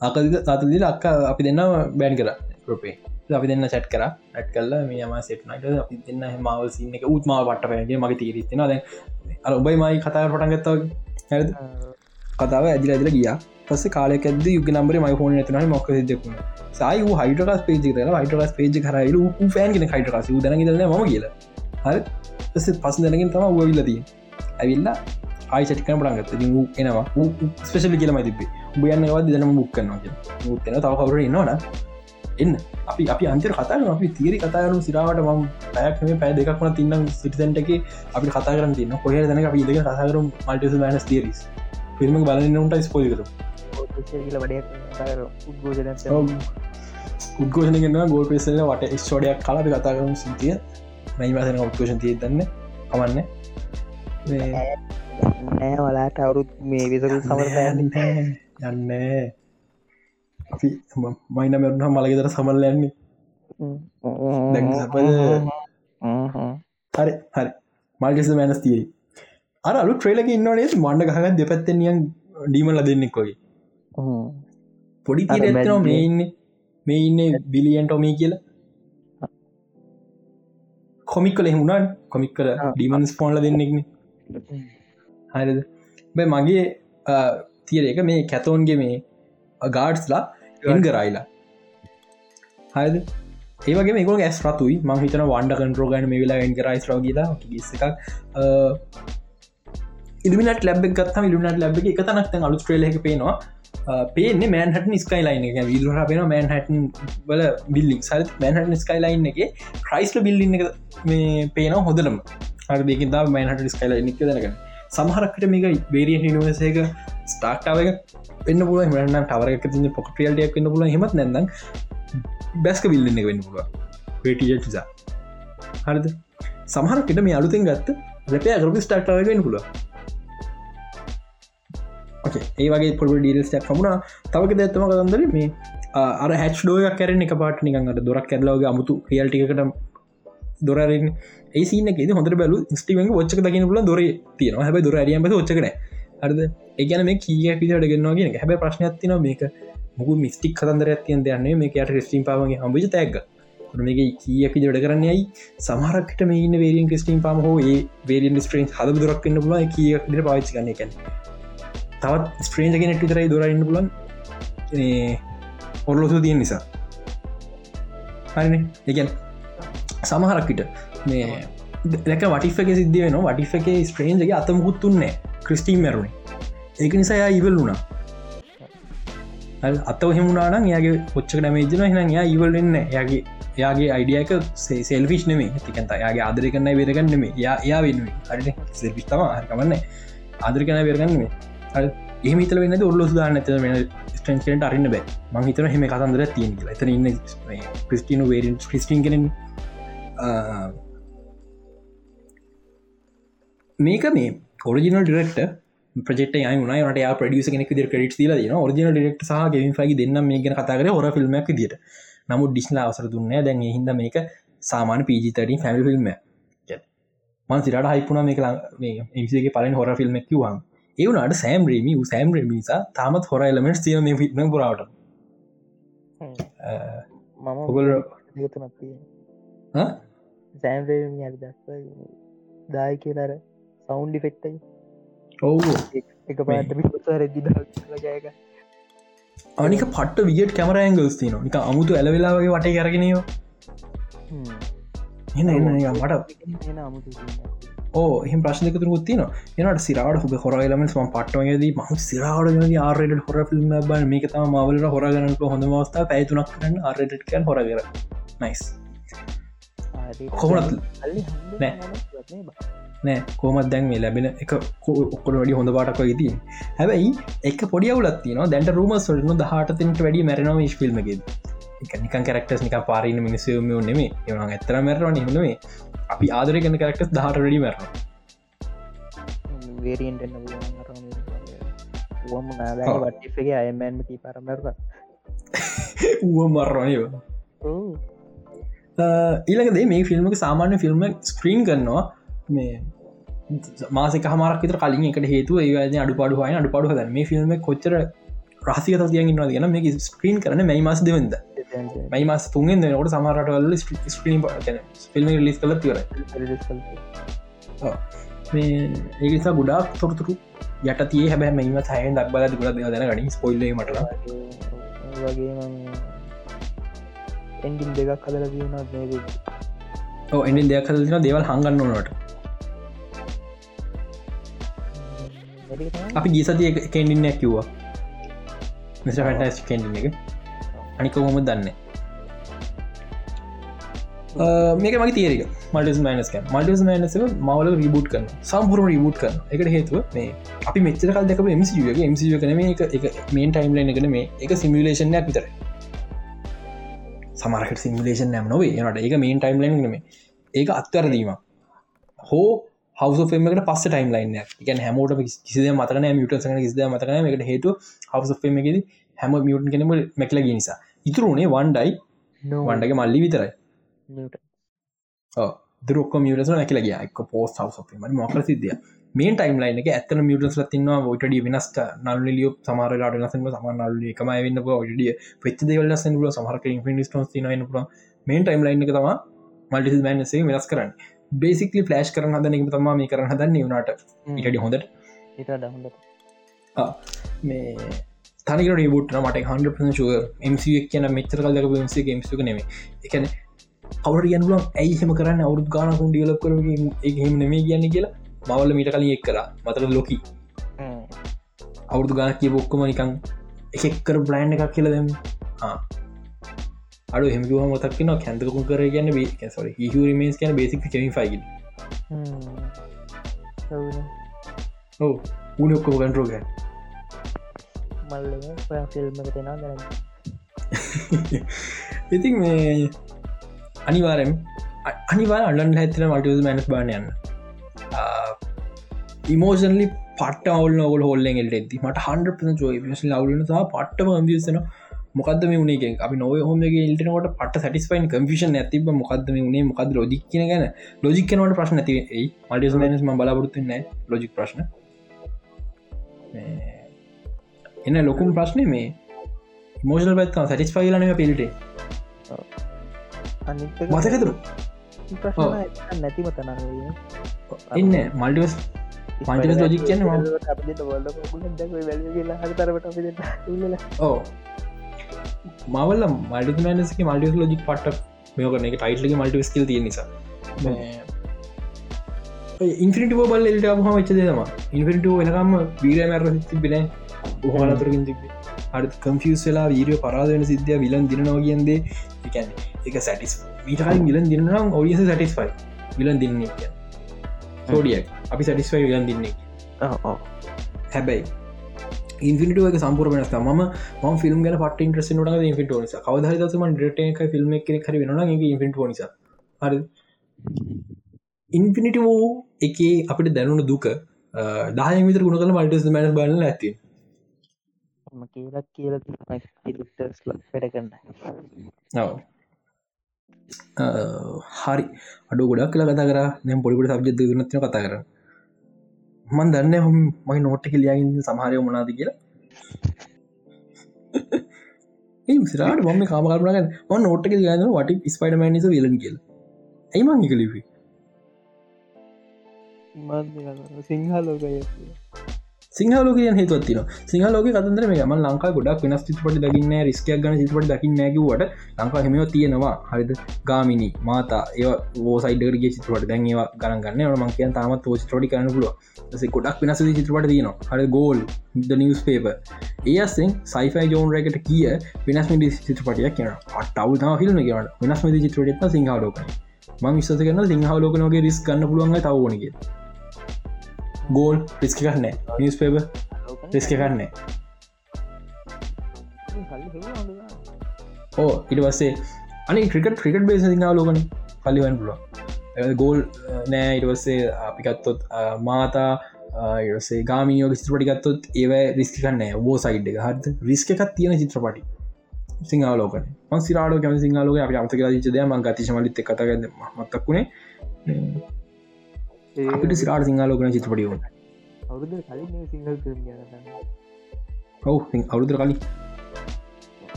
අකද අතුදිල අක්ක අපි දෙන්න බෑන් කර ගරුපේ අපි දෙන්න සැට් කර. ඇත් කල්ල මේම සෙට්නට අපි දෙන්න මවල් සින්න එක උත්මාව පට පෑගේ මගේ තීරත්තින දැ අර ඔබයි මයි කතා පටන්ගත්තාව හැ කතාව ඇදිල ඇදිල ගිය. පස කාලෙකද යුග නම්බර මයි ෆෝන ඇතන මොක දෙකුණ සයි හයිටකස් පේජ කර හයිටකස් පේජ කරයිල ෆෑන්ගෙන හයිටකස දන දන ම කියල. හරි පස පස දැනගෙන තම වවිලදී ඇවිල්ලා ආයි චටිකන පටන්ගත්ත එනවා. ස්පේශලි කියලමයි තිබේ බයන්නවා දනම මුක්කන්නවා මුත්තන තව කවර ඉන්නවන එන්න. අපි අපි අන්තර කතාන අපි තීරි කතාරු සිරාවට ම පැයක්ම පැය දෙකක්න තින්න සිටිසන්ට එක. අපි කතා කරන තින්න කොහ දන අපි දෙක කතාකරු මල්ටස මනස් තේරිස් ෆිල්ම බලන්නට ස්පෝයි කර උද්ගෝෂණ ගෙන්න්න ගෝල් පෙසල වට ස්ෝඩයක් කලාපි කතා කරු සිතිය මයි මාසන උද්ගෝෂන් තිය දන්න. අමන්න නෑ වලාට අවුරුත් මේ විසරු සමර යන්න අපි මයින මැරුණ මලගෙදර සමල්ල යන්නේ. හරි හරි. මල්ගෙස මැනස් තියයි. අර අලු ට්‍රේලක ඉන්නවනේ මණ්ඩ ගහගත් දෙපැත්තෙනියන් ඩීමල්ල දෙන්නෙක් වගේ. පොඩි තිරන මේ ඉන්න. මේ ඉන්න බිලියන්ටෝමී කියලා. කොමික් කල එහුණන් කොමික් කර ඩීමන්ස් පෝන්ල දෙන්නෙක්න හරිද? බැ මගේ තියර එක මේ කැතෝන්ගේ මේ ගාඩ්ස්ලා එන්ගරයිලා හරිද? ඒවගේ මේක ඇස් රතුයි. මං හිතන වන්ඩ කන්ටරෝ ගන මේ වෙලා එන්ගරයිස් රෝගලා ගෙස් එකක්. ඉල්ිනට ලැබ් ගත් ඉල්ිනට ලැබ් එක තනක්ත අලු ්‍රේල එක පේනවා. පේන මෑන්හට ස්කයිලයින් එක. විල්හ පෙන මෑන්හටන් බල බිල්ලි සල් මෑන්හට ස්කයිලයින් එක ක්‍රයිස්ල බිල්ලින්න එක මේ පේන හොදලම හර දෙකින් දා මෑන්හට ස්කයිලයින් එක දැනක සමහරක්කට මේක බේරිය හිනුවසේක ස්ටාක්ටාව එක පෙන්න්න පුල මන්න ටවරක ති පොකටියල්ටයක් වන්න පුල හෙමත් නැද බැස්ක විල්ලන්න එක වෙන්න පුළුව පේටියසා හරිද? සමහරකට මේ අලුතෙන් ගත්ත ලැපේ අගරපි ස්ටාක්ටාවගෙන් පුළුව ඒ වගේ පොල් ඩීල්ස්ටක් කමුණා තවක දැත්තම කතන්දර මේ අර හැච් ඩෝය කැරෙන එක පාට නිකඟට දොරක් කැරලාවගේ අමුතු රියල්ටිකට දොරරෙන් ඒසිනක හොඳ බැලු ස්ටිමක ොච්චක දකින පුල දොර තියෙන හැබ දොර අරියම ොච්චකන අරද ඒගැන මේ කිය පිට ගෙන්න්නවාගෙන හැබ ප්‍රශ්නයක්තින මේක මුක මිස්ටික් කතන්දර ඇතියන් දෙයන්නේ මේ යට ක්‍රස්ටිම් පාවගේ හම්බි තැක්ග මේක කිය පිට කරන්නේයි සමහරක්ට මේන්න වේරියන් ක්‍රස්ටිම් පාම හෝ ඒ වේරියන් ස්ට්‍රේන් හද දුරක්න්න පුල කිය ට පාචි කන්න එකැන තවත් ස්ට්‍රේන්ජගෙන ටතරයි දොරන්න පුලන් ඔරලොසු තියෙන් නිසා. හරින? එකන් සමහරක්කිට මේ දැක වටිෆක සිද්ධ වෙන වටිෆ එක ස්ට්‍රේන්ජගේ අතමුකුත්තුන්නේ ක්‍රිස්ටීම් මැරුණේ ඒක නිසා ඉවල් වුණා. අත්තව හෙමුණනාන යාගේ පොච්චක නමේජන හින යා ඉවල්න්න යාගේ යාගේ අයිඩියක සෙල්ෆිෂ් නෙමේ තිකන්ත යාගේ ආදර කන්න වෙරගන්නම යා යා වෙනුවේ හරි සෙල්පිස්තම හරකමන්න ආදර කන වෙරගන්නම ඒමිතල වෙන්න ඔල්ලොස් දාන්න ඇත වෙන ස්ටන්ට අරන්න බෑ. මංහිතන හෙම කතන්දර තියෙන එතන ඉන්න ක්‍රිස්ටිනු වේරන් ක්‍රිස්ටින් කෙනෙන් මේක මේ ඔරිජිනල් ඩිරෙක්ට ප්‍රෙට ට ප්‍රඩියස කෙනෙක් ද ක්‍රඩ් ල න ඔරිජිනල් ඩෙක්ට සහ ගෙවින් ෆයි දෙන්න මේ ගෙන කතාකර හොර ෆිල්ම් දිට නමු ඩිස්න අවසර දුන්න දැන් හිද මේක සාමාන පිජිතරින් ෆැමි ෆිල්ම් මන් සිරට හයිපුුණ මේක ඉසිගේ පලෙන් හොර ෆිල්ම් කිවවාන් ඒවනට සෑම් රේමි සෑම් රමිසා තාමත් හොර එලමෙන්ට් තිය මේ ිටන පුරාවට. මම ඔගොල ගතුනක් සෑම් රේමි දස් දාය කියලර සෞන්්ඩි ෆෙක්ටයි ඔවු. එක පාට රෙදි ජයක අනික පට විියට කැමරඇංගල්ස් තින නික අමුතු ඇලවෙලාගේ වටේ කරගෙනයෝ එන්න එන්න මට අමුතු ඕ එහම ප්‍රශ්නකතුර ත්තින එනට සිරාට හොබ හොරලමස් ම පට්ටවගේද ම සිරාට ආරට හොර ිල්ම් බ මේක තම මවල හොරගනට හොඳ මස්ථා පැතුනක් කරන්න අරටකන් හොරගර නයිස් කොහොනත් නෑ. නෑ කෝමත් දැන් මේ ලැබෙන එක ඔක්කොට වැඩි හොඳ පාටක් ඉතින් හැබැයි එක පොඩි අවුලත්තින දැන්ට රුම සොල්න දහටතට වැඩි මැරනම ිල්මගේ නිකන් කරක්ටස් නික පාරන මිනිසම නෙමේ එවන ඇතර මැරවා නිහුණේ අපි ආදරය කන කරක්ටස් දහට වැඩි මැර වේරියෙන් ම නාදා වට්ටිගේ අයමෑන්මති පරමැරව ඌ මරණය ඊළඟදේ මේ ෆිල්ම්ක සාමාන්‍ය ෆිල්ම් ස්ක්‍රීන් කරනවා. මේ මාසක හමරක් විතර කලින් එකට හේතු ඒ අඩු පාඩුහයි අඩු පාඩු ද මේ ෆිල්ම් කොච්චර රසික තියන්ගන්නවා ගැන මේ ස්ක්‍රීන් කරන මේ මස් දෙවද මයි මස් තුන්ගෙන් කොට සමරටවල්ල ස්ක්‍රීන් ෆිල්ම් ලිස් කල තිවර ඒනිසා ගොඩක් තොරතුරු යට තිය හැබැ මෙම සයන් දක් බල ගොඩ දෙන ගනින් ස්පොල්ල මට වගේ එන්ඩින් දෙකක් කදල දීම ඕ එඩින් දෙයක් කලන දේවල් හඟන්න නොට අපි ගීසතිය කෙන්ඩින්නයක් කිව්වා. මිස ෆැටස් කෙන්ඩි එක. අනික හොම දන්න? මේක මගේ තේරක මල්ටස් මනස්ක මල්ටස් මනස මවල රිබුට් කන සම්පුර රිබුට් කන එකට හේතුව මේ අපි මෙච්චර කල් දෙක මසිගේ මසි කන මේ එක මේන් ටයිම්ලයින් එකන මේ එක සිමිලේෂන්යක් විතර සමරකට සිමිලේෂන් නෑම නොවේ. නට ඒක මේන් ටයිම්ලයින් නේ ඒක අත්වරදීම හෝ හවසෙමකට පස්ස ටයිම් ලයින්න එක හැමෝට කිසිද මතන මියට සන කිසිද මතකන එකට හේතු හවසෙමකෙද හැම මියටන් කෙනෙම මැක්ලගේ නිසා. ඉතුරුනේ වන්ඩයි වන්ඩගේ මල්ලි විතරයි. දරක් මියටස නැකලගේ එක් පෝස් හවසම මොකර සිද්ධිය මේ ටයිම් ලයින එක ඇත්තන මියටස් ලතින්නවා ොටඩ වෙනස්ට නල්ලිය සමාරලාට ලසම සමනල්ල එකමයි වෙන්න ොඩිය පෙච් දෙවල සැල ඉන්ෆිනිස්ටෝස් තිනන්න පුර මේ ටයිම් ලයින් එක තම මල්ටි මන්සේ වෙනස් කරන්න. බේසිකලි ෆලෑශ් කරන හද එක තම මේ කරන හදන්න වුණට ඉටඩි හොඳට. මේ තනිකට රිබුට් මට හන්ඩ ශුව මසික් කියන මෙචර කල්දක මසේ ගේම්සක නෙේ එකන කවර ගනුලම් ඇයිහෙම කරන්න? අවුත් ගානකුන් ඩියලක් කර එහෙම නෙමේ කියන්න කියලා මවල්ල මිට කලින් එක් කර මතර ලොකි? අවුරදු ගාන කිය බොක්කොම නිකං එකෙක්කර බ්ලයින්් එකක් කියල දෙම අඩු හෙමකිව මතක්න කැන්තකුන් කර ගන්න බේ සො හිමස් කියන බේසික් කෙමින් ෆයිග ඔව. උනක්කෝ කන්ටරෝග මල්ල ෆිල්ම් තෙනා ගන්න ඉතින් මේ අනිවාරම් අනිවා අල්ලන් හැතින මටස් මැනස් බානයන්න ඉමෝෂන්ලි පට අවල් නොවල් හොල්ලෙන් එල්ට ඇති මට හන්ඩ චෝ ලවලන පට්ටම ගම්ියසන මොකද වනේ අපි නොව හොම ඉල්ටනකොට පට සටිස්පයින් කම්පිෂන් ඇතිබ මොකද මේ වනේ මොකද ලෝජික් කියන ගැන? ලෝජික්කනවට ප්‍රශ්න ඇති මඩියස් මනස් ම බලාපොරත්තුන්න ලෝජික් ප්‍රශ්න. එන්න ලොකුම් ප්‍රශ්නය මේ. මෝෂල් පැත්තා සටිස්පයිලනය පිල්ටේ මතකතුරු නැතිම තන ඉන්න මල්ඩිවස් පංච ලෝජික් කියන්න ඕ මවල්ල මල්ඩිමනස්ක මල්ඩිස් ලෝජික් පට මෙය කරන එක ටයිටලගේ මල්ටි ස්කල් තිය නිසා. ඉන්ෆිනිට බල් එල්ට හම වෙච්ච දෙම ඉන්ෆිනිට වෙනකම වීර මැර තිබෙන බොහලතුරකින් තිබේ අඩ කම්ෆියස් වෙලා වීරිය පරාදවෙන සිද්ධිය විලන් දිනවා කියන්දේ එකැන එක සැටිස් මීටකයි විලන් දින්නම් ඔඩියස සටිස්ෆයි විලන් දින්නේ සෝඩියක් අපි සටිස්ෆයි විලන් දින්නේ හැබැයි ඉන්ෆිට එක සම්පුර වෙනස් ම ම ෆිල්ම් ගන පට ඉන්ට්‍රස් නට ඉන්ෆිට නිස? කවද දසම ෆිල්ම් එක හරි වෙන ඉන්ෆිට නිස. හරි ඉන්ෆිනිට වූ එක අපිට දැනුණු දුක දායමිත ගුණ කල මල්ටස් මැන බලන්න ඇති කියලත් කියල ටස් වැඩ කරන්න. හරි. අඩු ගොඩක් කලා කතා කර. නැම් පොඩිපුට සබ්ජ නත්න කතා කර. මන් දන්න හොම මයි නෝට්ට කලියගින් සමහරය මනාද කියලා. සිරට බොම කාමකරනග ම නෝට්ක ගන්න වට ස්පයිඩ මනිස වෙලන් කියල. ඇයිමං කලිපි සිංහලෝකය සිංහලෝක හේතුවත්තින සිංහලෝක කතන්දර මේ ම ලංකා ගොඩක් වෙනස් චිත්‍රපට දකින්න රිස්කයක් ගන චිත්‍රපට දකින්න නැකිවට ලංකා හෙමව තියෙනවා. හරිද? ගාමිනි මාතා ඒ ෝසයිඩගේ චිත්‍රපට. දැන් ඒවා ගණගන්න ම කිය තමත් ෝස්ටෝටි කරන පුලුව ස ගොඩක් වෙනස චිත්‍රපට තියන හරි ගෝල් ද නිවස් පේප ඒසෙන් සයිෆයි ජෝන් රැකට කිය වෙනස්ම චිත්‍රපටියක් කියන අටවල් තම ෆිල්ම් කියවට වෙනස්ම චිත්‍රපට සිංහලෝක මං විස්සස කරන සිංහලෝකනගේ රිස් ගන්න පුළුවන්ග තවනගේ ගෝල් රිස්ක කරන්න නිස් පේප රිස්ක කරන්න ඕ ඉට පස්සේ අනි ක්‍රිකට ක්‍රිකට බේස සිංහලෝකන කලිවන් පුළුව ගෝල් නෑ ඉටවස්සේ අපිකත්තොත් මාතා සේ ගාමියෝ චිත්‍රපටිගත්තොත් ඒව රිස්කි කන්න බෝ සයිඩ් එක හත් රිස්ක එකත් තියෙන චිත්‍රපටි. සිංහලෝකන සිරාඩ කැම සිංහලෝක අප අමතක චදය ම ගතිශමලිත කතග මත්තක්ුණේ අපිට සිරාට සිංහලෝකන චිත්‍රපටියෝ අවුරුද කලින් සිංහල් ඔවු අවුරුදර කලින්.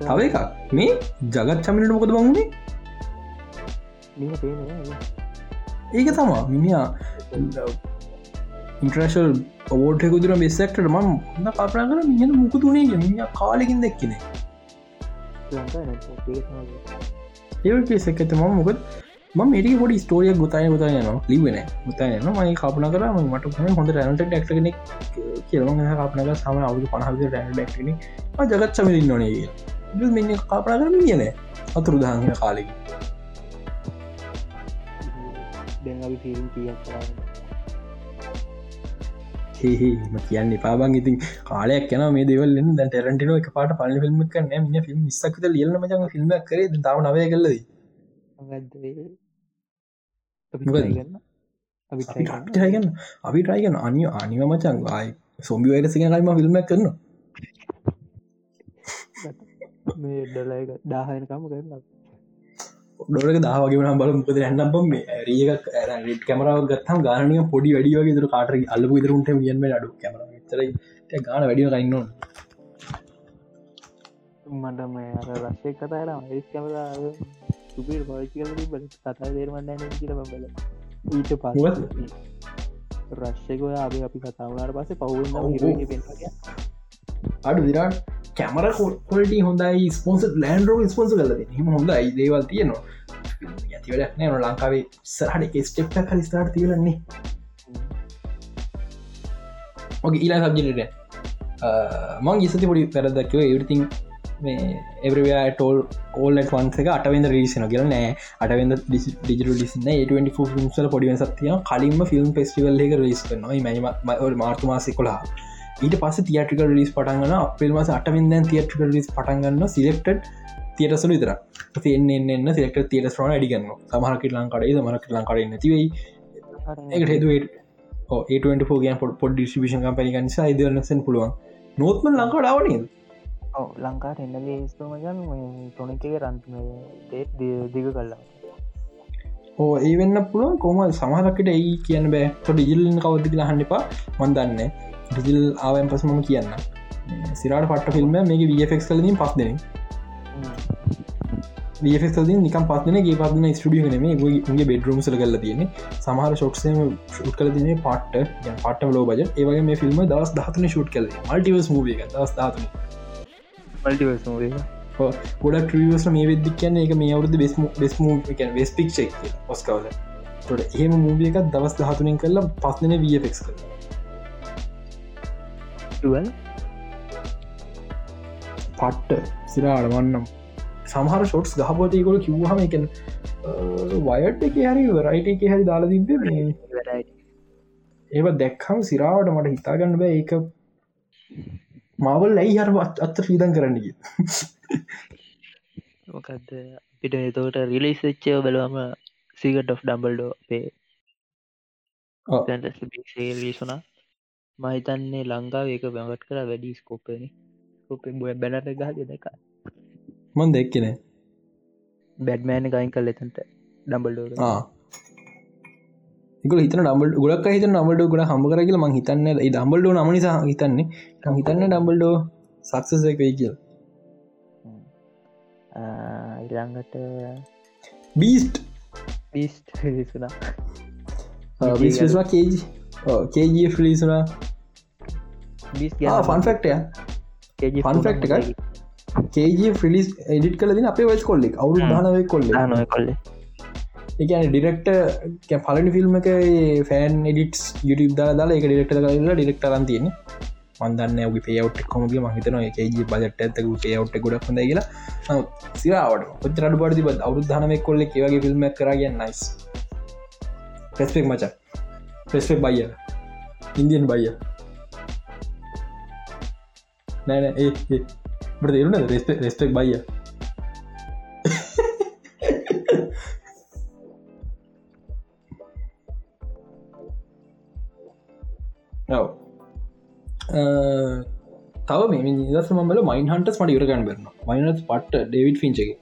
තව එක මේ ජගත් චමිට මොකද බංුණේ ඒක තමා මිනිා ඉන්ට්‍රශල් ඔවෝටයකු දුර බෙස්සක්ට ම හොඳ කපනා කර මිය මුකුතුනේ මිය කාලෙකින් දෙක්කනේ ඒසකත ම මොකද ම මේට පොඩි ස්ටෝරිය ගොතය ගොතය න. ලිවෙන ගොතයන මයි කපන කර මට හොඳ රැනට ඩක්ටන කියරම කපනක සම අවු පහද රැන ඩක්ටන ජගත් සමරින් නොනේ මෙන්න කපනා කරම කියන අතුරු දහගෙන කාලෙකි. දැන් ෆිල්ම් කිය ම කියන්න පාබන් ඉතින් කාලයක් යන මේ දෙවල්ල දැ ටරටින එක පාට පල ිල්ම් කන්න ම ිල්ම් මිස්සක්ත ලියල්ම මචන් ෆිල්ම් කර. තාව නවය කලදී ගන්න අපිටයගන්න අපි ටයිගන්න අනි අනිව මචන් ආයි සොම්බි වයිරසිගෙන කල්ම ෆිල්ම් කරන දාහයනකම කරන්න ඩොලක දාවගේ නම් බල මුකද ඇන්නබම් මේ ඇරියක රට කැමරාව ගත්තම් ගානය පොඩි වැඩියගේ දුර කාට අල්ලපු ඉදරුන්ට ගියන්ම අඩු කැමර තර ගාන වැඩිය කයින්නවා මට මේ අර රශ්ය කතාර මරිස් කැමරා සුපිට පාචි කල බල කතා දේරමන්න කියල බල ඊට පස් රශ්‍යකය අප අපි කතාවනාට පසේ පෙන් අඩු විරාට කැමර කොල්ට හොඳයි ස්පොන්ස ලෑන්ඩරෝ ස්පොන්ස කලද හම හොඳයි දේවල් තියනවා. ඇතිවලක් නෑන ලංකාවේ සරහට ස්ටෙප්ට කල ස්ටාට තියලන්නේ ඊලා සබ්ජනට මං ගිසති පොඩි පැරදක්ව එවරිතින් එවරයා ටෝල් ඕල් වන්සක අටවෙද රිසින කියල නෑ. අටවෙද ඩිජිට ලිසින්න 24 ිම්සල පොඩිව සතිය කලින්ම ෆිල්ම් පෙස්ටිවල් එක රිස් කරනවා. මැ මාර්තු මාසෙ කොලා ඊට පස තියටිකල් රිස් පටන්ගන අපිල් මස අටමින්දන් තියටිකල් රිස් පටන්ගන්න සිලෙක්ටඩ් තියටසල විතර තියන්න සිලෙක්ට තියට ්‍රන අඩිගන්න සමහරකට ලංකඩේ මරකට ලංකඩ නැතිවයි එකට හේතුවේ ඒගේ පොඩ් පොඩ් ඩිස්ිෂන් කම්පනි නිසා ඉදරනසන් පුළුවන්. නොත්ම ලංකාඩාවනද ඔව ලංකාට එන්නගේ ස්තුමජන් ටොනික රන්ම දේත් දිග කල්ලා ඕ ඒ වෙන්න පුළුවන් කොම සමහලකට ඒ කියන්න බෑ. තොට ඉල්ලන් කවද්දි කියලා හන්නිපා මොන්දන්න ඩිජිල් ආවයන් පසමම කියන්න. සිරට පට ෆිල්ම් මේ වෆෙක් කලින් පස් දෙන ිය නික පත්න ගේ පත්න ස්ටිය නේ ගේ බෙඩරුම්සල කල්ල තියෙන සමහර ෂොට්සම ෂුට් කල තින පට්ට. පට ලෝ බජ ඒවගේ මේ ෆිල්ම් දස් දහතන ෂුට් කල මල්ටිවස් මූ දස් දාතන මල්ටිවස් මූ ගොඩක් ්‍රියස් මේ වෙදදි කියන්න එක මේ අවුද බෙස්ම බෙස්ම වෙස් පික්ෂක් ඔස්කවල තොට ඒම මූවිය එකක් දවස් දහතුනින් කරලා පස්සන වෆෙක් කර පට්ට සිර අඩවන්නම් සමහර ෂොට්ස් ගහපොතයකොල කිව්හම එක වයට් එක හරි රයිට එක හරි දාලා තිබ ඒව දැක්කම් සිරාවට මට හිතාගන්න බෑ. ඒක මවල් ඇයි හර අත්ත ීදන් කරන්නග මොකක්ද පිට එතවට රිලිස් වෙච්චය බලවම සිගට of ඩම්බල්ඩෝ පේ ලිසුනා මහිතන්නේ ලංකාව ඒක බැඟට කර වැඩි ස්කෝපන ස්කෝපෙන් බොය බැනට ගහ දෙක මන් දෙක්කෙන බැඩ්මෑන ගයින් කල් එතට ඩම්බල්ඩෝ එක හිත ඩම්බල් ගොඩක් හිත නම්බල්ඩ ගොඩ හම කරගල ම හිතන්න දම්බල්ඩෝ නම නිසා හිතන්නේ. හිතන්න ඩම්බල්ඩෝ සක්සසක වෙයි කියල්. ඉරංගට බීස්ට් බිස්ට සුනා බිස්වා කේජ කේජ ලිසුනා ෆන්ෆෙක්ටය ෆන්ෆෙක්ට එකයි කේජ ෆිලිස් එඩිට කලදින අපේ වස් කොල්ලෙක් අවුරු දානව කොල්ල නොය කොල්ල එකන ඩිරෙක්ට පලනි ෆිල්ම් එක ෆෑන් එඩිටස් යුටබ දා දාලා එක ඩිරෙක්ට කරලා ඩිරෙක්ටරන් තියෙන මන්දන්න ඔගේ පේවට් කොමගේ මහිතන කේජ බජට ඇතක පේවට් ගොඩක් හොඳ කියලා. සිරාවට පොචරට බඩි බ අවුදු දානම කොල්ල ඒවගේ ෆිල්ම් කරගන්න නයිස් පෙස්පෙක් මචා පෙස්පෙක් බයිය. ඉන්දියන් බයිය. නෑන ඒ බට තේරුණ රෙස්පෙක් රෙස්පෙක් බයිය තව මේ නිදස මල මයින් හන්ටස් මට යුරගන්න බරන මයිනස් පට්ට ඩේවිඩ් ෆින්චගේ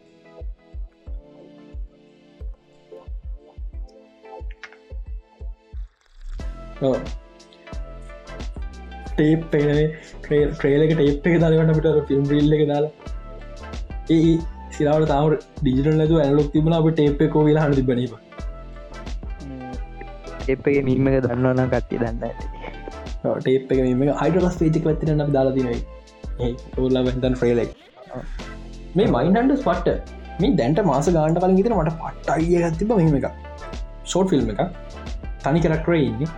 ටේප් පේනේ ට්‍රේලක ටේප් එක දාලකට ෆිල්ම් ිල්ල එක දාලා. ඒ සිරාවට තාම ඩිජිටල් ලතු ඇලොක් තිබන අප ටේප් එකෝ වෙලා හන තිබනීම එපගේ මීම එක දන්නවන කට්ටි දන්න ටේප් එක මේ හයිඩලස් පේජික් වත්තින දාලා තිනයි ඔල්ලා වැතන් ්‍රේලෙක් මේ මයින්හන්ඩස් පට්ට මේ දැන්ට මාස ගාන්ට කලින් ගෙතර මට පට්ට අයිය ගත්තිබ මෙම එක ෂෝට් ෆිල්ම් එක තනි කරක්ටර ඉන්නේ.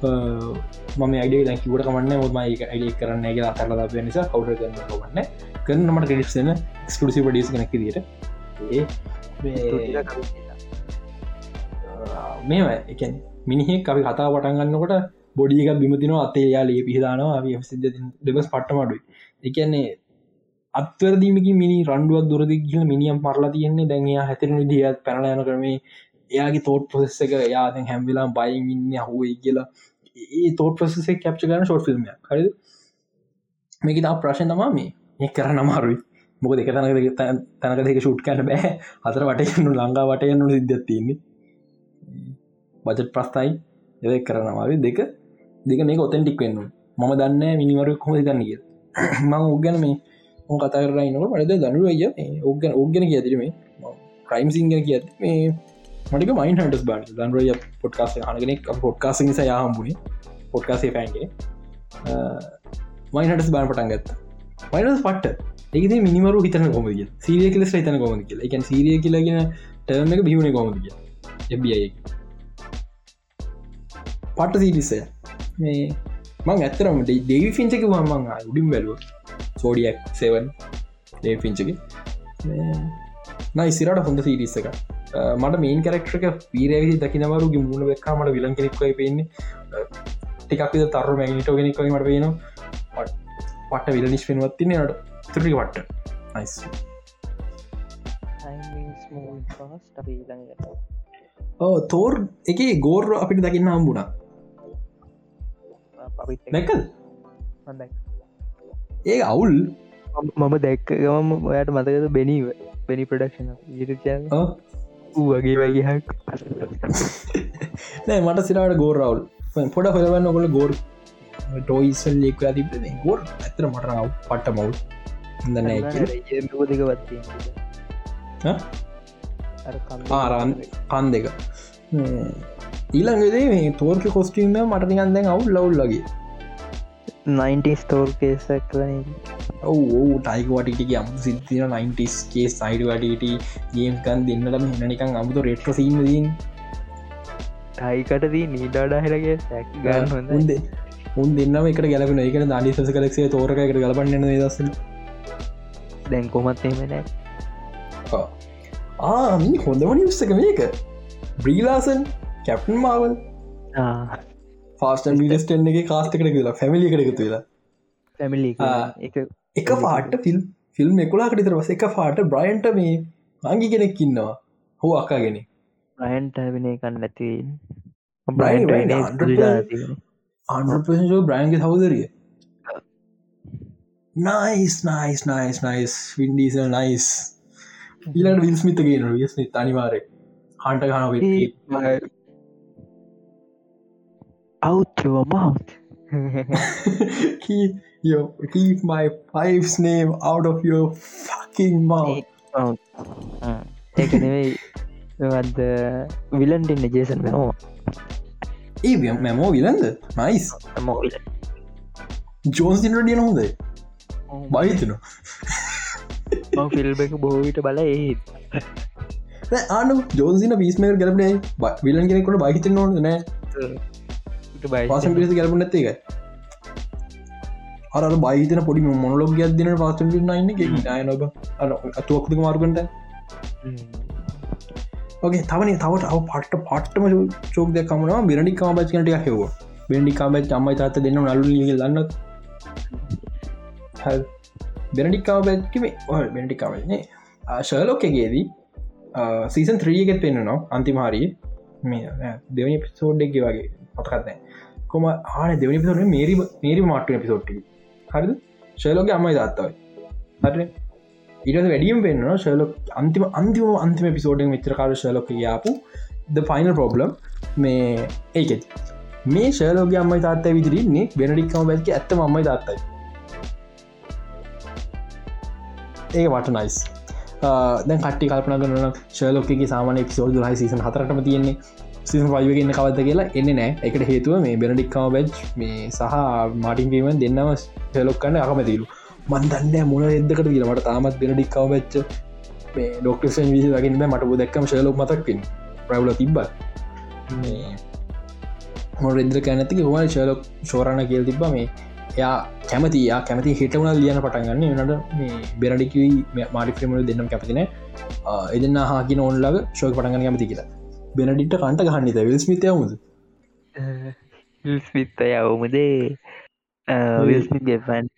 ම අඩේ දැකිවට කමන්න ොම අඩේ කරන්න එක අතරලා නිසා කවුර ගන්න කවන්න කරන්නමට ගෙඩිස්සන ස්කලසි පඩිස් කනැක දිට ඒ මේම එක මිනිහෙක් අපි කතා පටන්ගන්නකොට බොඩික බිමතින අතේ යාලේ පිහිදානවා සිද දෙබස් පට්ටමඩුයි එකන්නේ අත්වරදීමකි මිනි රන්ඩුවක් දුරදි කියල මිනිියම් පරලා තියෙන්නේ. දැන්යා හැතිරන විදිහත් පැනල යන කරමේ එයාගේ තෝට් පොසෙස්ස එක යාදැන් හැම්වෙලා බයින් ඉන්න හුවයි කියලා. ඒ තෝට ප්‍රසෙසේ කැප්ච කරන ෂෝට් ෆිල්ම් හරි මේක තා ප්‍රශ්න තමා මේ. ඒ කරන්න අමාරුයි. මොක දෙක තනක තැනක දෙක ෂුට් කරන බෑ. අතර වටයන්නු ලංඟා වටයන්නු සිද්ධ තියන්නේ. බජට් ප්‍රස්ථයි. එද කරනවාව දෙක දෙක මේ ඔතැන්ටික් වෙන්න මම දන්න මිනිවරු කොම ගන්න කිය මං උගැන මේ ඕ කතා කරන්නකට මටද දනුව අය ඕගන ඕගෙන කියතිරීමේ ක්‍රයිම් සිංග කියත් මේ මටික මයින් හන්ටස් බාන. දන්රය පොට්කාස හනගෙනෙක් පොට්කාස නිසා යාහම්බුණේ පොට්කාසේ පැන්ගේ මයින්හටස් බාන පටන් ගත්ත. මයිනස් පට්ට. ඒකද මිනිමරු හිතන කොමදිය සීරිය කලෙස් හිතන කොමද කියල. එකන් සීරිය කියලාගෙන ටර්ම එක බිහුණ කොමදිය එබයි පට්ට සීරිසය මේ මං ඇත්තරම ඩේවි ෆිංචක මං උඩින් බැලුව. සෝඩියක් සෙවන් ඩේ ෆිංචක නයි සිරට හොඳ සීරිස්ස එක මට මේන් කරක්ටක පීරවි දකිනවරුගේ මුණ වෙක්කා මට විලන් කෙනෙක්වයි පෙන්නේ. ටිකක් තරු මැගනිටෝ කෙනෙක්වයි මට පේන පට විල නිශ්පෙන්වත්තින ට තුරි වට්ට නයිස් තෝර් එක ගෝර් අපිට දකින්න හම්බුණා දැකල් ඒ අවුල්? මම දැක්ක ගම ඔයට මතකද බැනීව බැනි ප්‍රඩක්ෂන වගේ වගේහක්. නෑ මට සිරට ගෝර රවල් පොඩ හොලවන්න ඔකොල ගෝර් ටෝයිසල් ලෙක් තිබ ගෝර් ඇතර මටරාව පට්ට මවුල් දික වත්ති ආරන් කන් දෙක ඊළඟදේ මේ තෝර්ක කොස්ටීම මට නිකන් දැන් අවුල් ලවුල් ලගේ 90 ස්තෝර් කේසක් වන ඔවු ටයික වටිට අම් සිතින 90ස් කේ සයිඩ වටට ගේම්කන් දෙන්නටම හෙන නිකන් අමුතු රෙට්‍ර සීමදීන් ටයිකට දී නීඩඩා හෙලගේ සැක් ගන්න හොඳ උන්ද උන් දෙන්නම එක ගැලපන එක දනිසස කලක්සේ තෝරක එකට ගලපන්න දස දැන් කොමත් එමනෑ ආමි හොඳම නිවස්සක මේක. බ්‍රීලාසන් කැප්ටන් මාවල් ෆාස්ටන් විලස්ටන් එක කාස්තකට කියලා ෆැමිලි එකතු වෙලා පැමිලි එක පාට ෆිල් ෆිල්ම් එකුලාකට තර වස එක පාට බ්‍රයින්ට මේ අංගි කෙනෙක් ඉන්නවා හෝ අක්කාගෙන රයන්ට වෙන කන්න නැති අන්පෝ බ්‍රයින්ගේ සෞදරිය nice nice nice nice Vin Diesel nice ඊලට විල්ස්මිතගේ වියස් අනිවාරය හන්ට ගන out your mouth. Keep your keep my wife's name out of your fucking mouth. ඒක නෙවෙයි අද විලන්ටන්න ජේසන් මෙහෝ ඒ මැමෝ විලන්ද නයිස් මෝවිල ජෝන්ස් දිනටියන හොඳ බහිතන ෆිල්බ එක බෝවිට බල ඒත් ආනු ජෝසින පිස්මේ ගලපනේ විලන් කෙනෙකොට බහිත නොද නෑ පාසම් පිසි ගැලපු නැති එක අර බයිතන පොඩි මොනලොග අදදින පාසම් න්න එක? නායනොබ අතුවක්ති මාර්ගට ඕගේ තවන තවට අව පට්ට පට්ටම චෝක් දෙකමනවා බිරණි කාබච් කනට හෙව බෙන්ඩි කාබච් අම්මයි තාත දෙන්න නලු ලන්න බෙනඩි කාබැත්කම බෙනඩි කාවන්නේ ශලෝකගේදී සීසන් ත්‍රීගෙත් පෙන්න්නනවා අන්තිමහාරී මේ දෙවනි පිසෝඩ්ඩෙක්ගේ වගේ. පොතකත්නෑ කොම ආන දෙවනි පිසෝට මේරි මේරි මාට්ට පිසෝට්ටි හරිද? ශලෝක අම්මයි තාත්තවයි හට ඉට වැඩියම් පෙන්න්න ශලොක් අන්තිම අන්තිම අන්තිම පිසෝඩෙන් විතර කාර ශලොක යාපු ද ෆයිනල් පෝබ්ලම් මේ ඒකෙත් මේ ශලෝක අම්මයි තාත්ත විදිරන්නේ බෙනඩික්කම බැල්ක ඇත්තම අම්මයි තාත්තයි. ඒ වට නයිස් දැන් කටි කල්පන කරන ශලෝකගේ සාමන ක්සෝල් හයි සිසන් හතරටම තියෙන්නේ. සිසන් පයිවගන්න කවත කියලා එන්න නෑ එකට හේතුව මේ බෙනඩික්කම බැච් මේ සහ මාටින් පීමන් දෙන්නම ශලොක්කන්න අකමතිලු මන්දන්න මුණ එදකට කියලමට තාමත් බෙනඩික්කව බච්ච මේ ඩොක්ටසන් විසි දකින්න මට බොදක්කම ශලොක් මතක්කින් ප්‍රවල තිබ්බ මො රෙද්‍ර කැනති හවා ශලොක් ශෝරණ කියල් තිබ්බ. මේ එයා කැමතියා කැමති හිටවුණ ලියන පටන්ගන්න නට මේ බෙරඩිකවී මාරි ්‍රමල දෙන්නම් කැපතින එදන්න හාකින ඔන්ලග ශෝක පටගන්න කැමති කියලා. බෙනඩිට කන්ට ගහන්නිත විල් ස්මිතය මුද ස්මිත්තය අවුමදේ විල්ස්මිත් ගෙෆන්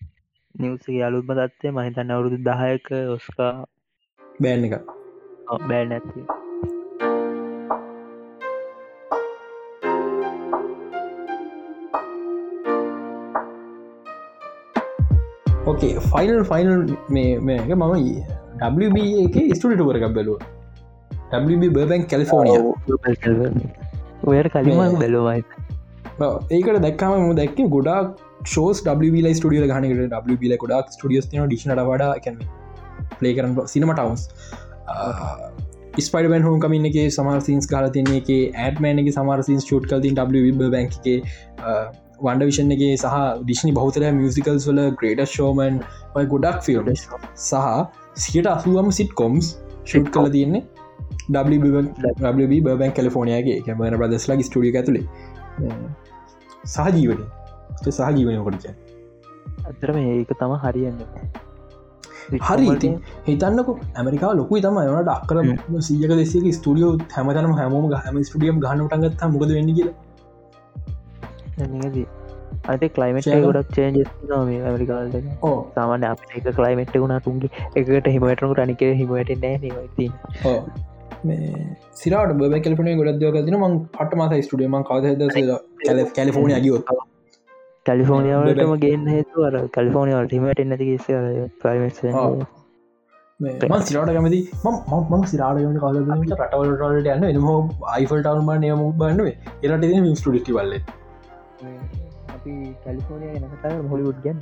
නිවස අලුත්ම තත්වය මහිතන්න අවුරුදු දහයක ඔස්කා බෑන් එක බෑ නැති. ඕකේ ෆයිනල් ෆයිනල් මේක මම WB එක ස්ටඩට කර බැලුව WB බර්බැන් කැලිෆෝනිය ඔයට කලිම බැලුවයි ඒකට දැක්කම ම දැක්ක ගොඩක් ෝස් ල ස්ටිය ගනකට ල ගොඩක් ස්ටියස් ඩිෂනට වඩා කැම පලේ කරන සිනම ටවන්ස් ස්පයිඩබන් හෝම් කමින් එක සමර සින්ස් කාල තින්නේ එක ඇඩමෑන එක සමර සින් ෂට් කල්තින් බැංක වන්ඩ විෂන්ගේ සහ ඩිශ්නි බෞතර මියසිකල්ස් වල ග්‍රේට ෂෝමන් ඔය ගොඩක් ෆිල්ම් සහ සියට අසුවම සිට කොම්ස් ෂුට් කල තියන්නේ බැන් කලිෆෝනයාගේ කැමන බදස්ලා ස්ටිය ඇතුළේ සහ ජීවන සහ ජීවනය කොටච අතරම ඒක තම හරියන්න. හරි ඉතින් හිතන්නක ඇමරිකා ලොකු තම යනට අක්කර සියක දෙසේ ස්ටියෝ හැමතනම හැමෝම හම ස්ටියම් ගන්නටගත් මුද වෙන්න කියලා? අද කලයිමට ගොඩක් චේන්ජ නොම ඇමරිකාල්ට ඕ සාමාන්‍ය අප කලයිමට් වුණා තුන්ගේ එකට හිමටනු රනික හිමට නෑ නති සිරට බ කලිපන ගොඩ දයක තින මං පට මස ස්ටඩියම කවද කැලිෆෝනි අගියොත් කැලිෆෝනියාවලටම ගේන්න හේතු අර කලිෆෝනිියවල් ටිමට නැති ප්‍රයිමස් මන් සිරට කැමති ම සිරාට යන කාලට රටවලට යන්න එනම අයිෆල් ටවල්ම නියම බන්නුවේ එරට මිස් වල්ල අපි කැලිෆෝනිය හොලිුඩ් ගැන්.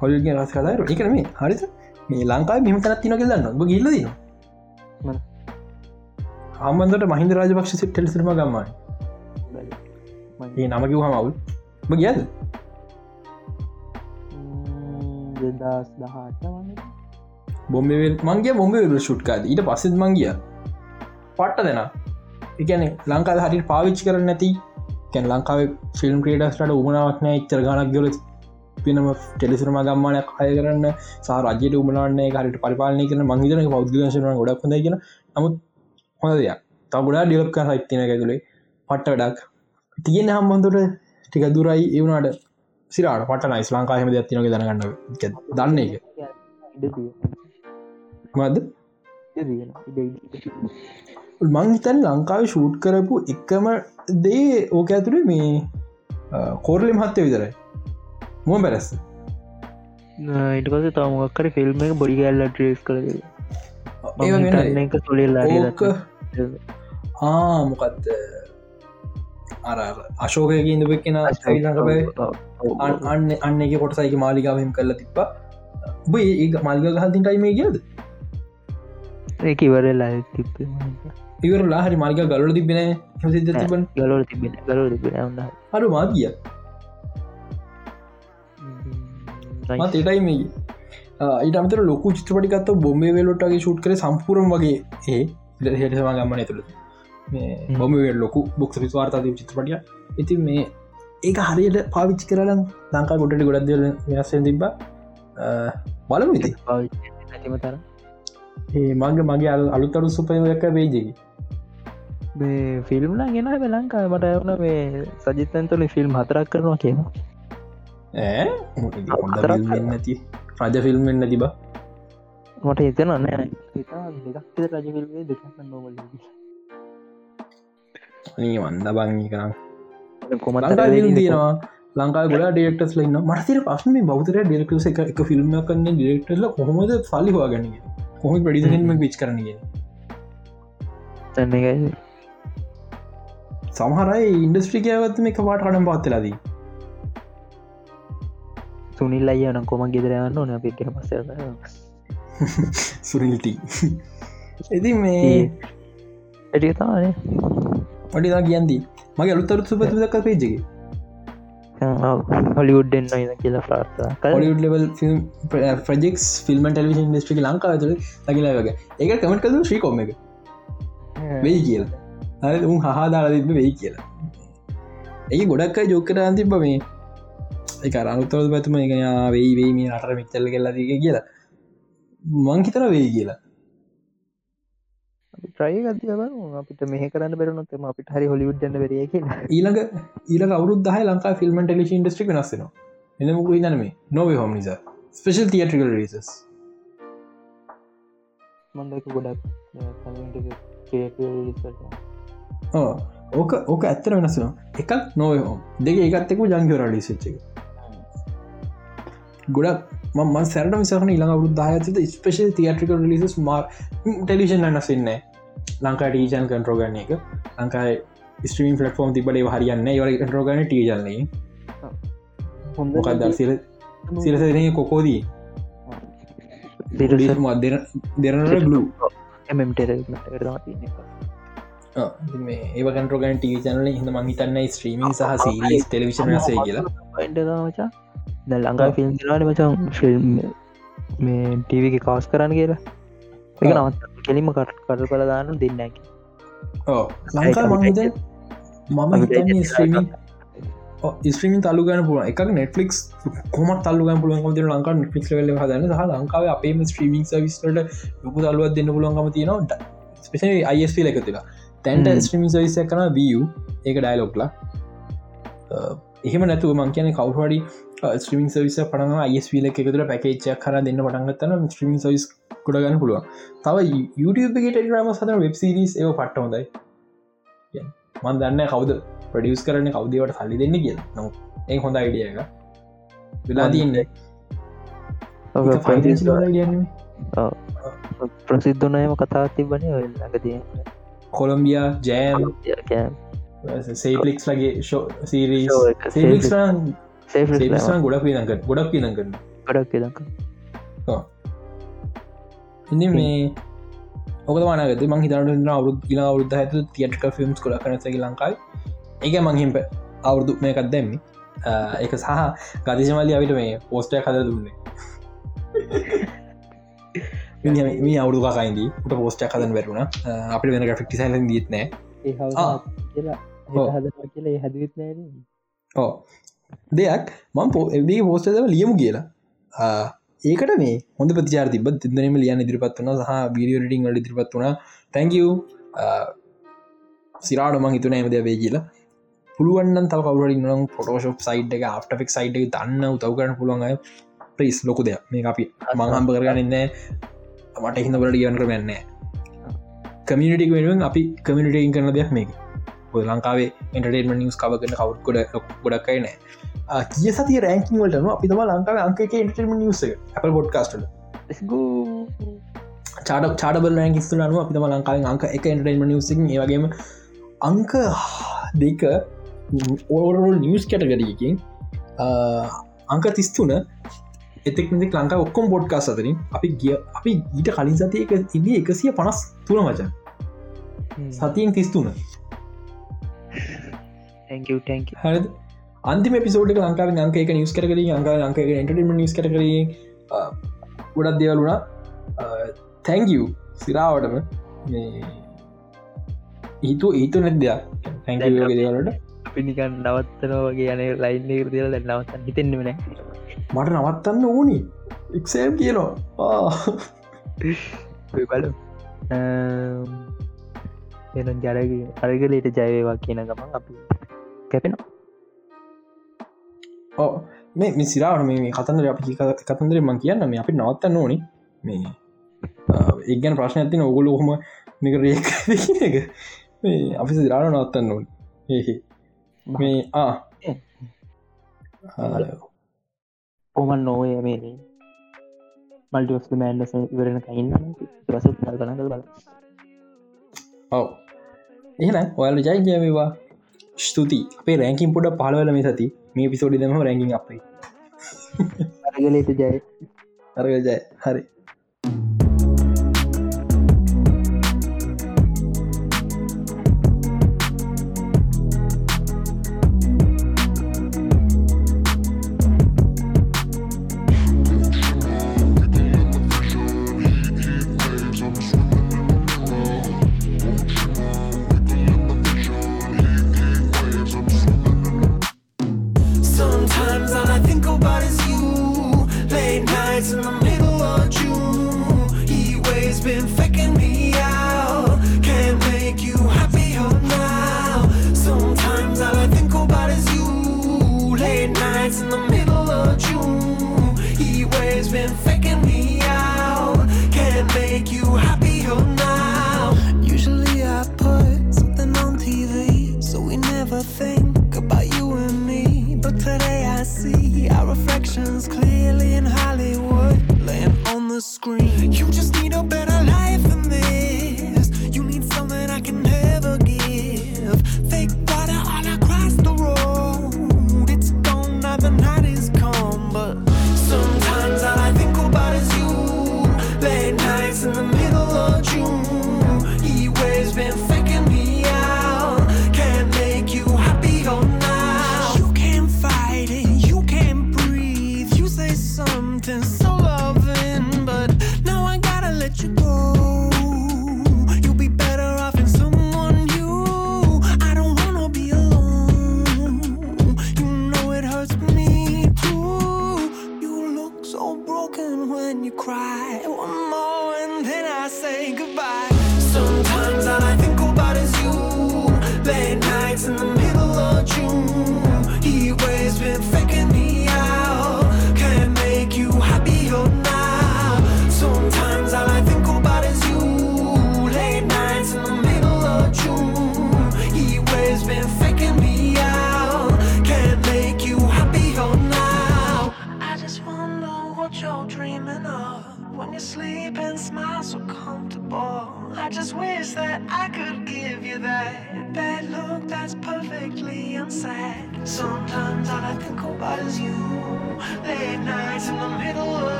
හොල් රස් කදාර එකනම හරිත මේ ලංකායි මෙම තනත් තින කියලන්න ගිල්ල දින ආමන්දට මහින්ද රාජපක්ෂ සිට ටෙල්සිරම ගම්මයි ඒ නමකිව හමවුල් ම කියද දෙදස් දහට බොම්බෙල් මංගේ බොම්බෙල් ෂුට්කාද ඊට පස්සෙත් මංගිය පට්ට දෙෙන. එකන ලංකාද හරි පාවිච්චි කරන්න නැති. කැන් ලංකාව ෆිල්ම් ක්‍රේටස්ට උමනාවක්න එච්චර ගනක් ගොල පිනම ටෙලිසිරම ගම්මානයක් අය කරන්න. සා රජයට උමනාන්නේ හරිට පරිපාලනය කරන මංහිතන පෞද්ගශන ගොඩක් හොඳ කියෙන නමුත් හොඳ දෙයක්. තා ගොඩා ඩියලප්ක සයිතින ඇතුළේ පට්ට වැඩක්. තියෙන හම්බන්තුට ටික දුරයි. ඒවුණට සිරාට පට නයිස් ලංකාහම දත්තිනක දනගන්න දන්න එක මද මං හිතන් ලංකාව ෂූට් කරපු එකම දේ ඕක ඇතුළේ මේ කෝරලි මහත්තය විතරයි. මුව බැරස්ස ඉටකස තවමක්කර ෆිල්ම් එක බොඩි කැල්ල ට්‍රේස් කර එක තුළෙල්ලා ආමොකක්ද අර අශෝකයක ඉඳප කෙන අන්න අන්න එක කොටසයික මාලිකාවම කරලා තිබ්බ. බ ඒ මල්ග ගහතින් ටයිමේ කියද ඒක ඉවරලා තිබ ඉවරලා හරි මාලික ගලල තිබෙන තිබන ගලල තිබෙන ගල තිබෙන අරු මාගිය ඒටයි මේ. ඊට අමතර ලොකු චිත්‍රපටිකත්ත බොම්බේ වෙලොටගේ ශුට් කර සම්පුරම් වගේ. ඒ හටසම ගම්මන තුළ. බොම ලොකු බොක්ස පිස්වාර්තාද චිත්‍රපටිය ඉති මේ ඒක හරියට පාවිච්චි කරලම් ලංකා ගොඩට ගොඩක් දල වෙනස්සෙන් තිබ්බ. බලමු ඉති ඇතිමතර ඒ මගේ මගේ අල් අලුතරු සුපයක වේජගේ ෆිල්ම්ලා ගෙන ලංකා මට එවන මේ සජිතන්තුල ෆිල්ම් හතරක් කරනවා කියම. ඇ රජ ෆිල්ම්ෙන් නැති බා මට හිතන නෑ. දෙකක් රජ දෙක නොවල වන්ද බංගි කරම් කොමත් තියෙනවා. ලංකා ගොඩ ඩෙක්ටස් ලන්න මටතර පශ්ම බෞතර ඩෙක්ටස එක එක ෆිල්ම් කන්න ඩෙක්ටල කොහොමද සල්ලි හවාගන්න කොහොම පඩිසම විච් කරනගෙන තැන්නගයි සමහරයි ඉන්ඩස්ට්‍රිකයවත්ම එක පාට කඩම් පාත්තලාදී සුනිල් අයන කොම ගෙදරයන්න ඕන? පිට පස සුරිල්ටි එති මේ ඇටිය තානේ පටිදා කියන්දී මගේ අලුත්තරු සුපතු දක් පේජගේ හොලිුඩ්ඩෙන් න කියලා ප්‍රාර්ථ Hollywood level projects film television industry ලංකාව තුළ ලකිලා වගේ ඒක කමට කද ශ්‍රී කොම එක වෙයි කියලා හරි උන් හහා දාලා තිබ වෙයි කියලා ඒ ගොඩක් අයි ජෝකර අන්තිබ මේ එක අනුත්තවද පැතුම එක වෙයි වෙයි මේ අටර මික්තල්ල කෙල්ලා දක කියලා මංහිතර වෙයි කියලා. ට්‍රයි ගතිය අපිට මෙහ කරන්න බැරනොත්තම අපිට හරි හොලිුඩ්ඩන්න බරිය කියලා. ඊළඟ ඊළඟ අවුරුද්ධහ ලංකා ෆිල්ම් ටෙලිෂන් ඉන්ඩස්ට්‍රි වෙනස්සෙන එනමුක ඉදනම නොවේ හොම නිසා. ස්පේෂල් තිියට්‍රිකල් රේසස් මන්දක ගොඩක් ඕක ඕක ඇත්තර වෙනස්සන එකක් නොව හෝම් දෙක එකත්තෙකු ජංගවර ලිසිච්ච ගොඩක් ම සැරට විසාහන ඉළඟ අවුත් දායත ස්පේෂල් තිියට්‍රිකල් ලිසස් මා ටෙලිෂන් නසින්නේ ලංකා ටීජන් කන්ට්‍රෝ ගන්න එක. ලංකායි ස්ට්‍රීම් පලටෆෝම් තිබලේ හරියන්න යවර කටරෝ ගන්න ටීජන්නේ මොකක්දර් සිර සිරසදන කොකෝදී දෙන දෙරනට ගලු ඒ කටරෝගන් ටී චනල හිද මහිතන්න ස්ත්‍රීමින් සහ සිරිස් ටෙලිවිශන සේ කියලා. මචා ද ලංඟා ෆිල්ම් දිලාට මචන් ෆිල්ම් මේ ටීවක කවස් කරන්න කියලා. එක නවත් කෙලිම කට කර කළ දාන්න දෙන්නකි ලංකා මම හිතන්නේ ස්ත්‍රීමින් ස්ත්‍රීමින් තල්ලු ගන්න පුල එක නෙට්ලික් කොමත් තල්ලු ගන් පුලුවන් ද ලංකා නෙට්ලික් ල හදන්න. සහ ලංකාව අපේම ස්ත්‍රීමින් සවිස්ට ලොකු තල්ලුවත් දෙන්න පුලුවන්ගම තියෙනවා. ස්පේෂ අයිස්ප එකතිලා. තැන්ට ස්ත්‍රීමින් සවිසය කන විය ඒක ඩයිලොක්ලා එහෙම නැතුව මං කියන කවුහඩි ස්ත්‍රීමින් සවිස පන අයිස්විල එකතුර පැකේච්චක් කර දෙන්න පටන්ගත්තන ස්ත්‍රීමින් සවිස් කොඩගන්න පුළුව තව YouTube ගෙට රම සත වෙබ්සිරිස් ඒව පට්ට හොඳයි. මන් දන්න කවුද ප්‍රඩියස් කරන කවදවට සල්ලි දෙන්න කිය නො ඒ හොඳ අයිඩිය එක වෙලා තියන්නේ. ප්‍රසිද්ධ නයම කතා තිබන ලඟතිය කොළම්බියා ජෑම් සේපලික්ස් ලගේ ෂෝ සීරී ගොඩක් පිනක ගොඩක් පිනක ගොඩක් ලක ඉදි මේ ඔක මනගත මං හිතට අවුදු කියලා අවුද්ධ ඇතු තියටක ෆිල්ම්ස් කොල කනසකි ලංකායි ඒක මංහිම්ප අවුරුදු මේකත් දැම්මි එක සහ ගතිශමලි අවිට මේ පෝස්ටය කද දුන්නේ මේ අවුදු කයින්දී උට පෝස්ටය කදන් වැරුණ අපි වෙන ග්‍රික්ටි සයිල දීත්නෑ ඕ දෙයක් මං පෝ එදී පෝස්ටදව ලියමු කියලා. ඒකට මේ හොඳ ප්‍රතිචාර තිබ තිදනම ලියන්න ඉදිරිපත් වන සහ බිඩිය ටිං වල ඉදිරිපත් වුණ. තැංක සිරාට මං හිතුන ඇමද වේ කියලා. පුළුවන් තව කවරට නම් ෆොටෝශප් සයිට් එක අප්ටෆෙක් සයිට් එක දන්න උතව කරන පුළුවන් ප්‍රයිස් ලොකු දෙයක්. මේ අපි මංහම්ප කරගන්නන්න මට හිඳබලට කියවන කරමන්නේ කමියනිටි වෙනුවෙන් අපි කමිනිටයින් කරන දෙයක් මේක ලංකාවේ ඉන්ටර්ටේම නිස් කවගන්න කවු් ගොඩ ගොඩක්කයි නෑ කිය සති රෑකින් වලටන අපි තම ලංකාව අංකක ඉන්ටර්ම නිස අප බොඩ්කාස්ට චාඩ චාඩබල් රෑකිස්තු නු අපි තම ලංකාව අංක එක ඉන්ටර්ටේම නිසි ඒවගේම අංක දෙක ඕරල් නිියස් කැටගරියකින් අංක තිස්තුන එතෙක් ලංකා ඔක්කොම් බොඩ්කාස් අතරින් අපි ගිය අපි ඊට කලින් සතියක ඉදී එකසිය පනස් තුන මචන් සතියෙන් තිස්තුන හරි අන්තිම පිසෝඩ් ලංකාව අංක එක නිස් කර අංක අංක එන්ටම නිස් කර ගොඩක් දෙවලුණා තැංගිය් සිරාවටම. හිතු ඒතු නැත් දෙයක්. තැංගගේ දේවලට පිනිකන් නවත්තනෝ වගේ යන ලයින් දියල නවත්තන්න හිතෙන්න්නම නෑ. මට නවත්තන්න ඕනි. එක්සෑම් කියනවා. බල එන ජරග අරගලට ජයවේවා කියන ගමන් අපි කැපෙනවා. ඕ මේ මිසිරාට මේ කතන්දර අපි කතන්දර මං කියන්න මේ අපි නවත්තන්න ඕනි. මේ ඒගැන ප්‍රශ්න ඇතින ඔගුල හොම මේක රේක එක. මේ අපි සිරාට නවත්තන්න ඕන. ඒ මේ ආ. ඔමන් නොවේ මේ මල්ටිස් මෑන්ඩස ඉවරෙන කයින්න රස කන බල ඔව එහන ඔයාල ජයිජයවවා ස්තුති අපේ රැකින් පොඩ පහලවල මේ සති මේ පිසෝඩි දම රැකින් අපයි අරගලට ජය. අරග ජය. හරි